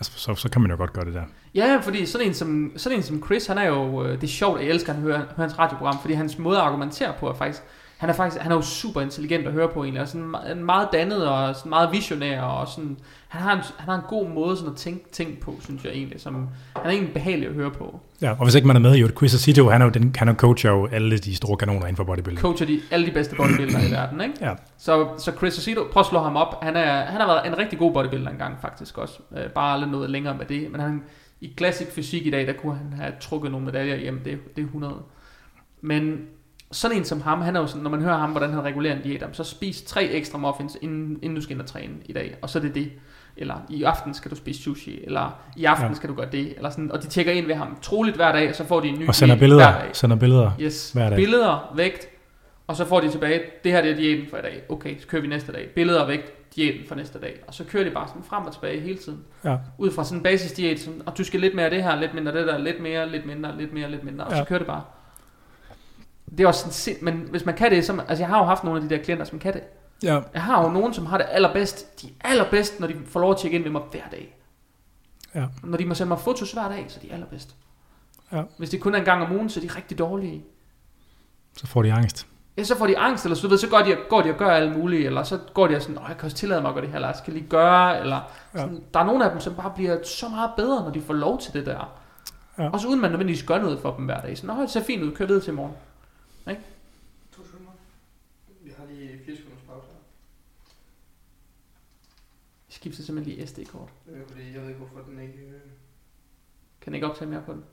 Altså, så, så kan man jo godt gøre det der. Ja, fordi sådan en som, sådan en som Chris, han er jo, øh, det er sjovt, jeg elsker at høre, høre hans radioprogram, fordi hans måde at argumentere på er faktisk, han er faktisk, han er jo super intelligent at høre på egentlig, og sådan en meget dannet og sådan meget visionær, og sådan, han har en, han har en god måde sådan at tænke ting på, synes jeg egentlig, som, han er egentlig behagelig at høre på. Ja, og hvis ikke man er med i det, Chris Acito, han er jo, den, han er coacher jo alle de store kanoner inden for bodybuilding. Coacher de, alle de bedste bodybuildere i verden, ikke? Ja. Så, så Chris Aceto, prøv at slå ham op, han, er, han har været en rigtig god bodybuilder engang faktisk også, øh, bare aldrig noget længere med det, men han, i klassisk fysik i dag, der kunne han have trukket nogle medaljer hjem, det, det er 100. Men sådan en som ham, han er jo sådan, når man hører ham, hvordan han regulerer en diæt, så spis tre ekstra muffins, inden, inden du skal ind og træne i dag, og så er det det. Eller i aften skal du spise sushi, eller i aften ja. Skal du gøre det, eller sådan, og de tjekker ind ved ham troligt hver dag, og så får de en ny Og sender diæt hver billeder, dag. sender billeder. Yes, hver dag. billeder, vægt, og så får de tilbage, det her det er diæten for i dag, okay, så kører vi næste dag, billeder og vægt, diæten for næste dag, og så kører de bare sådan frem og tilbage hele tiden, Ja. ud fra sådan en basisdiæt, sådan, og du skal lidt mere af det her, lidt mindre af det der, lidt mere, lidt mindre, lidt mere, lidt mindre, og så Ja. kører det bare. Det er også sådan, sind- men hvis man kan det, så, altså jeg har jo haft nogle af de der klienter, som kan det. Ja. Jeg har jo nogen, som har det allerbedst, de er allerbedst, når de får lov at tjekke ind ved mig hver dag. Ja. Når de må sende mig fotos hver dag, så er de allerbedst. Ja. Hvis det kun er en gang om ugen, så er de rigtig dårlige. Så får de angst. Ja, så får de angst, eller så, ved, så går de, går de og gør alt muligt, eller så går de og sådan, Åh, jeg kan også tillade mig at gøre det her, eller jeg skal lige gøre, eller Ja. sådan, der er nogle af dem, som bare bliver så meget bedre, når de får lov til det der. Ja. Også uden man nødvendigvis gør noget for dem hver dag. Så, Nå, det ser fint ud, kør videre til i morgen. To sekunder. Vi har lige 4 sekunders pause her. Jeg skifter simpelthen lige SD-kort. Øh, fordi jeg ved ikke, hvorfor den ikke... Øh... Kan ikke optage mere på den?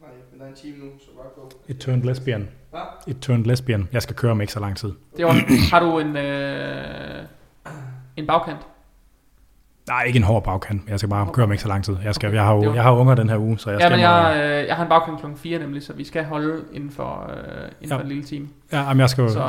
Nej, men der er en time nu, så bare gå. Et turned lesbian. Hvad? Et turned lesbian. Jeg skal køre om ikke så lang tid. Det var, har du en, øh, en bagkant? Nej, ikke en hård bagkant. Jeg skal bare køre om ikke så lang tid. Jeg, skal, Okay. jeg, har, jo, jeg har unger den her uge, så jeg Ja, skal... men mig- jeg, øh, jeg har en bagkant klokken 4 nemlig, så vi skal holde inden for, øh, inden Ja. for en lille time. Ja, jamen, jeg skal Så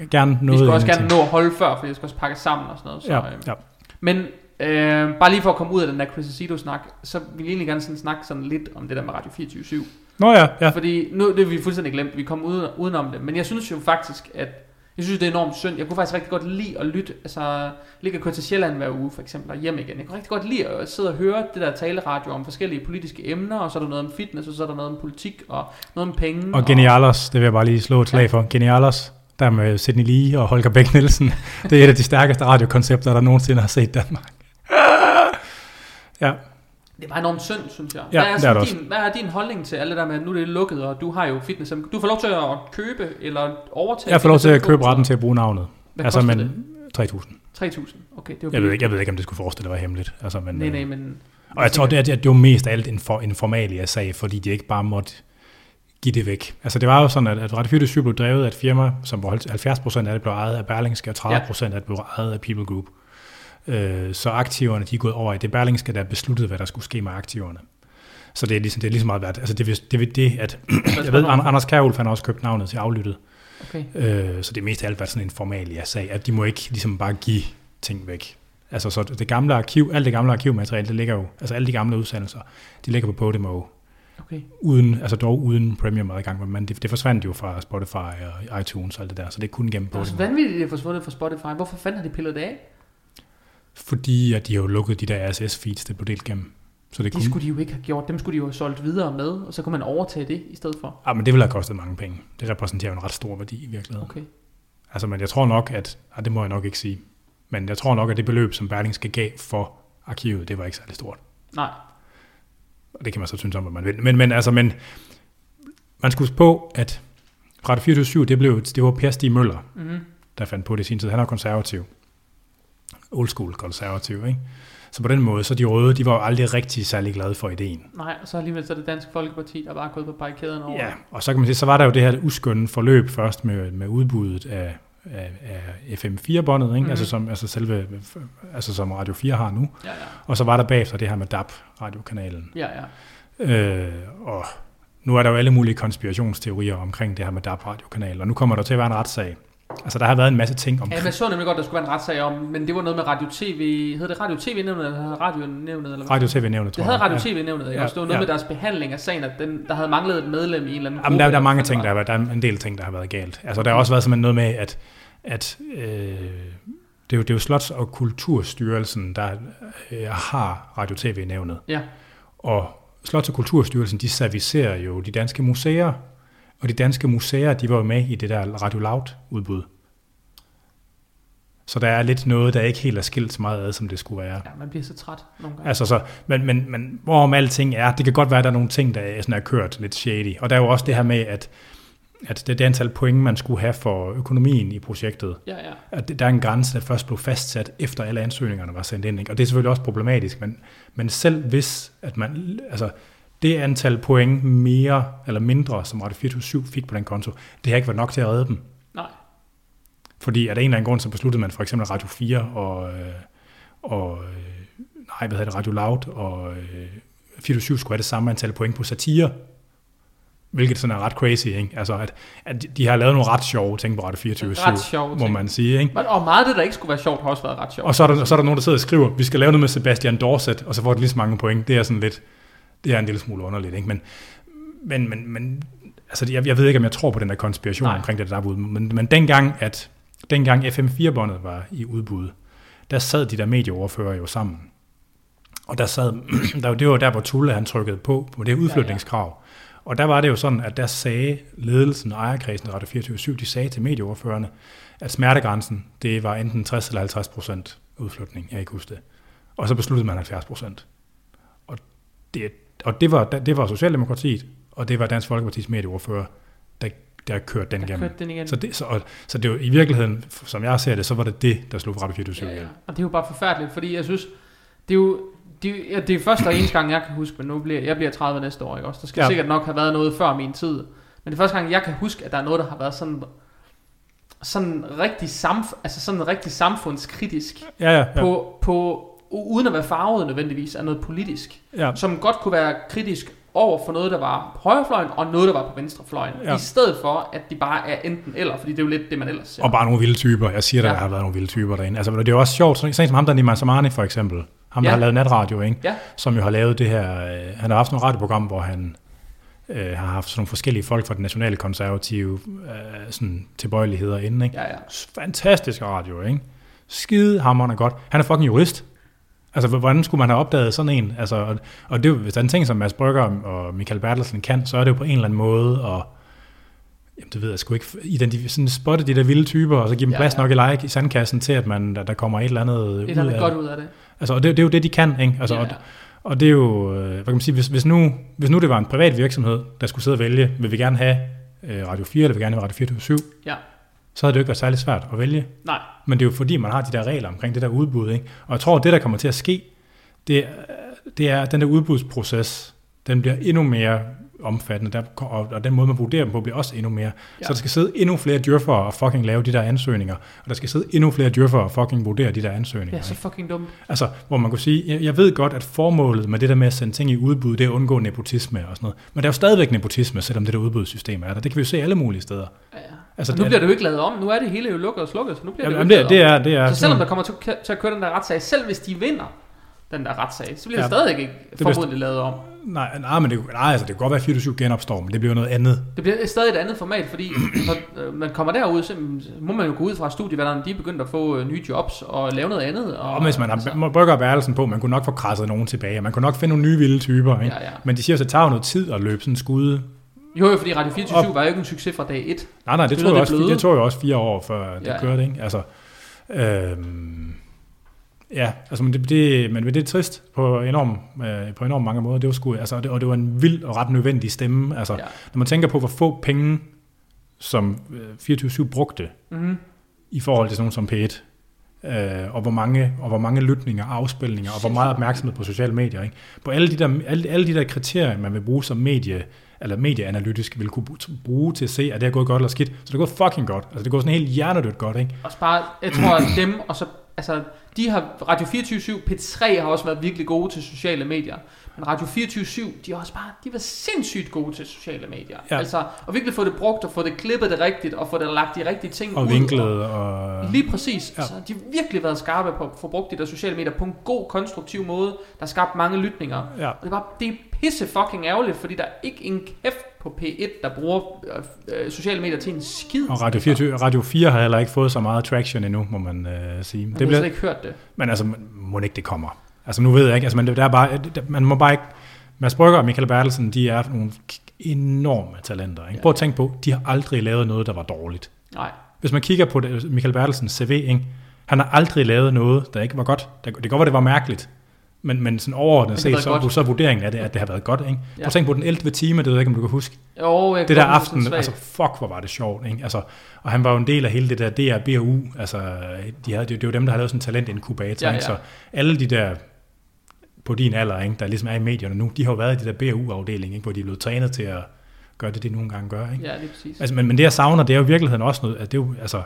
øh, gerne vi noget... skal også gerne nå at holde før, for jeg skal også pakke sammen og sådan noget. Så, Ja, øh, ja. Men øh, bare lige for at komme ud af den der Chris snak så vil jeg egentlig gerne sådan snakke sådan lidt om det der med Radio 24 Nå ja, ja. Fordi nu det har vi fuldstændig glemt, vi kom uden, udenom det. Men jeg synes jo faktisk, at jeg synes, det er enormt synd. Jeg kunne faktisk rigtig godt lide at lytte, altså ligge og køre til Sjælland hver uge for eksempel, og hjem igen. Jeg kunne rigtig godt lide at sidde og høre det der taleradio om forskellige politiske emner, og så er der noget om fitness, og så er der noget om politik, og noget om penge. Og Genialos, det vil jeg bare lige slå et slag for. Genialos, der med Sidney Lee og Holger Bæk Nielsen. Det er et af de stærkeste radiokoncepter, der nogensinde har set i Danmark. Ja, Det er bare enormt synd, synes jeg. Ja, hvad, er det er det din, hvad er din holdning til alt det der med, at nu er det lukket, og du har jo fitness. Du får lov til at købe eller overtage jeg får lov til at købe retten til at bruge navnet. Hvad altså, men det? 3.000. 3.000. Okay, det var Jeg ved, ikke, jeg ved ikke, om det skulle forestille at være hemmeligt. Altså, men, Nej, øh, nej, men... Og jeg tror, det er, det jo mest af alt en, for, en formalia sag, fordi de ikke bare måtte give det væk. Altså det var jo sådan, at, at Radio 24 blev drevet af et firma, som hvor 70% af det blev ejet af Berlingske, og 30% af det blev ejet af People Group. Øh, så aktiverne, de er gået over i det er Berlingske, der besluttede, hvad der skulle ske med aktiverne. Så det er ligesom, det er ligesom meget værd. Altså det, er- det, er det at, jeg ved, An- Anders Kjærulf, han har også købt navnet til aflyttet. Okay. Øh, så det er mest af alt været sådan en formalia sag, at de må ikke ligesom bare give ting væk. Altså så det gamle arkiv, alt det gamle arkivmateriale, det ligger jo, altså alle de gamle udsendelser, de ligger på Podimo, Okay. uden, altså dog uden premium adgang, men det, det forsvandt jo fra Spotify og iTunes og alt det der, så det er kun gennem Det er så Podimo. vanvittigt, det er forsvundet fra Spotify. Hvorfor fanden har de pillet det af? Fordi at de har jo lukket de der RSS-feeds, det blev delt gennem. Så det De kunne, skulle de jo ikke have gjort. Dem skulle de jo have solgt videre med, og så kunne man overtage det i stedet for. ah, men det ville have kostet mange penge. Det repræsenterer jo en ret stor værdi i virkeligheden. Okay. Altså, men jeg tror nok, at, ah, det må jeg nok ikke sige, men jeg tror nok, at det beløb, som Berlingske gav for arkivet, det var ikke særlig stort. Nej. Og det kan man så synes om, hvad man vil. Men, men altså, men man skulle på, at Radio 24 det, blev, det var Per Stig Møller, Mm-hmm. der fandt på det i sin tid. Han er konservativ. Old school konservativ, ikke? Så på den måde, så de røde, de var jo aldrig rigtig særlig glade for ideen. Nej, og så alligevel så det Dansk Folkeparti, der bare gået på barrikaderne over. Ja, og så kan man sige, så var der jo det her uskønne forløb først med, med udbuddet af, af, af FM4-båndet, ikke? Mm. Altså, som, altså, selve, altså som Radio 4 har nu. Ja, ja. Og så var der bagefter det her med DAB, radiokanalen. Ja, ja. Øh, og nu er der jo alle mulige konspirationsteorier omkring det her med DAB radiokanal, og nu kommer der til at være en retssag. Altså, der har været en masse ting Ja, omkring... men jeg så nemlig godt, der skulle være en retssag om, men det var noget med Radio TV. Hed det Radio TV-nævnet, eller havde Radio-nævnet? Eller hvad? Radio TV-nævnet, tror Det havde jeg. Radio TV-nævnet, ja, Ja, også. Det var noget ja. med deres behandling af sagen, at den, der havde manglet et medlem i en eller anden Jamen, der, der er mange ting, der har været, der er en del ting, der har været galt. Altså, der har også været simpelthen noget med, at, at øh, det, er jo, det er jo Slots- og Kulturstyrelsen, der øh, har Radio TV-nævnet. Ja. Og Slots- og Kulturstyrelsen, de servicerer jo de danske museer, og de danske museer, de var jo med i det der Radio Loud-udbud. Så der er lidt noget, der ikke helt er skilt så meget ad, som det skulle være. Ja, man bliver så træt nogle gange. Altså så, men, men, men hvorom alting er, det kan godt være, at der er nogle ting, der er, sådan er kørt lidt shady. Og der er jo også det her med, at, at det, det antal point, man skulle have for økonomien i projektet, Ja, ja. at det- der er en grænse, der først blev fastsat, efter alle ansøgningerne var sendt ind. Ikke? Og det er selvfølgelig også problematisk, men, men selv hvis, at man, altså det antal point mere eller mindre, som Radio 24 fik på den konto, det har ikke været nok til at redde dem. Nej. Fordi af en eller anden grund, så besluttede man for eksempel Radio 4 og, øh, og øh, nej, hvad hedder det, Radio Loud og øh, 24 skulle have det samme antal point på satire. Hvilket sådan er ret crazy, ikke? Altså, at, at de- har lavet nogle ret sjove ting på Radio 24 Ret sjove må ting. man sige, ikke? Men- Og meget af det, der ikke skulle være sjovt, har også været ret sjovt. Og så er, der, så er der nogen, der sidder og skriver, vi skal lave noget med Sebastian Dorset, og så får de lige så mange point. Det er sådan lidt, det er en lille smule underligt, ikke? Men, men, men, men altså, jeg, jeg ved ikke, om jeg tror på den der konspiration Nej. Omkring det der udbud, men, men dengang, at dengang FM4-båndet var i udbud, der sad de der medieoverfører jo sammen. Og der sad, der, det var der, hvor Tulle han trykkede på, på det udflytningskrav. Og der var det jo sådan, at der sagde ledelsen og ejerkredsen Radio 24 de sagde til medieordførerne, at smertegrænsen, det var enten 60 eller 50 procent udflytning, jeg ikke huske det. Og så besluttede man 70 procent. Og, det, og det, var, det var Socialdemokratiet, og det var Dansk Folkepartis medieordfører, der, der kørte den Der igennem. kørte den igen. Så det, så, og, så det var i virkeligheden, som jeg ser det, så var det det, der slog Radio 24 Ja, ja. Og det er jo bare forfærdeligt, fordi jeg synes, det er jo det, er, ja, det er første og eneste gang, jeg kan huske, men nu bliver jeg bliver 30 næste år, ikke også? Der skal Ja. sikkert nok have været noget før min tid. Men det er første gang, jeg kan huske, at der er noget, der har været sådan sådan rigtig, samf- altså sådan rigtig samfundskritisk Ja, ja, ja. på, på, uden at være farvet nødvendigvis af noget politisk, ja. som godt kunne være kritisk over for noget, der var på højrefløjen, og noget, der var på venstrefløjen. Ja. I stedet for, at de bare er enten eller, fordi det er jo lidt det, man ellers ser. Og bare nogle vilde typer. Jeg siger, der Ja. har været nogle vilde typer derinde. Altså, det er jo også sjovt. Sådan som ham, der Nima Samani for eksempel. Ham, der Ja. har lavet natradio, ikke? Ja. Som jo har lavet det her... Øh, han har haft nogle radioprogram, hvor han øh, har haft sådan nogle forskellige folk fra den nationale konservative øh, sådan tilbøjeligheder inde, ikke? Ja, ja. Fantastisk radio, ikke? Skide hammerende godt. Han er fucking jurist. Altså, hvordan skulle man have opdaget sådan en? Altså, og, og det, er jo- hvis der er en ting, som Mads Brygger og Michael Bertelsen kan, så er det jo på en eller anden måde at Jamen, det ved jeg sgu ikke. Identif- sådan spotte de der vilde typer, og så give dem Ja, plads ja. nok i like i sandkassen til, at man, der, der kommer et eller andet Et ud eller andet af godt ud af det. Altså, og det, det, er jo det, de kan, ikke? Altså, ja, og, og det er jo, øh, hvad kan man sige, hvis, hvis, nu, hvis nu det var en privat virksomhed, der skulle sidde og vælge, vil vi gerne have øh, Radio 4, eller vil vi gerne have Radio 24 Ja. Så havde det jo ikke været særlig svært at vælge. Nej. Men det er jo fordi, man har de der regler omkring det der udbud, ikke? Og jeg tror, det der kommer til at ske, det, er- det er, at den der udbudsproces, den bliver endnu mere omfattende, der, og, og den måde, man vurderer dem på, bliver også endnu mere. Ja. Ja. Så der skal sidde endnu flere djøffere og fucking lave de der ansøgninger, og der skal sidde endnu flere djøffere og fucking vurdere de der ansøgninger. Det er så fucking dumt. Altså, hvor man kunne sige, jeg, jeg ved godt, at formålet med det der med at sende ting i udbud, det er at undgå nepotisme og sådan noget. Men der er jo stadigvæk nepotisme, selvom det der udbudssystem er der. Det kan vi jo se alle mulige steder. Ja, ja. Altså, Og nu det, bliver det jo ikke lavet om. Nu er det hele jo lukket og slukket, så nu bliver jamen, det jo ikke det, det, om. er, det er Så selvom der kommer til, til at køre den der retssag, selv hvis de vinder den der retssag, så bliver det Ja. stadig ikke bliver- formodentlig lavet om. Nej, nej, men det, nej, altså, det kan godt være, at 24 genopstår, men det bliver noget andet. Det bliver stadig et andet format, fordi når øh, man kommer derud, så må man jo gå ud fra studieværterne, de er begyndt at få øh, nye jobs og lave noget andet. Og, Og hvis man altså, man brygger værelsen på, man kunne nok få krasset nogen tilbage, og man kunne nok finde nogle nye vilde typer, ikke? Ja, ja. Men de siger, at det tager jo noget tid at løbe sådan en skud. Jo, jo, fordi Radio 24 var jo ikke en succes fra dag 1. Nej, nej, det, tog det også, bløde. det tog jo også fire år, før det Ja, kørte, ikke? Altså, øhm, ja, altså, men det, det, men det er trist på enormt, øh, på enormt mange måder. Det var sgu, altså, og det, og det var en vild og ret nødvendig stemme. Altså, Ja. når man tænker på, hvor få penge, som øh, 24-7 brugte, Mm-hmm. i forhold til sådan nogen som P1, øh, og, hvor mange, og hvor mange lytninger, afspilninger, og hvor meget opmærksomhed på sociale medier. Ikke? På alle de, der, alle, alle de der kriterier, man vil bruge som medie, eller medieanalytisk, vil kunne bruge til at se, at det er gået godt eller skidt. Så det er gået fucking godt. Altså det går sådan helt hjernedødt godt, ikke? Også bare, jeg tror, at dem, og så, altså, de har, Radio 24 P3 har også været virkelig gode til sociale medier. Men Radio 24 de har også bare, de var sindssygt gode til sociale medier. Ja. Altså, at virkelig få det brugt, og få det klippet det rigtigt, og få det lagt de rigtige ting Og ud. vinklet, og... Lige præcis. Ja. Altså, de har virkelig været skarpe på at få brugt de der sociale medier på en god, konstruktiv måde, der har skabt mange lytninger. Ja. Og det er bare, det er pisse fucking ærgerligt, fordi der er ikke en kæft på P1, der bruger øh, øh, sociale medier til en skid. Og Radio 4, Radio 4 har heller ikke fået så meget traction endnu, må man øh, sige. Jeg Det bliver, slet ikke hørt det. men altså, må ikke det kommer. Altså nu ved jeg ikke, altså, men det, der er bare, det- man må bare ikke... Mads Brygger og Michael Bertelsen, de er nogle enorme talenter. Ikke? Ja. Prøv at tænke på, de har aldrig lavet noget, der var dårligt. Nej. Hvis man kigger på det, Michael Bertelsens CV, ikke? han har aldrig lavet noget, der ikke var godt. Det kan godt være, det var mærkeligt, men, men sådan overordnet det set, så, godt. så er vurderingen af det, at det har været godt. Ikke? Prøv Ja. at tænke på den 11. time, det ved jeg ikke, om du kan huske. Jo, jeg Det der aften, altså fuck, hvor var det sjovt. Ikke? Altså, og han var jo en del af hele det der DRBU, altså de havde, det, det var dem, der havde lavet sådan en talentinkubator. Ja, Ikke? ja. Så alle de der på din alder, ikke? der ligesom er i medierne nu, de har jo været i det der BU-afdeling, ikke? hvor de er blevet trænet til at gøre det, de nogle gange gør. Ikke? Ja, lige præcis. Altså, men, men det jeg savner, det er jo i virkeligheden også noget, at det er jo, altså,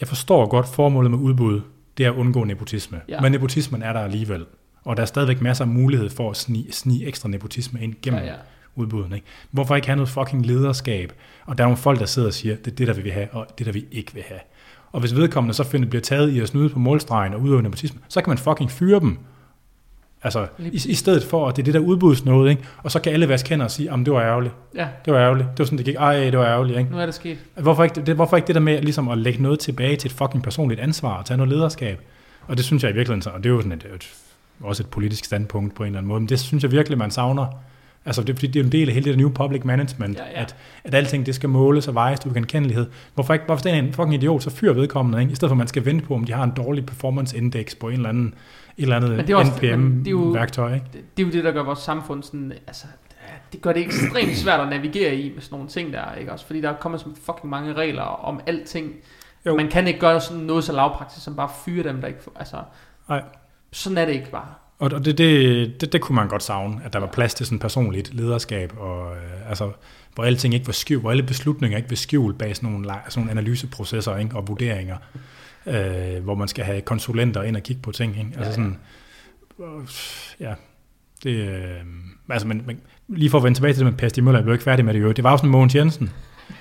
jeg forstår godt formålet med udbud, det er at undgå nepotisme. Ja. Men nepotismen er der alligevel. Og der er stadigvæk masser af mulighed for at snige, snige ekstra nepotisme ind gennem Ja, ja, udbudene. Ikke? Hvorfor ikke have noget fucking lederskab? Og der er nogle folk, der sidder og siger, det er det, der vi vil have, og det, der vi ikke vil have. Og hvis vedkommende så finder, bliver taget i at snyde på målstregen og udøve nepotisme, så kan man fucking fyre dem. Altså, i, i stedet for, at det er det der udbudsnåde, ikke? Og så kan alle vaske hænder og sige, at det var ærgerligt. Ja, Det var ærgerligt. Det var sådan, det gik. Ej, det var ærgerligt, ikke? nu er det sket. Hvorfor ikke det, hvorfor ikke det der med ligesom at lægge noget tilbage til et fucking personligt ansvar og tage noget lederskab? Og det synes jeg i virkeligheden, så- og det er jo sådan et, et, også et politisk standpunkt på en eller anden måde, men det synes jeg virkelig, man savner Altså, det, er fordi det er en del af hele det new public management, Ja, ja. At, at alting det skal måles og vejes til genkendelighed. Hvorfor ikke, hvorfor er en fucking idiot, så fyr vedkommende, ikke? i stedet for at man skal vente på, om de har en dårlig performance index på en eller anden, et eller andet det NPM-værktøj. Det, det er jo det, der gør vores samfund sådan, altså, det gør det ekstremt svært at navigere i med sådan nogle ting der, ikke også? Fordi der kommer så fucking mange regler om alting. Jo. Man kan ikke gøre sådan noget så lavpraktisk som bare fyre dem, der ikke altså... Nej. Sådan er det ikke bare. Og det, det, det, det kunne man godt savne, at der var plads til sådan personligt lederskab, og øh, altså, hvor alting ikke var skjult, hvor alle beslutninger ikke var skjult bag sådan nogle, sådan nogle analyseprocesser ikke, og vurderinger, øh, hvor man skal have konsulenter ind og kigge på ting. Ikke? Altså Ja, ja. sådan, øh, ja, det, øh, altså, men, men, lige for at vende tilbage til det med Per Stig Møller, jeg blev ikke færdig med det jo. Det var jo sådan Mogens Jensen,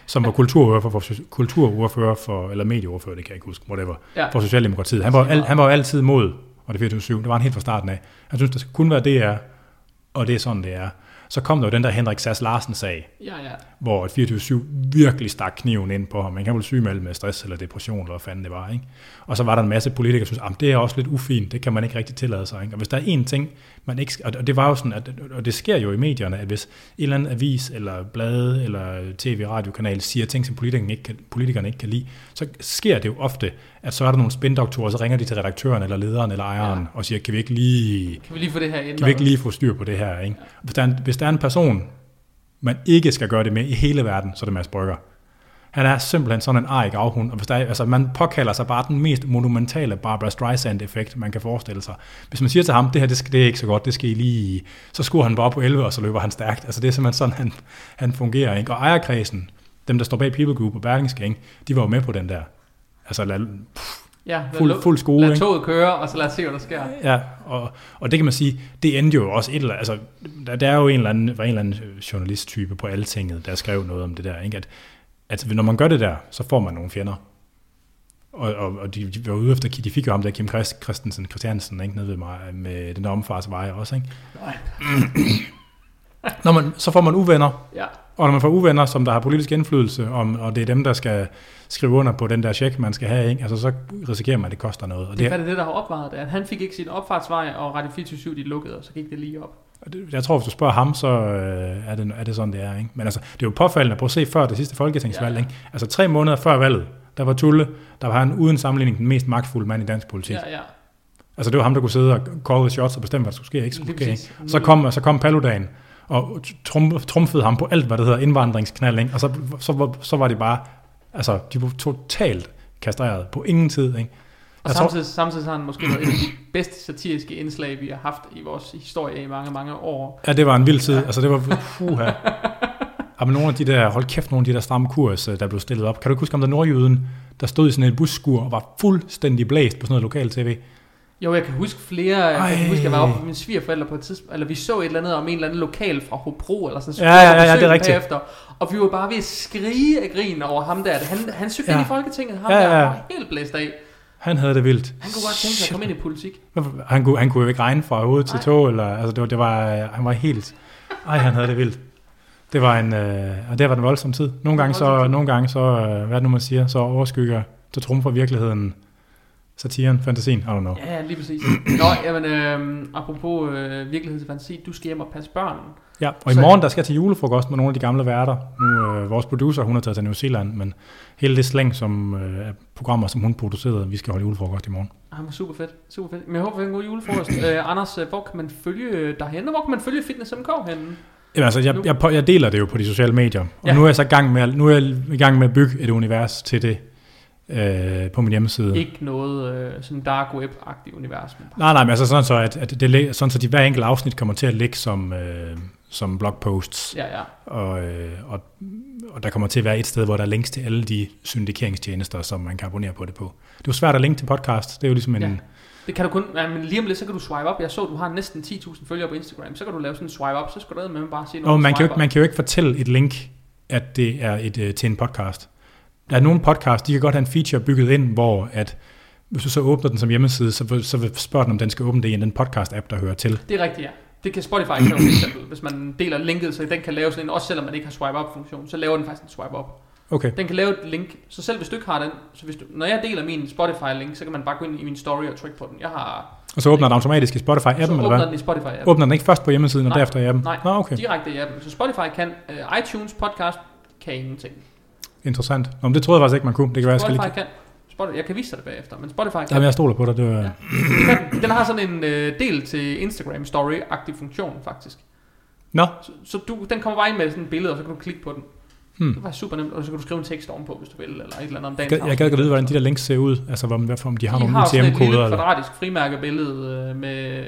som var kulturordfører for, kulturordfører for, eller medieordfører, det kan jeg ikke huske, whatever, Ja. for Socialdemokratiet. Han var, al, han var jo altid mod, og det 24 det var han helt fra starten af. Han synes, der skal kun være DR, og det er sådan, det er. Så kom der jo den der Henrik Sass Larsen-sag, Ja, ja. hvor et 24-7 virkelig stak kniven ind på ham. Man kan vel sygemelde med stress eller depression, eller hvad fanden det var. Ikke? Og så var der en masse politikere, der synes, at det er også lidt ufint, det kan man ikke rigtig tillade sig. Ikke? Og hvis der er én ting, man ikke og det var jo sådan, at, og det sker jo i medierne, at hvis en eller anden avis, eller blade, eller tv-radiokanal siger ting, som politikerne ikke, kan, politikerne ikke kan lide, så sker det jo ofte, at så er der nogle spindoktorer, så ringer de til redaktøren, eller lederen, eller ejeren, Ja. og siger, kan vi ikke lige Kan vi lige få det her ændret? kan vi ikke lige få styr på det her? Ikke? Hvis, der er en, hvis der er en person, man ikke skal gøre det med i hele verden, så er det Mads Brygger. Han er simpelthen sådan en arg gravhund, og hvis der er, altså man påkalder sig bare den mest monumentale Barbara Streisand-effekt, man kan forestille sig. Hvis man siger til ham, det her det, skal, det er ikke så godt, det skal I lige... Så skruer han bare på 11, og så løber han stærkt. Altså det er simpelthen sådan, han, han fungerer. Ikke? Og ejerkredsen, dem der står bag People Group og Berlingske, de var jo med på den der. Altså lad, Ja, lad, fuld, fuld skole. lad ikke? toget køre, og så lad os se, hvad der sker. Ja, og, og det kan man sige, det endte jo også et eller altså, der, der er jo en eller anden, var en eller anden øh, journalisttype på Altinget, der skrev noget om det der, ikke? At, at når man gør det der, så får man nogle fjender. Og, og, og de, de var ude efter, de fik jo ham der, Kim Christ, Christensen, Christiansen, ikke, nede ved mig, med den der omfartsveje også, ikke? Nej. Når man, så får man uvenner, Ja, og når man får uvenner, som der har politisk indflydelse, om, og det er dem, der skal skrive under på den der check, man skal have, ikke? Altså, så risikerer man, at det koster noget. Og det er det, der har opvejet det. At han fik ikke sin opfartsvej, og Radio 24 de lukkede, og så gik det lige op. Det- Jeg tror, hvis du spørger ham, så øh, er, det, er det sådan, det er. Ikke? Men altså, det er jo påfaldende at prøve at se før det sidste folketingsvalg. Ja. Ikke? Altså tre måneder før valget, der var Tulle, der var han uden sammenligning den mest magtfulde mand i dansk politik. Ja. Ja. Altså det var ham, der kunne sidde og call the shots og bestemme, hvad der skulle ske ikke skulle ske. Ikke? Så kom, så kom Paludan og trum, trumfede ham på alt, hvad der hedder indvandringsknald. Ikke? Og så, så, var, så var det bare, altså de var totalt kastreret på ingen tid. Ikke? Og Jeg tror- samtidig, samtidig så har han måske været et af de bedste satiriske indslag, vi har haft i vores historie i mange, mange år. Ja, det var en vild tid. Altså, det var puha. Ja, men nogle af de der, hold kæft, nogle af de der stramme kurs, øh, der blev stillet op. Kan du ikke huske om der nordjyden, der stod i sådan et busskur og var fuldstændig blæst på sådan noget lokal tv? Jo, jeg kan huske flere, jeg Ej. kan huske, jeg var oppe med mine svigerforældre på et tidspunkt, eller vi så et eller andet om en eller anden lokal fra Hobro, eller sådan Ja, ja, ja, ja, det er rigtigt. Bagefter, og vi var bare ved at skrige af grin over ham der. Han, han søgte Ja. ind i Folketinget, ham Ja, ja, ja, der var helt blæst af. Han havde det vildt. Han kunne godt tænke sig at komme ind i politik. Han kunne, han kunne jo ikke regne fra hoved til tog, eller, altså det var, det var, han var helt, ej, han havde det vildt. Det var en, øh, og det var en voldsom tid. Nogle gange så, nogle gange så, øh, hvad nu man siger, så overskygger, så trumfer virkeligheden satiren, fantasien, I don't know. Ja, lige præcis. Nå, jamen, øh, apropos øh, virkelighed til fantasi, du skal hjem og passe børn. Ja, og i Så- morgen der skal jeg til julefrokost med nogle af de gamle værter. Nu, øh, vores producer, hun er taget til New Zealand, men hele det slæng, som øh, er programmer, som hun producerede, vi skal holde julefrokost i morgen. Ah, men super fedt, super fedt. Men jeg håber, vi har en god julefrokost. øh, Anders, øh, hvor kan man følge dig henne? Hvor kan man følge Fitness MK henne? Jamen, altså, jeg, jeg, jeg deler det jo på de sociale medier, og Ja. nu er jeg så i gang med, nu er jeg i gang med at bygge et univers til det øh, på min hjemmeside. Ikke noget øh, sådan dark web-agtigt univers. Men. Nej, nej, men altså sådan så, at, at det, sådan så de hver enkelt afsnit kommer til at ligge som, øh, som blogposts, Ja, ja. og, øh, og, og der kommer til at være et sted, hvor der er links til alle de syndikeringstjenester, som man kan abonnere på det på. Det er jo svært at linke til podcast, det er jo ligesom en... Ja. Det kan du kun, ja, men lige om lidt, så kan du swipe op. Jeg så, du har næsten 10.000 følgere på Instagram. Så kan du lave sådan en swipe op, så skal du med bare Og noget. man kan, jo ikke, man kan jo ikke fortælle et link, at det er et, øh, til en podcast. Der er nogle podcast, de kan godt have en feature bygget ind, hvor at hvis du så åbner den som hjemmeside, så, så vil spørge den, om den skal åbne det i den podcast-app, der hører til. Det er rigtigt, ja. Det kan Spotify jo for eksempel, hvis man deler linket, så den kan lave sådan en, også selvom man ikke har swipe up funktion, så laver den faktisk en swipe up. Okay, Den kan lave et link, så selv hvis du ikke har den, så hvis du, når jeg deler min Spotify-link, så kan man bare gå ind i min story og trykke på den. Jeg har og så åbner den automatisk i Spotify-appen, eller åbner hvad? den i Spotify-appen. Åbner den ikke først på hjemmesiden og Nej. derefter i appen? Nej. Nå, okay. Direkte i appen. Så Spotify kan, uh, iTunes podcast kan ingenting. Interessant. Nå, men det troede jeg faktisk ikke, man kunne. Det kan være, jeg skal Spotify lige... kan. Spotify, jeg kan vise dig det bagefter, men Spotify kan. Jamen, jeg stoler på dig. Det var... Ja. Den. den har sådan en øh, del til Instagram story-agtig funktion, faktisk. Nå, Så, så du, den kommer bare ind med sådan et billede, og så kan du klikke på den. Hmm. Det var super nemt, og så kan du skrive en tekst ovenpå, hvis du vil, eller et eller andet om dagen. jeg, jeg gad godt vide, hvordan de der links ser ud. Altså, hvad for, om de har de nogle har sådan et UTM-koder. lille kvadratisk frimærkebillede øh, med,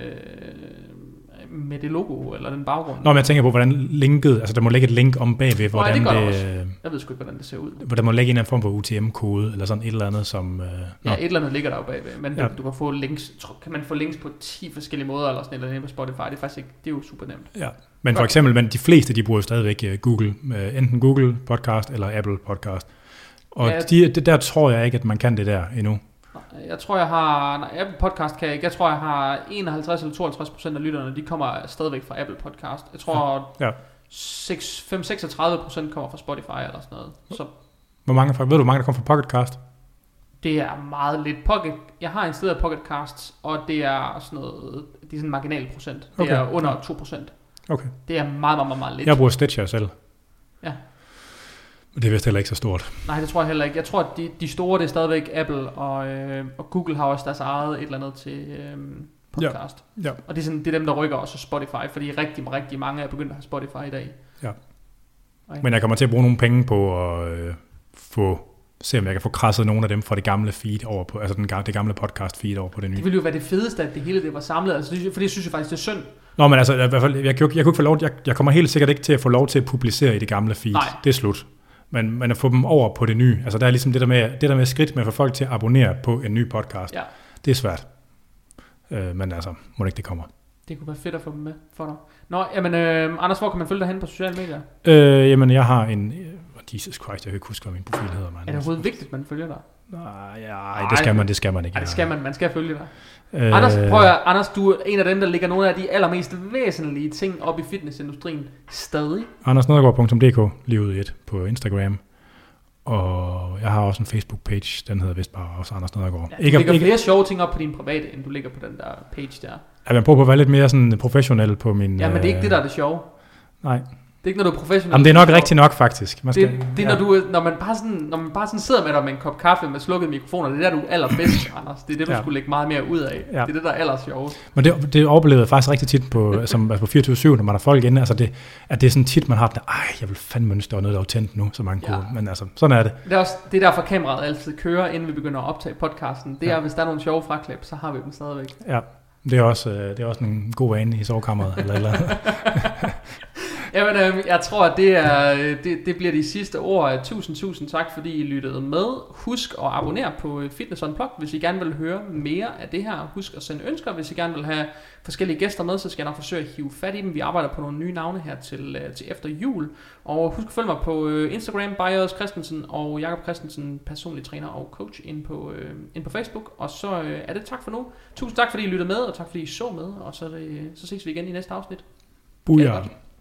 med det logo, eller den baggrund. Nå, men jeg tænker på, hvordan linket... Altså, der må ligge et link om bagved, hvordan det gør der det... også. Jeg ved sgu ikke, hvordan det ser ud. der må ligge en eller anden form for UTM-kode, eller sådan et eller andet, som... Øh. Ja, et eller andet ligger der jo bagved, men Ja. du, du kan få links, kan man få links på 10 forskellige måder, eller sådan et eller andet på Spotify, det er faktisk ikke, det er jo super nemt. Ja. Men for eksempel, men de fleste, de bruger stadigvæk øh, Google, øh, enten Google Podcast eller Apple Podcast. Og Ja. ja. de, det der tror jeg ikke, at man kan det der endnu. Jeg tror, jeg har... Nej, Apple Podcast kan jeg ikke. Jeg tror, jeg har 51 eller 52 procent af lytterne, de kommer stadigvæk fra Apple Podcast. Jeg tror, Ja. 5-36 procent kommer fra Spotify eller sådan noget. Så Hvor mange, fra- ved du, hvor mange der kommer fra Pocketcast? det er meget lidt. Pocket, jeg har installeret Pocket Casts, og det er sådan noget... Det er sådan en marginal procent. Det Okay. er under 2 procent. Okay. Det er meget, meget, meget, meget lidt. Jeg bruger Stitcher selv. Ja. Men det er vist heller ikke så stort. Nej, det tror jeg heller ikke. Jeg tror, at de, de store, det er stadigvæk Apple, og, øh, og Google har også deres eget et eller andet til øh, podcast. Ja. Og det er, sådan, det er dem, der rykker også Spotify, fordi rigtig, rigtig mange er begyndt at have Spotify i dag. Ja. Okay. Men jeg kommer til at bruge nogle penge på at øh, få se om jeg kan få krasset nogle af dem fra det gamle feed over på, altså den, ga- det gamle podcast feed over på det nye. Det ville jo være det fedeste, at det hele det var samlet, altså, det, fordi jeg synes jo faktisk, det er synd. Nå, men altså, i hvert fald, jeg, jeg, jeg, kunne ikke få lov, jeg, jeg kommer helt sikkert ikke til at få lov til at publicere i det gamle feed. Nej. Det er slut. Men, men at få dem over på det nye, altså der er ligesom det der med, det der med skridt med at få folk til at abonnere på en ny podcast, Ja. det er svært. Øh, men altså, må det ikke det kommer. Det kunne være fedt at få dem med for dig. Nå, jamen, øh, Anders, hvor kan man følge dig hen på sociale medier? Øh, jamen, jeg har en... Jesus Christ, jeg kan ikke huske, hvad min profil hedder. Man. Er det overhovedet vigtigt, at man følger dig? Nej, ja, det skal man, det skal man ikke. Nej, det skal man. Man skal følge dig. Øh, Anders, prøv at, Anders, du er en af dem, der lægger nogle af de allermest væsentlige ting op i fitnessindustrien stadig. AndersNedergaard.dk, livet i et på Instagram. Og jeg har også en Facebook-page, den hedder vist bare også Anders Nedergaard. Ja, du ikke, lægger ikke, flere sjove ting op på din private, end du lægger på den der page der. at man prøver på at være lidt mere sådan professionel på min... Ja, men det er ikke øh, det, der er det sjove. Nej, Det er ikke, når du er professionel. Jamen, det er nok rigtigt nok, faktisk. Man Det, det er, ja. når, du, når, man bare sådan, når man bare sådan sidder med dig med en kop kaffe med slukkede mikrofoner, det er der, du er allerbedst, Anders. Det er det, du Ja. skulle lægge meget mere ud af. Ja. Det er det, der er allersjovest. Men det, det oplevede jeg faktisk rigtig tit på, som, altså på 24-7, når man har folk inde. Altså det, at det er sådan tit, man har den, ej, jeg vil fandme ønske, der var noget, der var tændt nu, så man kunne. Ja. Men altså, sådan er det. Det er, også, det er derfor, kameraet altid kører, inden vi begynder at optage podcasten. Det er, Ja. hvis der er nogle sjove fraklip, så har vi dem stadigvæk. Ja, det er også, øh, det er også en god vane i sovekammeret. eller, eller. Jamen, øh, jeg tror, at det, er, øh, det, det bliver de sidste ord. Tusind, tusind tak, fordi I lyttede med. Husk at abonnere på øh, Fitness Fitness Unplugged, hvis I gerne vil høre mere af det her. Husk at sende ønsker, hvis I gerne vil have forskellige gæster med, så skal jeg nok forsøge at hive fat i dem. Vi arbejder på nogle nye navne her til, øh, til efter jul. Og husk at følge mig på Instagram, Bajers Christensen og Jakob Christensen, personlig træner og coach, ind på, øh, ind på Facebook. Og så øh, er det tak for nu. Tusind tak, fordi I lyttede med, og tak fordi I så med. Og så, det, så ses vi igen i næste afsnit. Booyah.